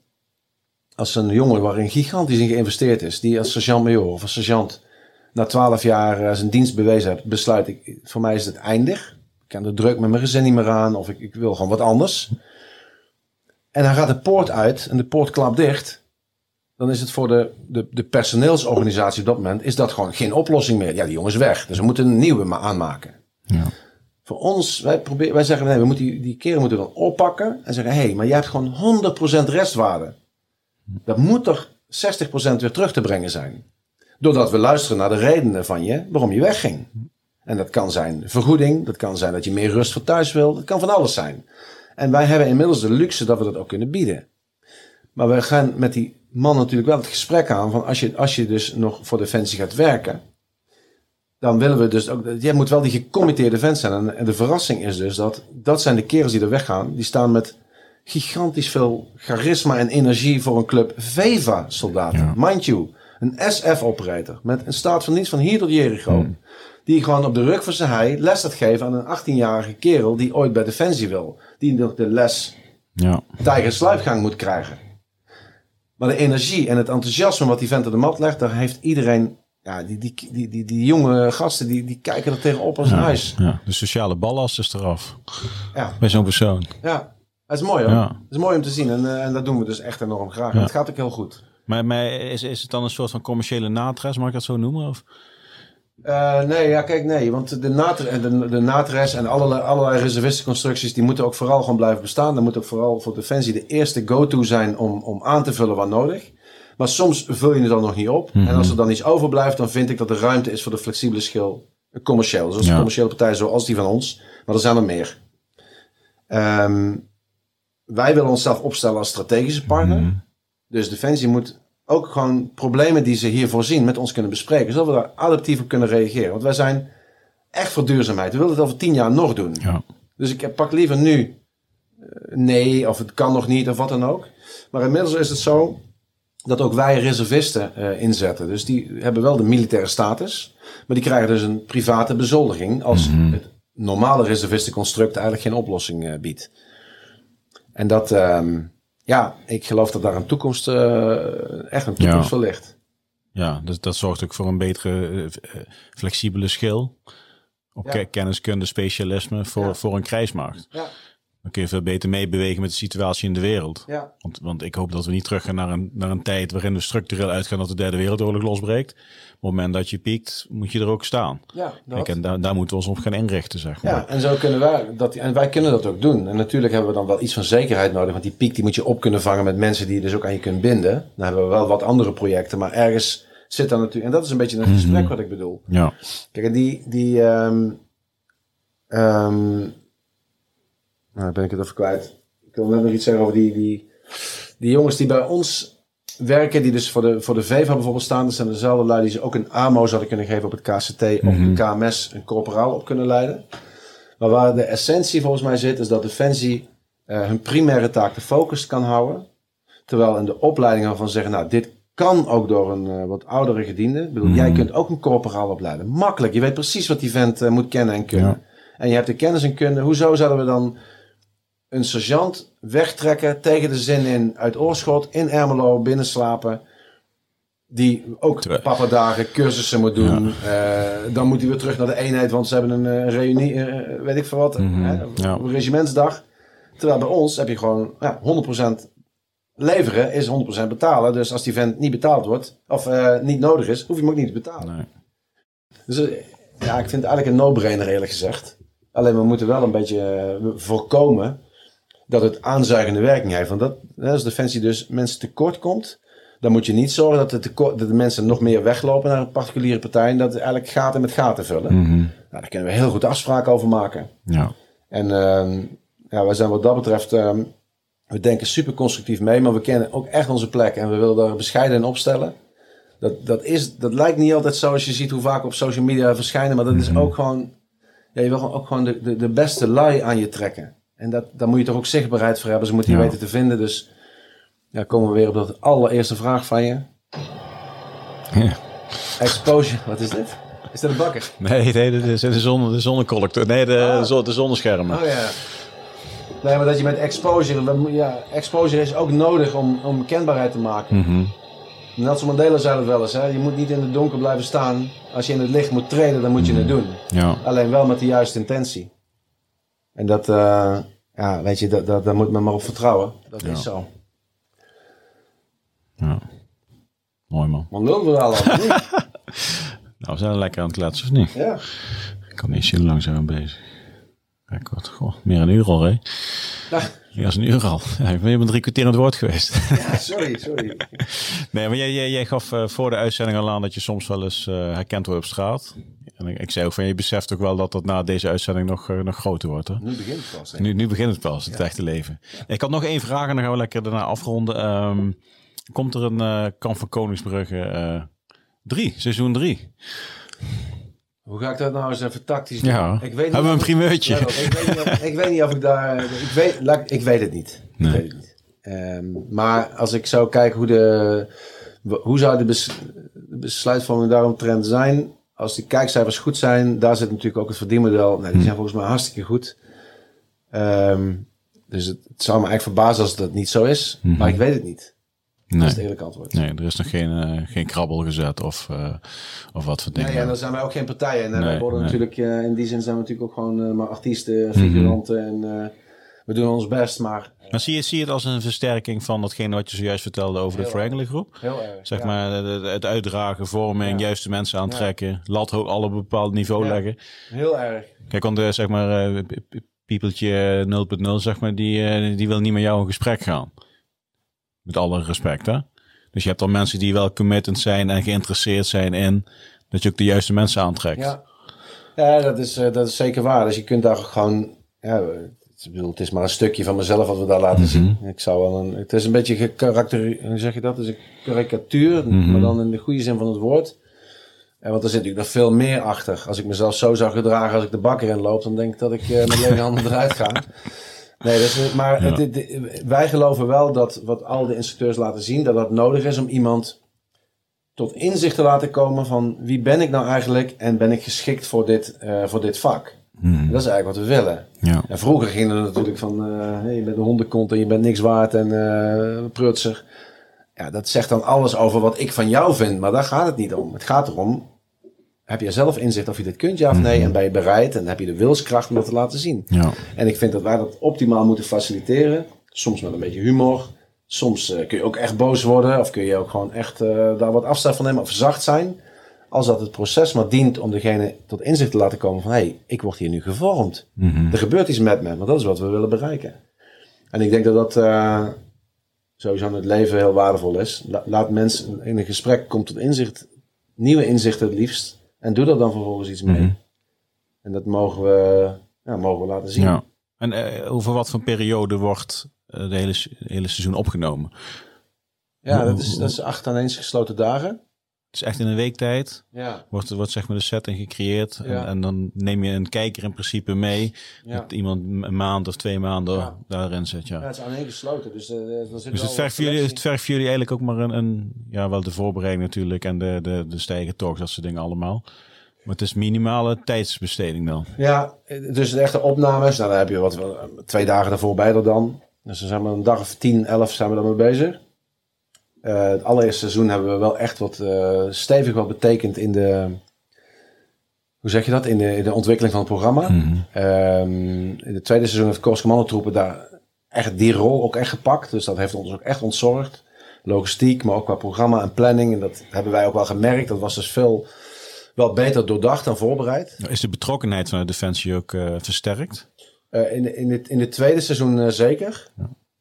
als een jongen waarin gigantisch in geïnvesteerd is... die als sergeant-major of als sergeant na twaalf jaar eh, zijn dienst bewezen hebt, besluit ik, voor mij is het eindig. Ik kan de druk met mijn gezin niet meer aan of ik, ik wil gewoon wat anders. En dan gaat de poort uit en de poort klapt dicht. Dan is het voor de, de, de personeelsorganisatie op dat moment is dat gewoon geen oplossing meer. Ja, die jongen is weg. Dus we moeten een nieuwe ma- aanmaken. Ja. Voor ons, wij, proberen, wij zeggen nee, we moeten die, die keren moeten we dan oppakken en zeggen: hé, hey, maar jij hebt gewoon 100% restwaarde. Dat moet toch 60% weer terug te brengen zijn. Doordat we luisteren naar de redenen van je waarom je wegging. En dat kan zijn vergoeding, dat kan zijn dat je meer rust voor thuis wil, dat kan van alles zijn. En wij hebben inmiddels de luxe dat we dat ook kunnen bieden. Maar we gaan met die man natuurlijk wel het gesprek aan van als je, als je dus nog voor Defensie gaat werken, dan willen we dus ook, jij moet wel die gecommitteerde vent zijn. En, en de verrassing is dus dat dat zijn de kerels die er weggaan, die staan met gigantisch veel charisma en energie voor een club VEVA-soldaten. Ja. Mind you, een SF-operator met een staat van dienst van hier tot Jericho. Die gewoon op de rug van zijn hei les gaat geven aan een 18-jarige kerel die ooit bij Defensie wil. Die nog de les Ja. tijger sluipgang moet krijgen. Maar de energie en het enthousiasme wat die vent op de mat legt, daar heeft iedereen... Ja, die, die, die, die, die jonge gasten, die, die kijken er tegenop als een Ja. huis. ja. De sociale ballast is eraf Ja, bij zo'n persoon. ja. Dat is mooi hoor. Ja. Dat is mooi om te zien en, eh, en dat doen we dus echt enorm graag. Het gaat ook heel goed. Maar, maar is, is het dan een soort van commerciële natres, mag ik dat zo noemen? Of? Eh, nee, ja, kijk, nee. Want de, nater, en de, de natres en allerlei, allerlei reservistenconstructies... die moeten ook vooral gewoon blijven bestaan. Dat moet ook vooral voor Defensie de eerste go-to zijn... Om, om aan te vullen wat nodig. Maar soms vul je het dan nog niet op. En als er dan iets overblijft... dan vind ik dat er ruimte is voor de flexibele schil commercieel. Zoals Ja. commerciële partijen zoals die van ons. Maar er zijn er meer. Ehm, wij willen onszelf opstellen als strategische partner. Dus Defensie moet ook gewoon problemen die ze hier voorzien met ons kunnen bespreken. Zodat we daar adaptief op kunnen reageren. Want wij zijn echt voor duurzaamheid. We willen het over tien jaar nog doen. Ja. Dus ik pak liever nu eh, nee, of het kan nog niet, of wat dan ook. Maar inmiddels is het zo dat ook wij reservisten eh, inzetten. Dus die hebben wel de militaire status, maar die krijgen dus een private bezoldiging als het normale reservistenconstruct eigenlijk geen oplossing eh, biedt. En dat, ehm, ja, ik geloof dat daar een toekomst, eh, echt een toekomst Ja. voor ligt. Ja, dus dat zorgt ook voor een betere flexibele schil. Op Ja. ke- kenniskunde, specialisme voor, Ja. voor een krijgsmacht. Ja, Dan kun je veel beter meebewegen met de situatie in de wereld. ja. Want, want ik hoop dat we niet terug gaan naar een, naar een tijd waarin we structureel uitgaan dat de derde wereldoorlog losbreekt. Op het moment dat je piekt, moet je er ook staan. ja. Kijk, en daar, daar moeten we ons op gaan inrichten, zeg maar. Ja, en zo kunnen wij dat, en wij kunnen dat ook doen. En natuurlijk hebben we dan wel iets van zekerheid nodig, want die piek die moet je op kunnen vangen met mensen die je dus ook aan je kunt binden. Dan hebben we wel wat andere projecten, maar ergens zit dan natuurlijk, en dat is een beetje het gesprek wat ik bedoel. Ja, Kijk, en die, die, ehm ehm, nou ben ik het even kwijt. Ik wil net nog iets zeggen over die, die, die jongens die bij ons werken, die dus voor de, voor de VEVA bijvoorbeeld staan. Dat zijn dezelfde lui die ze ook een AMO zouden kunnen geven op het KCT of de KMS een corporaal op kunnen leiden. Maar waar de essentie volgens mij zit, is dat Defensie eh, hun primaire taak de focus kan houden. Terwijl in de opleiding al van zeggen, nou, dit kan ook door een eh, wat oudere gediende. Ik bedoel, jij kunt ook een corporaal opleiden. Makkelijk. Je weet precies wat die vent eh, moet kennen en kunnen. Ja. En je hebt de kennis en kunde. Hoezo zouden we dan een sergeant wegtrekken tegen de zin in uit Oorschot, in Ermelo, binnenslapen. Die ook Terwijl- papadagen, cursussen moet doen. Eh, dan moet hij weer terug naar de eenheid, want ze hebben een eh, reunie, eh, weet ik veel wat. Mhm, hè, ja. Een regimentsdag. Terwijl bij ons heb je gewoon ja, 100% leveren is 100% betalen. Dus als die vent niet betaald wordt, of niet nodig is, hoef je hem ook niet te betalen. nee. Dus ja, ik vind het eigenlijk een no-brainer eerlijk gezegd. Alleen we moeten wel een beetje voorkomen dat het aanzuigende werking heeft. Want dat, als Defensie dus mensen tekort komt, dan moet je niet zorgen dat de, tekort, dat de mensen nog meer weglopen naar een particuliere partij en dat eigenlijk gaten met gaten vullen. Mhm. Nou, daar kunnen we heel goed afspraken over maken. Ja. En ehm, ja, wij zijn wat dat betreft, ehm, we denken super constructief mee, maar we kennen ook echt onze plek en we willen daar bescheiden in opstellen. Dat, dat, is, dat lijkt niet altijd zo als je ziet hoe vaak op social media verschijnen, maar dat is ook gewoon, ja, je wil gewoon ook gewoon de, de, de beste lui aan je trekken. En dat, daar moet je toch ook zichtbaarheid voor hebben, ze moeten je Ja. weten te vinden. Dus ja, komen we weer op dat allereerste vraag van je. Ja. Exposure, wat is dit? Is dat een bakker? Nee, nee, dit is de, zon, de zonnecollector. Nee, de, Ah. de, zon- de zonneschermen. Oh ja. Nee, maar dat je met exposure, ja, exposure is ook nodig om, om kenbaarheid te maken. Mhm. Nelson Mandela zei het wel eens, hè? je moet niet in het donker blijven staan. Als je in het licht moet treden, dan moet je het doen. Ja. Alleen wel met de juiste intentie. En dat, eh, ja, weet je, dat, dat, daar moet men maar op vertrouwen. Dat Ja. is zo. ja. Mooi man. Maar lullen we niet? Nou, we zijn er lekker aan het kletsen, of niet? Ja. Ik kan niet hoe lang zijn bezig. Record. Goh, meer een uur al, hè? Nou, Ja, dat is een uur al. Ja, ik ben drie kwartier aan het woord geweest. ja, sorry, sorry. Nee, maar jij, jij, jij gaf eh, voor de uitzending al aan dat je soms wel eens eh, herkend wordt op straat. En ik, ik zei ook van, je beseft ook wel dat dat na deze uitzending nog, eh, nog groter wordt. Hè? Nu begint het pas. hè? Nu, nu begint het pas, het echte leven. Ik had nog één vraag en dan gaan we lekker daarna afronden. Ehm, komt er een Kamp van Koningsbrugge eh, drie, seizoen drie? Hoe ga ik dat nou eens even tactisch doen? Ja, ik weet niet hebben we een ik- primeurtje. Ik, weet niet of, ik weet niet of ik daar... Ik weet, laat, ik weet het niet. Nee. Ik weet het niet. Ehm, maar als ik zou kijken hoe de... Hoe zou de, bes, de besluitvorming daaromtrend zijn... Als die kijkcijfers goed zijn... Daar zit natuurlijk ook het verdienmodel. Nou, die zijn volgens mij hartstikke goed. Ehm, dus het, het zou me eigenlijk verbazen als dat niet zo is. Maar ik weet het niet. Dat is het Nee, eerlijke antwoord. nee er is nog geen, eh, geen krabbel gezet of, eh, of wat voor dingen. Nee, en dan zijn wij ook geen partijen. En eh, Nee, wij worden nee. natuurlijk, in die zin zijn we natuurlijk ook gewoon maar artiesten, figuranten. En eh, we doen ons best, maar Maar zie je, zie je het als een versterking van datgene wat je zojuist vertelde over de Wrangler groep? heel erg. Zeg ja. maar het uitdragen, vorming, Ja. juiste mensen aantrekken, lat hoog al op een bepaald niveau Ja. leggen. Heel erg. Kijk, want zeg maar, Piepeltje 0.0, zeg maar, die, die wil niet met jou in gesprek gaan. Met alle respect, hè? Dus je hebt dan mensen die wel committed zijn en geïnteresseerd zijn in dat je ook de juiste mensen aantrekt. Ja, ja dat, is, eh, dat is zeker waar. Dus je kunt daar gewoon... Ja, het, ik bedoel, het is maar een stukje van mezelf wat we daar laten zien. Ik zou wel een, het is een beetje gekarakter... Hoe zeg je dat? Het is een karikatuur, maar dan in de goede zin van het woord. En want er zit natuurlijk nog veel meer achter. Als ik mezelf zo zou gedragen als ik de bakker in loop, dan denk ik dat ik uh, met lege handen eruit ga. Nee, maar Ja. het- het- wij geloven wel dat wat al de instructeurs laten zien, dat dat nodig is om iemand tot inzicht te laten komen van wie ben ik nou eigenlijk en ben ik geschikt voor dit, eh, voor dit vak. En dat is eigenlijk wat we willen. Ja. En vroeger ging het natuurlijk van, eh, hey, je bent een hondenkont en je bent niks waard en eh prutser. Ja, dat zegt dan alles over wat ik van jou vind, maar daar gaat het niet om. Het gaat erom, heb je zelf inzicht of je dit kunt, ja of nee? En ben je bereid en heb je de wilskracht om dat te laten zien? Ja. En ik vind dat wij dat optimaal moeten faciliteren. Soms met een beetje humor. Soms eh, kun je ook echt boos worden. Of kun je ook gewoon echt eh, daar wat afstand van nemen. Of zacht zijn. Als dat het proces maar dient om degene tot inzicht te laten komen van... hé, hey, ik word hier nu gevormd. Mhm. Er gebeurt iets met me. Want dat is wat we willen bereiken. En ik denk dat dat eh, sowieso in het leven heel waardevol is. La- laat mensen in een gesprek komt tot inzicht. Nieuwe inzichten het liefst. En doe er dan vervolgens iets mee. Mhm. En dat mogen we, ja, mogen we laten zien. Ja. En eh, over wat voor periode wordt eh, de hele, hele seizoen opgenomen? Ja, dat is, dat is acht aan eens gesloten dagen. Is echt in een week tijd. Ja. Wordt, wordt zeg maar de setting gecreëerd. En, Ja. en dan neem je een kijker in principe mee. Ja. Dat iemand een maand of twee maanden daarin zit. Ja. ja, het is aan gesloten. Dus, eh, er zit Dus het vergt, voor jullie, het vergt voor jullie eigenlijk ook maar een, een ja, wel de voorbereiding natuurlijk en de, de, de stijgen toch, dat soort dingen allemaal. Maar het is minimale tijdsbesteding dan. Ja, dus de echte opnames. Nou, dan heb je wat, eh, twee dagen daarvoor bij er dan. Dus dan zijn we een dag of 10, 11 zijn we dan mee bezig. Eh, het allereerste seizoen hebben we wel echt wat eh, stevig wat betekend in de... Hoe zeg je dat? In de, in de ontwikkeling van het programma. Ehm, in het tweede seizoen heeft Koos Commandotroepen daar echt die rol ook echt gepakt. Dus dat heeft ons ook echt ontzorgd. Logistiek, maar ook qua programma en planning. En dat hebben wij ook wel gemerkt. Dat was dus veel wel beter doordacht en voorbereid. Is de betrokkenheid van de Defensie ook eh, versterkt? In, in, het, in het tweede seizoen zeker.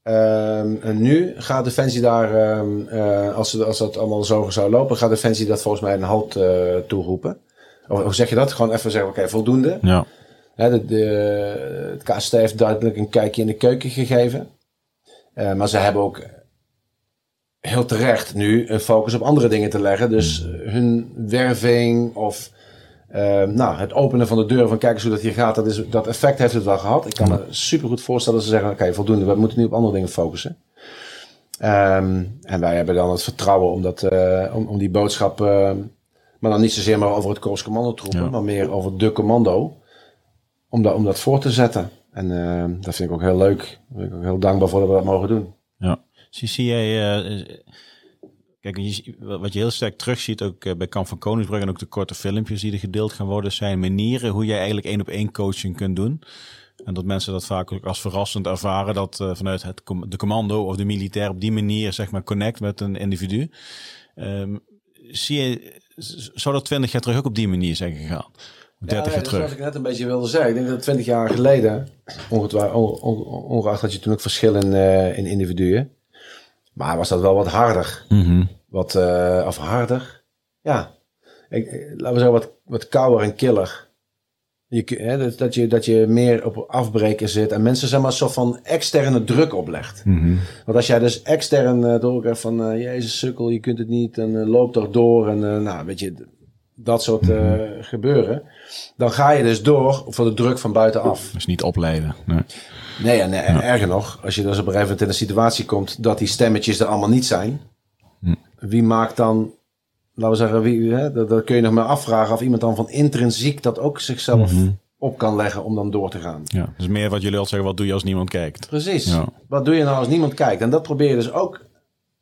Ehm, en nu gaat Defensie daar, ehm, eh, als, ze- als dat allemaal zo zou lopen, gaat Defensie dat volgens mij een halt eh, toeroepen. Of, hoe zeg je dat? Gewoon even zeggen, oké, voldoende. Ja. De, de, het KST heeft duidelijk een kijkje in de keuken gegeven. Eh, maar ze hebben ook heel terecht nu een focus op andere dingen te leggen. Dus eh, hun werving of eh, nou, het openen van de deur van kijk eens hoe dat hier gaat. Dat, is, dat effect heeft het wel gehad. Ik kan me super goed voorstellen dat ze zeggen, oké, voldoende. We moeten nu op andere dingen focussen. Ehm, en wij hebben dan het vertrouwen om, dat, eh, om, om die boodschap, eh, maar dan niet zozeer maar over het Korps Commando troepen, Ja. maar meer over de commando, om, dat om dat voor te zetten. En dat vind ik ook heel leuk. Daar ben ik ook heel dankbaar voor dat we dat mogen doen. Ja. Zie, zie jij, eh, kijk, wat je heel sterk terugziet ook eh, bij Kamp van Koningsbrug en ook de korte filmpjes die er gedeeld gaan worden, zijn manieren hoe jij eigenlijk één op één coaching kunt doen. En dat mensen dat vaak ook als verrassend ervaren, dat eh, vanuit het, com- de commando of de militair op die manier zeg maar connect met een individu. Ehm, zie je, zou dat twintig jaar terug ook op die manier zijn gegaan? Of 30 Ja, jaar dat is terug? wat ik net een beetje wilde zeggen. Ik denk dat 20 jaar geleden, ongeacht dat je toen ook verschil in, eh, in individuen, maar was dat wel wat harder. Mhm. Wat, eh, of harder. Ja, ik, eh, laten we zeggen wat, wat kouder en killer. Je, hè, dat, dat, je, dat je meer op afbreken zit en mensen zeg maar een soort van externe druk oplegt. Mhm. Want als jij dus extern uh, doorkrijgt van, eh, jezus sukkel, je kunt het niet en eh, loop toch door en nou, weet je, dat soort eh, gebeuren. Dan ga je dus door voor de druk van buitenaf. Dus niet opleiden. Nee. Nee, en erger nog, als je dus op een gegeven moment in een situatie komt dat die stemmetjes er allemaal niet zijn. Hm. Wie maakt dan, laten we zeggen, wie, hè, dat, dat kun je nog maar afvragen of iemand dan van intrinsiek dat ook zichzelf Mhm. op kan leggen om dan door te gaan. Ja, dus meer wat jullie al zeggen, wat doe je als niemand kijkt? Precies. Ja. Wat doe je nou als niemand kijkt? En dat probeer je dus ook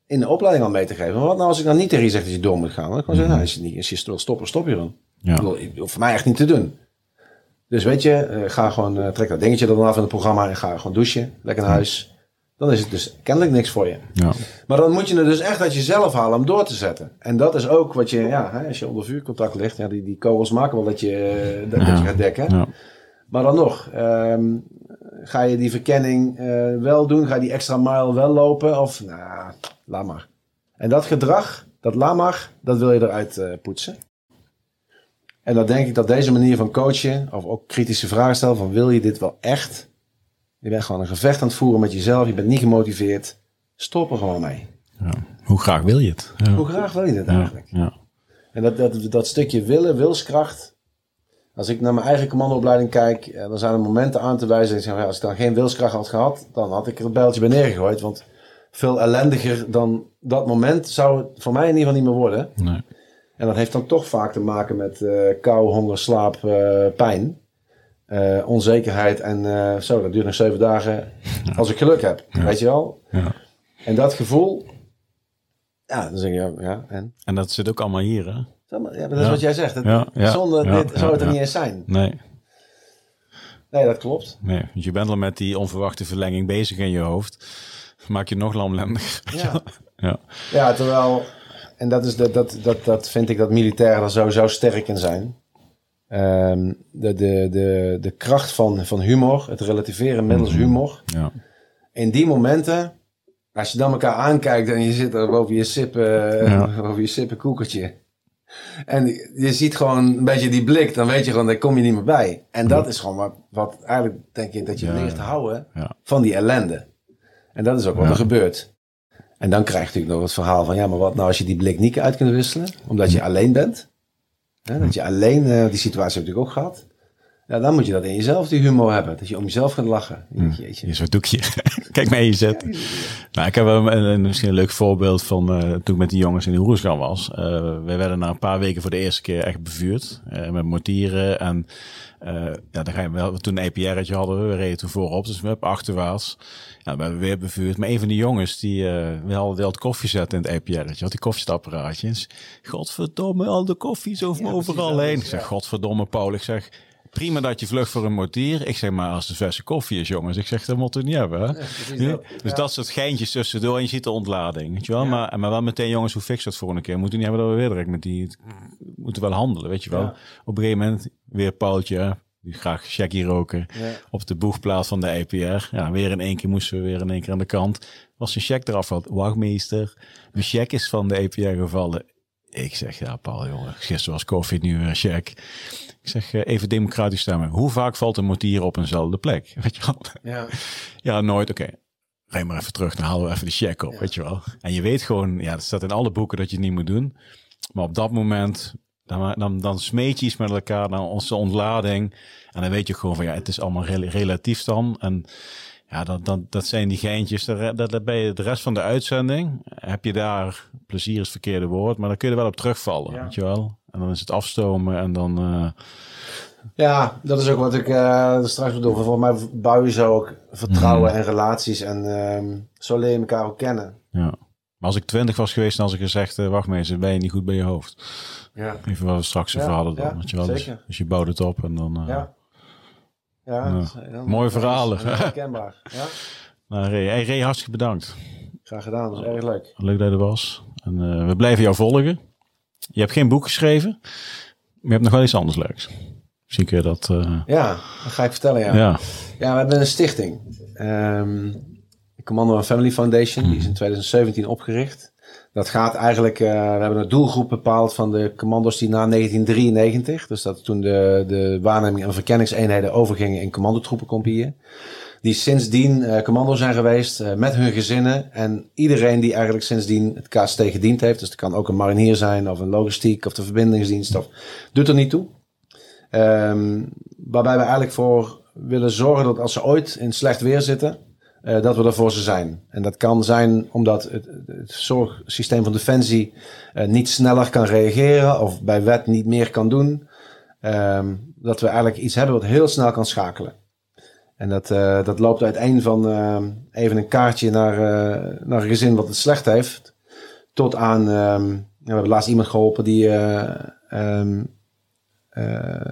in de opleiding al mee te geven. Maar wat nou als ik dan niet tegen je zeg dat je door moet gaan? Dan kan ik gewoon zeggen, nou, als je, niet, als je wil stoppen, stop je dan. Ja. Ik bedoel, voor mij echt niet te doen. Dus weet je, eh, ga gewoon, eh, trek dat dingetje er dan af in het programma en ga gewoon douchen. Lekker naar huis. Dan is het dus kennelijk niks voor je. Ja. Maar dan moet je het dus echt uit jezelf halen om door te zetten. En dat is ook wat je, ja, hè, als je onder vuurcontact ligt, ja, die, die kogels maken wel dat je, eh, dat, dat je gaat dekken. Ja. Maar dan nog, ehm, ga je die verkenning wel doen? Ga je die extra mile wel lopen? Of, nou, laat maar. En dat gedrag, dat laat maar, dat wil je eruit poetsen. En dan denk ik dat deze manier van coachen, of ook kritische vragen stellen van wil je dit wel echt? Je bent gewoon een gevecht aan het voeren met jezelf, je bent niet gemotiveerd. Stop er gewoon mee. Ja. Hoe graag wil je het? Ja. Hoe graag wil je Ja. eigenlijk? Ja. En dat, dat, dat stukje willen, wilskracht. Als ik naar mijn eigen commandoopleiding kijk, eh, dan zijn er momenten aan te wijzen. En ik zeg, als ik dan geen wilskracht had gehad, dan had ik er het bijltje bij neergegooid. Want veel ellendiger dan dat moment zou het voor mij in ieder geval niet meer worden. Nee. En dat heeft dan toch vaak te maken met eh, kou, honger, slaap, eh, pijn. Eh, onzekerheid en zo, dat duurt nog zeven dagen als ik geluk heb. Weet je wel? Ja. En dat gevoel, ja, dan zeg je, ja, ja en? En dat zit ook allemaal hier, hè? Ja, dat is Ja. wat jij zegt. Ja, Zonder dit zou het er niet eens zijn. Nee. Nee, dat klopt. Nee, want je bent al met die onverwachte verlenging bezig in je hoofd. Maak je nog lamlendiger. Ja. Ja. Ja, terwijl, en dat, is de, dat, dat, dat vind ik dat militairen er sowieso sterk in zijn. Ehm, de, de, de, de kracht van, van humor, het relativeren middels Mhm. humor. Ja. In die momenten, als je dan elkaar aankijkt en je zit er boven je sippen, Ja. boven je sippen koekertje. En je ziet gewoon een beetje die blik, dan weet je gewoon, daar kom je niet meer bij. En dat is gewoon wat, wat eigenlijk denk ik dat je leert houden van die ellende. En dat is ook wat er gebeurt. En dan krijg je natuurlijk nog het verhaal van, ja, maar wat nou als je die blik niet uit kunt wisselen, omdat je alleen bent. Hè, dat je alleen, eh, die situatie heb ik ook gehad. Ja, dan moet je dat in jezelf, die humor hebben. Dat je om jezelf gaat lachen. Jeetje. Hier is wat doekje. Kijk mee je zit. Nou, ik heb een, een, misschien een leuk voorbeeld van eh, toen ik met die jongens in de Oersgan was. Uh, wij werden na een paar weken voor de eerste keer echt bevuurd. Uh, met mortieren. En ja, dan ga je wel, toen een EPR'tje hadden we, we reden toen voorop. Dus we hebben achterwaarts. Ja, we hebben weer bevuurd. Maar een van die jongens, die we hadden wel het koffie zetten in het EPR'tje. Had die koffiestapparaatjes. Godverdomme, al de koffie ja, overal heen. Ik zeg, godverdomme Paul. Ik zeg, prima dat je vlucht voor een mortier. Ik zeg maar, als het verse koffie is, jongens. Ik zeg, dat moet het niet hebben. Hè? Ja? Dat. Dus dat soort geintjes tussendoor en je ziet de ontlading. Weet je wel? Maar, maar wel meteen, jongens, hoe fix dat voor een keer? Moeten niet hebben dat we weer direct met die... Moeten wel handelen, weet je wel? Op een gegeven moment weer Paultje, die graag shaggy roken. Op de boegplaats van de EPR. Ja, weer in één keer moesten we weer in één keer aan de kant. Was een check eraf had. Wachtmeester, de check is van de EPR gevallen. Ik zeg, ja Paul, jongen, gisteren was koffie, nu weer check. Ik zeg, uh, even democratisch stemmen. Hoe vaak valt een mortier op eenzelfde plek? Weet je wel? Ja, ja nooit. Oké, okay. rij maar even terug. Dan halen we even de check op, ja. weet je wel. En je weet gewoon, ja, het staat in alle boeken dat je het niet moet doen. Maar op dat moment, dan, dan, dan smeet je iets met elkaar naar onze ontlading. En dan weet je gewoon van, ja, het is allemaal rel relatief dan. En ja, dat, dat, dat zijn die geintjes. Dat, ben je de rest van de uitzending. Heb je daar, plezier is het verkeerde woord, maar dan kun je er wel op terugvallen, ja. weet je wel. En dan is het afstomen en dan... Uh... Ja, dat is ook wat ik uh, straks bedoel. Volgens mij bouw je zo ook vertrouwen mm. en relaties. En uh, zo leer je elkaar ook kennen. Ja. Maar als ik twintig was geweest en als ik gezegd... Uh, wacht maar ben je niet goed bij je hoofd. Ja. Even wat we straks ja, verhalen dan. Ja, weet je wel? Dus, dus je bouwt het op en dan... ja. Ja, ja. mooie verhalen. Herkenbaar. Ja. Nou, Ray, hey, Ray, hartstikke bedankt. Graag gedaan, dat is erg leuk. Leuk dat je er was. En uh, we blijven jou volgen. Je hebt geen boek geschreven, maar je hebt nog wel iets anders leuks. Misschien kun je dat... Uh... Ja, dat ga ik vertellen, ja. Ja, ja we hebben een stichting. Um, Commando and Family Foundation, die is in 2017 opgericht. Dat gaat eigenlijk, uh, we hebben een doelgroep bepaald van de commando's die na 1993, dus dat toen de, de waarneming en verkenningseenheden overgingen in commandotroepencompagnieën, die sindsdien uh, commando zijn geweest uh, met hun gezinnen en iedereen die eigenlijk sindsdien het KST gediend heeft, dus het kan ook een marinier zijn of een logistiek of de verbindingsdienst, of, doet er niet toe. Um, waarbij we eigenlijk voor willen zorgen dat als ze ooit in slecht weer zitten, uh, dat we er voor ze zijn. En dat kan zijn omdat het, het zorgsysteem van Defensie uh, niet sneller kan reageren of bij wet niet meer kan doen. Um, dat we eigenlijk iets hebben wat heel snel kan schakelen. En dat, uh, dat loopt uiteen van even een kaartje naar, naar een gezin wat het slecht heeft, tot aan, um, we hebben laatst iemand geholpen die, um,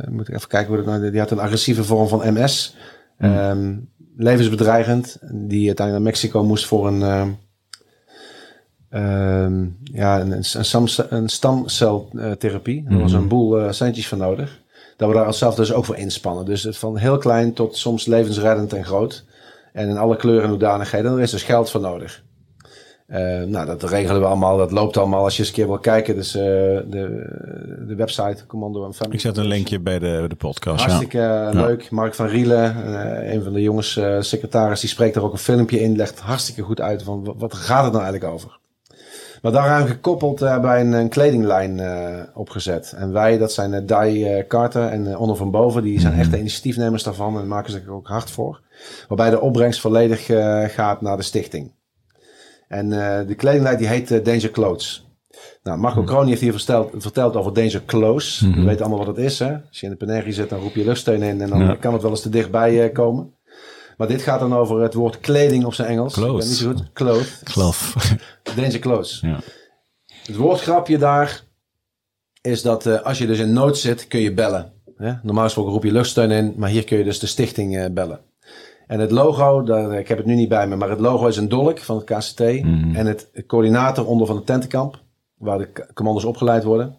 moet ik even kijken hoe dat nou, die had een agressieve vorm van MS. Hmm levensbedreigend. Die uiteindelijk naar Mexico moest voor een, uh, uh, ja, een, een, een stamceltherapie. Mm -hmm. Daar was een boel uh, centjes voor nodig. Dat we daar zelf dus ook voor inspannen. Dus van heel klein tot soms levensreddend en groot. En in alle kleuren en hoedanigheden. Er is dus geld voor nodig. Uh, nou, dat regelen we allemaal. Dat loopt allemaal als je eens een keer wil kijken. Dus uh, de, de website Commando en Family. Ik zet een linkje bij de, de podcast. Hartstikke ja. leuk. Ja. Mark van Rielen, uh, een van de jongens, secretaris, die spreekt er ook een filmpje in. Legt hartstikke goed uit van wat gaat het nou eigenlijk over. Maar daaraan gekoppeld hebben wij een, een kledinglijn opgezet. En wij, dat zijn Dai Carter en Onno van Boven, die zijn echt de initiatiefnemers daarvan en maken zich ook hard voor. Waarbij de opbrengst volledig gaat naar de stichting. En de kledinglijn die heet Danger Clothes. Nou, Marco mm. Kroon heeft hier verteld, verteld over Danger Close. Mm-hmm. We weten allemaal wat het is. Hè? Als je in de Penergie zit, dan roep je luchtsteun in en dan kan het wel eens te dichtbij komen. Maar dit gaat dan over het woord kleding op zijn Engels. Clothes. niet zo goed. Cloth. Cloth. Danger clothes. Ja. Het woordgrapje daar is dat uh, als je dus in nood zit, kun je bellen. Hè? Normaal gesproken roep je luchtsteun in, maar hier kun je dus de stichting uh, bellen. En het logo, daar, ik heb het nu niet bij me, maar het logo is een dolk van het KCT. Mm. En het coördinator onder van het tentenkamp, waar de commando's opgeleid worden.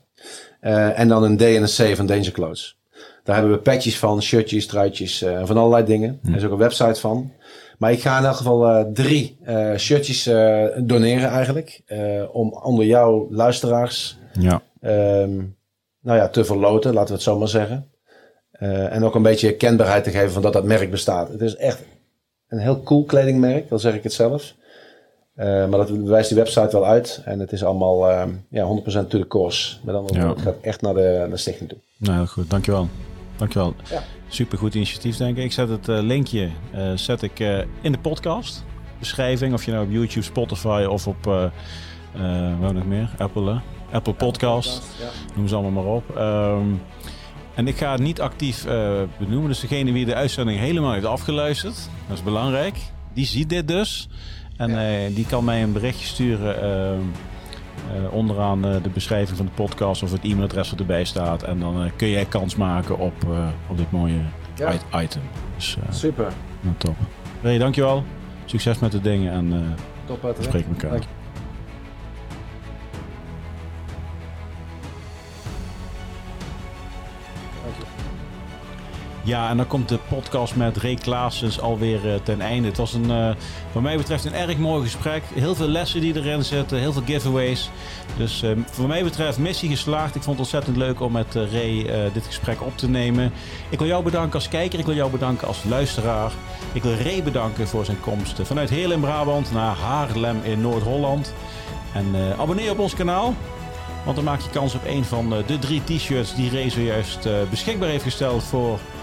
Uh, en dan een D en een C van Danger Clothes. Daar hebben we patches van, shirtjes, truitjes, uh, van allerlei dingen. Er is ook een website van. Maar ik ga in elk geval uh, drie shirtjes doneren eigenlijk. om onder jouw luisteraars ja. Um, nou ja, te verloten, laten we het zo maar zeggen. En ook een beetje kenbaarheid te geven van dat dat merk bestaat. Het is echt een heel cool kledingmerk, dan zeg ik het zelf. maar dat wijst die website wel uit. En het is allemaal uh, ja, 100% to the course. Met andere woorden, het gaat echt naar de, naar de stichting toe. Nou, heel goed. Dankjewel. Dankjewel. Ja. Super goed initiatief, denk ik. Ik zet het uh, linkje zet ik, in de podcast beschrijving. Of je nou op YouTube, Spotify of op wat nog meer? Apple, Apple Podcast. Ja. Noem ze allemaal maar op. Um, en ik ga het niet actief benoemen. Dus degene wie de uitzending helemaal heeft afgeluisterd, dat is belangrijk. Die ziet dit dus. En ja. die kan mij een berichtje sturen uh, onderaan de beschrijving van de podcast of het e-mailadres wat erbij staat. En dan kun jij kans maken op, op dit mooie ja. item. Dus, Super. Nou, top. Ray, dankjewel. Succes met de dingen en top, we spreken elkaar. Ja, en dan komt de podcast met Ray Klaasens alweer uh, ten einde. Het was een, uh, wat mij betreft een erg mooi gesprek. Heel veel lessen die erin zitten, heel veel giveaways. Dus uh, voor mij betreft missie geslaagd. Ik vond het ontzettend leuk om met Ray dit gesprek op te nemen. Ik wil jou bedanken als kijker, ik wil jou bedanken als luisteraar. Ik wil Ray bedanken voor zijn komst vanuit Heel in Brabant naar Haarlem in Noord-Holland. En abonneer op ons kanaal. Want dan maak je kans op een van de drie t-shirts die Ray zojuist beschikbaar heeft gesteld voor uh,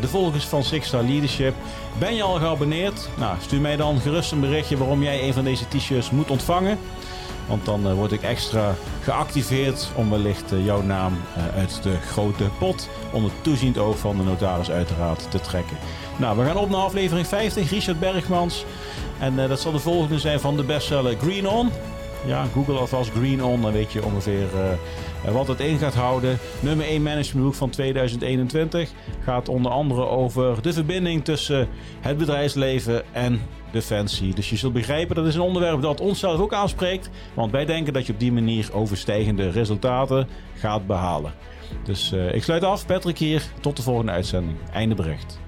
de volgers van Six Star Leadership. Ben je al geabonneerd? Nou, stuur mij dan gerust een berichtje waarom jij een van deze t-shirts moet ontvangen. Want dan uh, word ik extra geactiveerd om wellicht uh, jouw naam uit de grote pot onder toeziend oog van de notaris uiteraard te trekken. Nou, we gaan op naar aflevering 50, Richard Bergmans. En dat zal de volgende zijn van de bestseller Green On. Ja, Google alvast Green On, dan weet je ongeveer wat het in gaat houden. Nummer 1 managementboek van 2021 gaat onder andere over de verbinding tussen het bedrijfsleven en defensie. Dus je zult begrijpen dat is een onderwerp dat ons zelf ook aanspreekt. Want wij denken dat je op die manier overstijgende resultaten gaat behalen. Dus uh, ik sluit af, Patrick hier. Tot de volgende uitzending. Einde bericht.